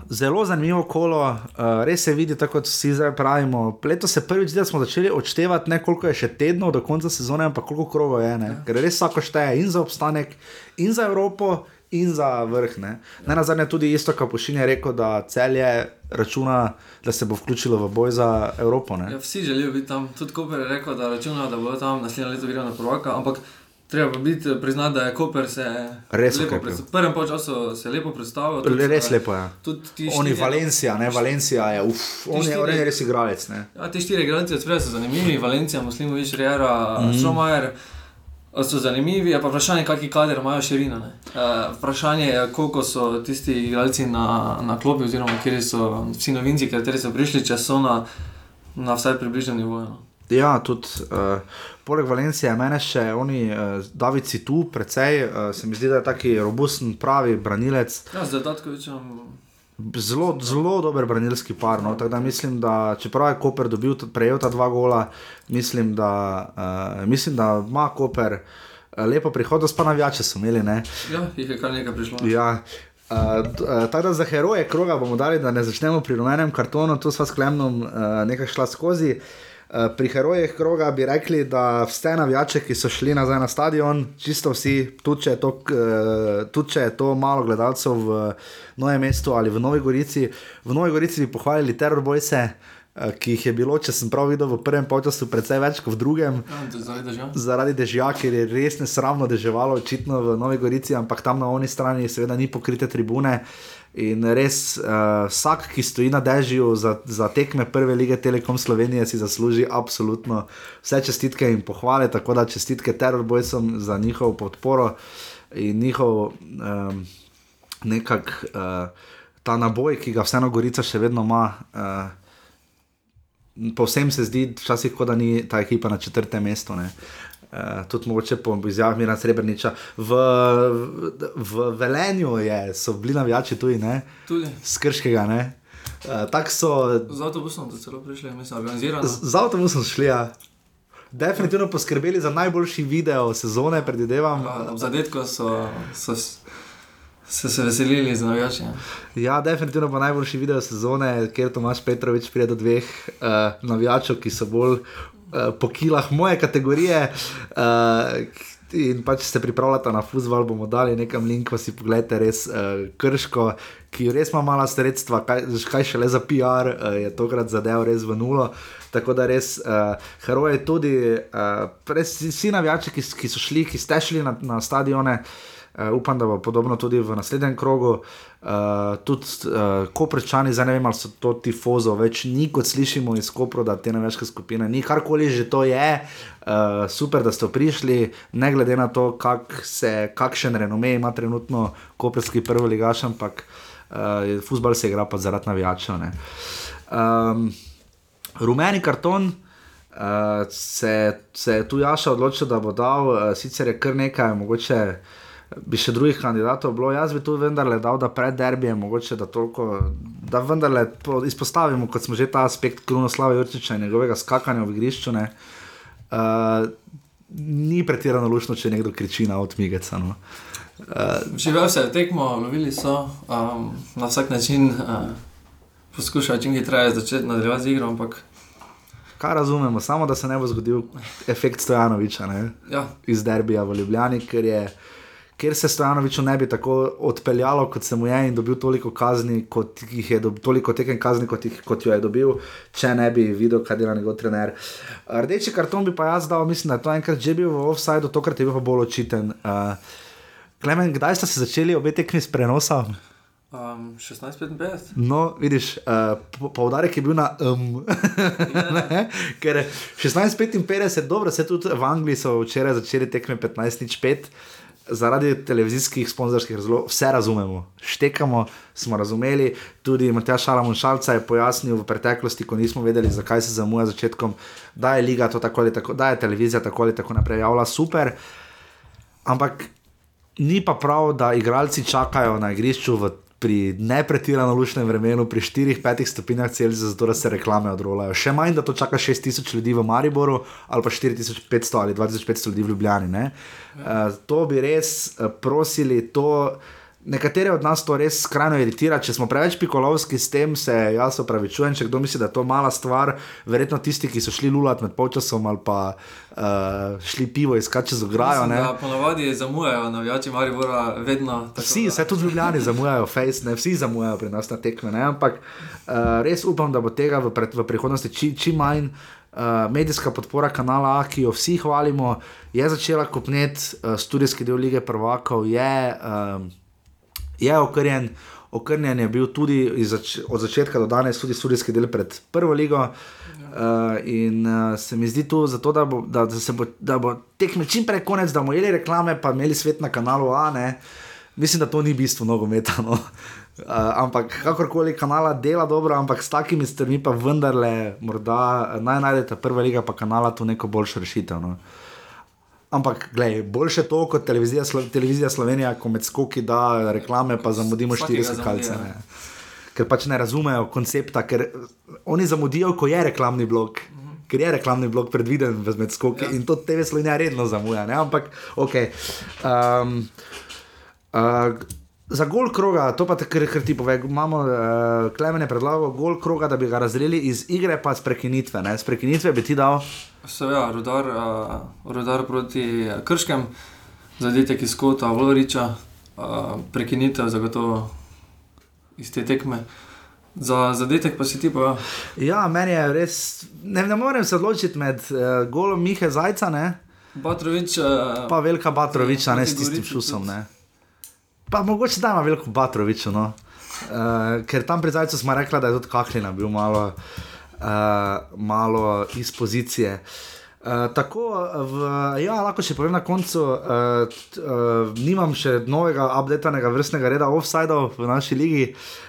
Zelo zanimivo kolo, uh, res se vidi, tako kot vsi zdaj pravimo. Leto se prvič, da smo začeli odštevati, ne koliko je še tednov do konca sezone, ampak koliko krogov je. Ja. Ker res vsako šteje in za obstanek, in za Evropo, in za vrh. Ne, ne na zadnje tudi isto, kot Pošin je rekel, da celje računa, da se bo vključilo v boj za Evropo. Ja, vsi želijo biti tam, tudi Koper je rekel, da računajo, da bo tam naslednje leto igral na prvaka. Ampak Treba biti priznati, da je Koper se res lepo predstavil. V prvem času se je lepo predstavil. Tudi, res lepo je. Ja. Oni Valencija, ne Valencija je, uf, on je, on je res igralec. Ne. Ja, ti štiri igralci so zanimivi, Valencija, Muslimovič, Riera, mm. Šromajer. So zanimivi, pa vprašanje, kakšen kader imajo širino. Uh, vprašanje je, koliko so tisti igralci na, na klopi, oziroma kje so vsi novinci, kateri so prišli, če so na, na vsaj približnem nivoju. No. Ja, tudi uh, poleg Valencije, meni še oni, uh, David, si tu, precej, uh, se mi zdi, da je taki robusten, pravi branilec. Ja, zdaj tako večem. Zelo, zelo dober branilski par. No? Da mislim, da čeprav je Koper dobil, prejel ta dva gola, mislim, da, uh, mislim, da ima Koper lepo prihodnost, pa navijače so imeli. Ne? Ja, jih je kar nekaj prišlo. Ja. Uh, uh, tako da za heroje kroga bomo dali, da ne začnemo pri rumenem kartonu, tu sva s klemnom uh, nekaj šla skozi. Uh, Eh, pri herojih kroga bi rekli, da vse navijače, ki so šli nazaj na stadion, čisto vsi, tudi če je to, eh, tudi če je to malo gledalcev v Novem mestu ali v Novi Gorici, v Novi Gorici bi pohvalili teror bojse. Eh, ki jih je bilo, če sem prav videl, v prvem času precej več kot v drugem. Ja, zaradi dežja, ker je res nesramno deževalo, očitno v Novi Gorici, ampak tam na oni strani seveda ni pokrite tribune. Uh, In res, uh, vsak, ki stoji na dežju za, za tekme prve lige Telekom Slovenije, si zasluži absolutno vse čestitke in pohvale. Tako da čestitke terorbojcem za njihovo podporo in njihov um, nekak, uh, ta naboj, ki ga vseeno Gorica še vedno ima. Uh, Povsem se zdi, včasih, da ni ta ekipa na četrtem mestu. Uh, uh, tudi mogoče po izjavi Mirna Srebrniča. V, v Velenju je, so bili navijači tudi, ne? Tudi. Skrškega, ne? Uh, so, z avtobusom so celo prišli, mislim, organizirano. Z, z avtobusom šli, ja. Definitivno poskrbeli za najboljši video sezone, predvidevam. Ja, Zadetko so. so Se se veselili za navijače. Ja, definitivno pa najboljši video sezone, kjer Tomaš Petrovič pride do dveh uh, navijačev, ki so bolj uh, po kilah moje kategorije. Uh, In pa če se pripravljate na fusbal, bomo dali nekam link, pa si pogledajte res uh, krško, ki res ima mala sredstva, kaj, kaj še le za PR, uh, je tokrat zadev res v nulo. Tako da res uh, heroje tudi, uh, res vsi navijači, ki, ki so šli, ki ste šli na, na stadione. Uh, Uh, upam, da bo podobno tudi v naslednjem krogu. Uh, tudi uh, koprečani, zdaj ne vem, ali so to tifozo, več ni kot slišimo iz Kopra, da te neveške skupine, ni karkoli že to je. Uh, super, da ste prišli, ne glede na to, kak se, kakšen renome ima trenutno koperski prvi ligaš, ampak uh, futbol se igra pa zaradi navijačev. Um, rumeni karton. Uh, se, se je tu Jaša odločil, da bo dal, uh, sicer je kar nekaj, mogoče uh, bi še drugih kandidatov bilo. Jaz bi tu vendarle dal, da pred derbijem, mogoče da toliko, da vendarle izpostavimo, kot smo že ta aspekt Krunoslava Jurčiča in njegovega skakanja v igrišču. Uh, ni pretirano lušno, če nekdo kriči na odmigeca. No. Uh, Živel se je tekmo, lovili so um, na vsak način, uh, poskušali čim hitreje začeti nadaljevati z igro. Ampak... Kaj razumemo, samo da se ne bo zgodil efekt Stojanoviča ja. iz Derbija v Ljubljani, ker je ker se Stojanoviču ne bi tako odpeljalo, kot se mu je in dobil toliko kazni, kot jih je dobil, toliko tekem kazni, kot, jih, kot jo je dobil, če ne bi videl, kaj dela njegov trener. Rdeči karton bi pa jaz dal, mislim, da je to enkrat že bil v offsajdu, tokrat je bil pa bolj očiten. Uh, Klemen, kdaj ste se začeli obe tekmi s prenosom? Um, 16-55. No, vidiš, uh, poudarek je bil na um. Ker 16-55, dobro, se tudi v Angliji so včeraj začeli tekme 15-5. Zaradi televizijskih sponzorskih razlogov vse razumemo, štekamo, smo razumeli. Tudi Matjaš Šalamon Šalca je pojasnil v preteklosti, ko nismo vedeli, zakaj se zamuja začetkom, da je liga to tako ali tako, da je televizija tako ali tako naprej javila super. Ampak ni pa prav, da igralci čakajo na igrišču v, pri nepretirano lušnem vremenu, pri 4-5 stopinjah Celzija, zato da se reklame odrolajo. Še manj, da to čaka 6000 ljudi v Mariboru ali pa 4500 ali 2500 ljudi v Ljubljani. ne. Uh, to bi res uh, prosili, to. Nekatere od nas to res skrajno iritira, če smo preveč pikolovski s tem, se jaz opravičujem, če kdo misli, da je to mala stvar. Verjetno tisti, ki so šli lulat med polčasom ali pa uh, šli pivo iskati čez ograjo. Ja, ponovadi zamujajo navijači Maribora vedno. tako Vsi, vse tudi ljubljeni zamujajo, face, ne, vsi zamujajo pri nas na tekme. Ne, ampak uh, res upam, da bo tega v, pred, v prihodnosti čim, čim manj. Uh, medijska podpora kanala A, ki jo vsi hvalimo, je začela kopnet, uh, študijski del lige prvakov je, um, je okrnjen. Okrnjen je bil tudi iz zač od začetka do danes, tudi študijski del pred prvo ligo. Uh, in uh, se mi zdi tu, zato, da, bo, da, da, se bo, da bo tekme čim prej konec, da bomo imeli reklame, pa imeli svet na kanalu A. Ne. Mislim, da to ni bistvo nogometa. No. Uh, ampak kakorkoli kanala dela dobro, ampak s takimi strmi pa vendarle, morda naj najdete prva liga, pa kanala tu neko boljšo rešitev. No. Ampak, gledaj, boljše to kot televizija, Slo televizija Slovenija, ko med skoki da reklame, pa zamudimo štiri skakalce. ne. Ker pač ne razumejo koncepta, ker oni zamudijo, ko je reklamni blok. Ker je reklamni blok predviden v med skoki ja. in to TV Slovenija redno zamuja. Ne? Ampak, ok. Um, uh, za gol kroga, to pa kar, kar ti pove, imamo uh, klemene predlago, gol kroga, da bi ga razdelili iz igre, pa z prekinitve. Ne? Z prekinitve bi ti dal. Seveda, rodar, uh, rodar proti Krškem, zadetek iz kota Vloriča, uh, prekinitev zagotovo iz te tekme. Za zadetek pa si ti pa. Ja, meni je res, ne, ne morem se odločiti med uh, golom Mihe Zajca ne, Batrovič, uh, pa Velika Batroviča, ne s tistim šusom. Ne. Pa mogoče da ima veliko Batroviča. No. Uh, ker tam pri Zajcu smo rekli, da je tudi Kahlina bil malo, uh, malo iz pozicije. Uh, tako, v, ja, lahko še povem na koncu, uh, t, uh, nimam še novega, updatenega vrstnega reda offsajdov v naši ligi.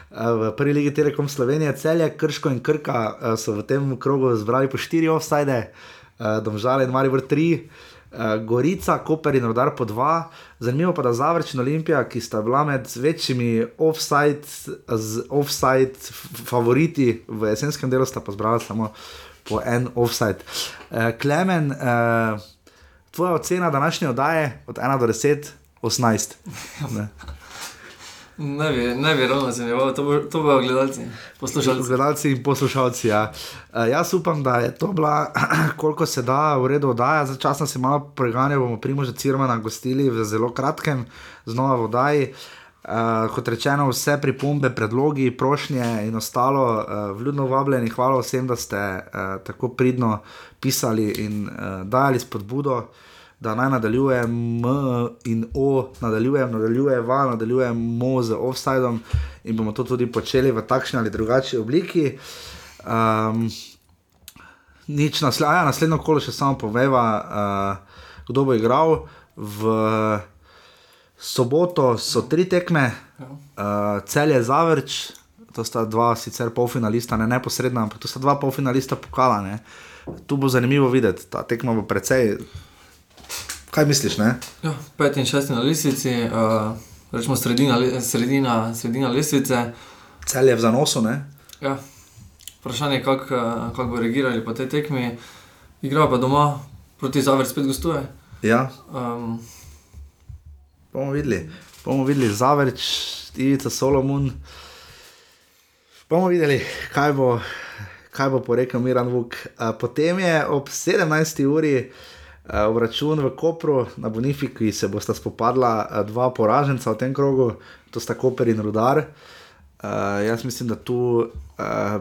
Uh, v prvi ligi Telekom Slovenije, celje, Krško in Krka uh, so v tem krogu zbrali po štiri offsajde, uh, Domžale in Maribor tri. Uh, Gorica, Koper in Rodar po dva, zanimivo pa da Zavrč in Olimpija, ki sta bila med večjimi offside, z offside favoriti v jesenskem delu, sta pa zbrala samo po en offside. Uh, Klemen, uh, tvoja ocena današnje oddaje od 1 do 10, 18. Ne. Ne bi, ne bi ravno zanimivo, to, bo, to bojo gledalci, poslušalci. Gledalci in poslušalci. Ja. Uh, jaz upam, da je to bila, koliko se da, v redu oddaja. Začasno se malo preganjamo, bomo Primoža Cirmana gostili v zelo kratkem, znova v oddaji. Uh, kot rečeno, vse pripombe, predlogi, prošnje in ostalo, uh, vljudno vabljeni, hvala vsem, da ste uh, tako pridno pisali in uh, dajali spodbudo, da naj nadaljujem M in O, nadaljujem, nadaljujem, va, nadaljujemo z offsidom in bomo to tudi počeli v takšni ali drugačni obliki. Um, nič nasle ja, naslednjo kolo še samo poveva, uh, kdo bo igral. V soboto so tri tekme, uh, cel je zavrč, to sta dva sicer polfinalista, ne neposredna, ampak to sta dva polfinalista pokala. Ne. Tu bo zanimivo videti, ta tekma bo precej. Kaj misliš? Ne? Ja, peti in šesti na lestvici, uh, rečemo sredina, sredina, sredina lestvice. Cel je v zanosu, ne? Ja. Vprašanje je, kako uh, kak bo reagirali po tej tekmi. Igra pa doma, proti Zavrč spet gostuje. Ja, Um, bomo videli. Bomo videli Zavrč, Ivica Solomon. Bomo videli, kaj bo, kaj bo porekel Miran Vuk. Uh, potem je ob 17. uri uh, obračun v Kopru na Bonifiki, se bosta spopadla uh, dva poraženca v tem krogu, to sta Koper in Rudar. Uh, jaz mislim, da tu uh,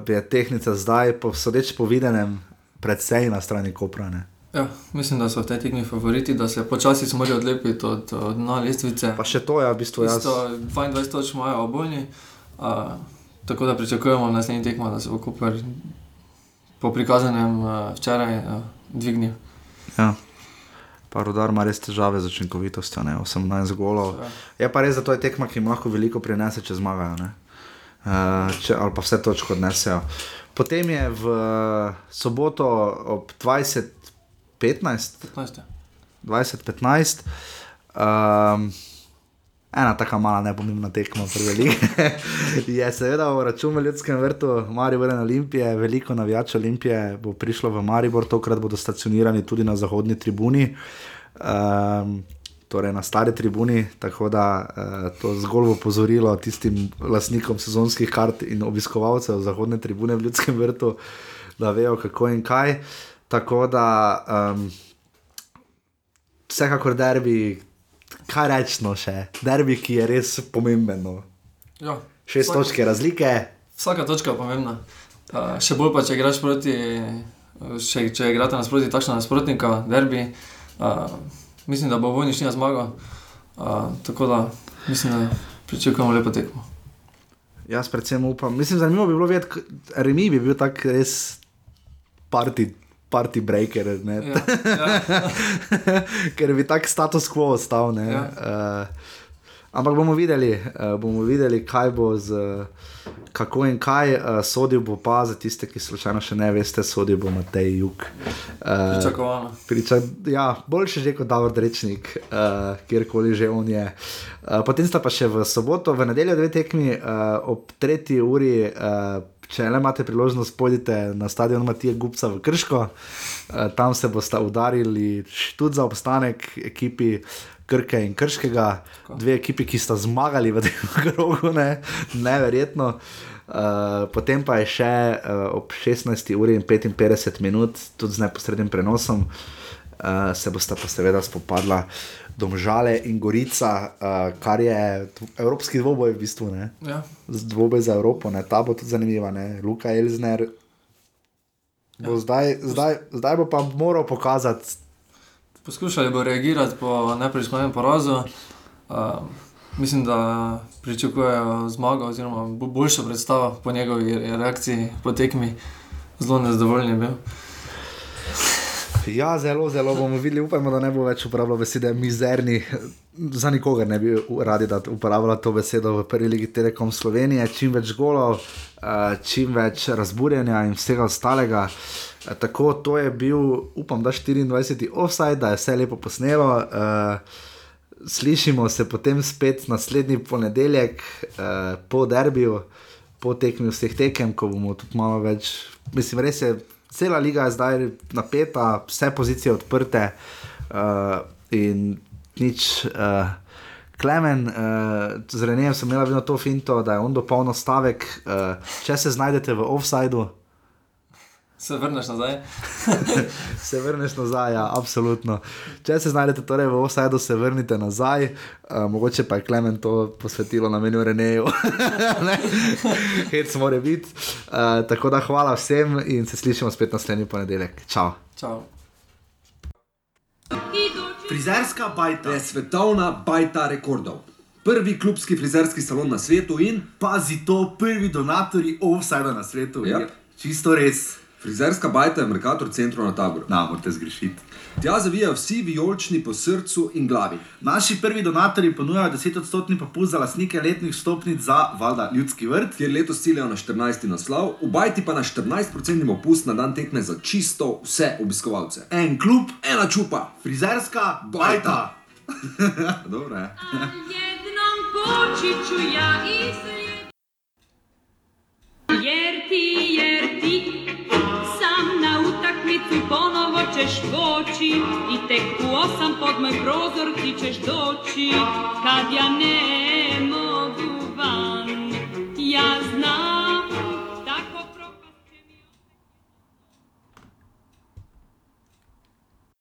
je tehnica zdaj, po sodeč po videnem, predvsej na strani Kopra. Ne? Ja, mislim, da so v tej tekmi favoriti, da se počasi morali odlepiti od, od dna lestvice. Pa še to, ja, v bistvu jaz. Isto 22 točk imajo obojni, uh, tako da pričakujemo na naslednji tekmi, da se bo Koper po prikazanem uh, včeraj uh, dvignil. Ja. Pa rodar ima res težave z učinkovitostjo, ne? 18 golov. Ja. Je pa res, da to je tekma, ki jim lahko veliko prinese, če zmagajo. ne. Uh, če, ali pa vse točke odnesejo. Potem je v soboto ob 20.15, 15. 20.15, um, ena tako mala, nepomembna tekma, prve lige. je seveda v računu Ljudskem vrtu, Maribor in Olimpije, veliko navijačev Olimpije bo prišlo v Maribor, tokrat bodo stacionirani tudi na zahodni tribuni. Um, Torej na stari tribuni, tako da uh, to zgolj bo pozorilo tistim lastnikom sezonskih kart in obiskovalcev zahodne tribune v Ljudskem vrtu, da vejo kako in kaj. Tako da um, vsekakor derbi, kaj rečeno še, derbi, ki je res pomemben. No. Ja, Šest vsak- točke razlike, Vsaka točka je pomembna. Uh, še bolj pa, če igraš proti, še, če igrate nasproti takšna nasprotnika, derbi. Uh, mislim, da bo vojni šli na zmago. Uh, tako da mislim, da pričakujemo lepo tekmo. jaz predvsem upam. Mislim, zanimivo bi bilo videti, remi bi bil tak res party, party breaker. Ne? Ja, ja. ker bi tak status quo ostal. ne. Ja. Uh, ampak bomo videli, uh, bomo videli, kaj bo z. Kako in kaj uh, sodil bo pa za tiste, ki slučajno še ne veste, sodil bo Matej Juk. Uh, Pričakovano. Priča, ja, boljše že kot Davor Rečnik, uh, kjerkoli že on je. Uh, potem sta pa še v soboto, v nedeljo dve tekmi uh, ob tretji uri. Uh, Če le imate priložnost, pojdite na stadion Matija Gupca v Krško, uh, tam se boste udarili tudi za obstanek ekipi Krke in Krškega, dve ekipi, ki sta zmagali v tem krogu, ne? neverjetno. Uh, potem pa je še uh, ob 16. uri in 55 minut, tudi z neposrednim prenosom, uh, se bosta pa seveda spopadla Domžale in Gorica, uh, kar je evropski dvoboj v bistvu, ne? Ja. Dvoboj za Evropo, ne? ta bo tudi zanimiva. Ne? Luka Elzner bo zdaj, zdaj, zdaj bo pa moral pokazati. Poskušali bodo reagirati po nepremičnem porazu. Uh, mislim, da pričakujejo zmago, oziroma bo- boljšo predstavo po njegovi re- reakciji po tekmi. Zelo nezadovoljen je bil. Ja, zelo, zelo bomo videli. Upajmo, da ne bo več uporabljal besede mizerni. Za nikogar ne bi radi, da uporablja to besedo v prvi ligi Telekom Slovenije. Čim več golov, eh, čim več razburjenja in vsega ostalega. Eh, Tako to je bil, upam, da 24. offside, da je vse lepo posnelo. Eh, Slišimo se potem spet naslednji ponedeljek po derbiju, po tekmi vseh tekem, ko bomo tudi malo več. Mislim, res je, cela liga je zdaj napeta, vse pozicije odprte uh, in nič. Uh, Klemen, uh, z Renejem sem imel vedno to finto, da je on dopolnil stavek, uh, če se znajdete v offsajdu, Se vrneš nazaj. se vrneš nazaj, ja, absolutno. Če se znajdete torej v offsajdu, se vrnite nazaj, uh, mogoče pa je Klemen to posvetilo namenju Reneju. Ne? Hec mora biti. Uh, tako da hvala vsem in se slišimo spet naslednji ponedeljek. Čau. Čau. Frizerska bajta. je svetovna bajta rekordov. Prvi klubski frizerski salon na svetu in Pazi to, prvi donatorji offsajda na svetu. Yep. Je Čisto res. Frizerska bajta je v Merkator centru na taboru. Na, morate zgrešiti. Tja zavijajo vsi vijolični po srcu in glavi. Naši prvi donatorji ponujajo 10-odstotni popust za lastnike letnih stopnic za valjda ljudski vrt. Kjer letos ciljajo na 14. naslov, v bajti pa na 14% popust na dan tekme za čisto vse obiskovalce. En klub, Ena čupa, frizerska bajta. Dobro je. jednom poći ću ja i slijed. Jer ti, jer ti, ti ponovo ćeš poći I tek u osam pod moj prozor ti ćeš doći. Kad ja ne mogu van, ja znam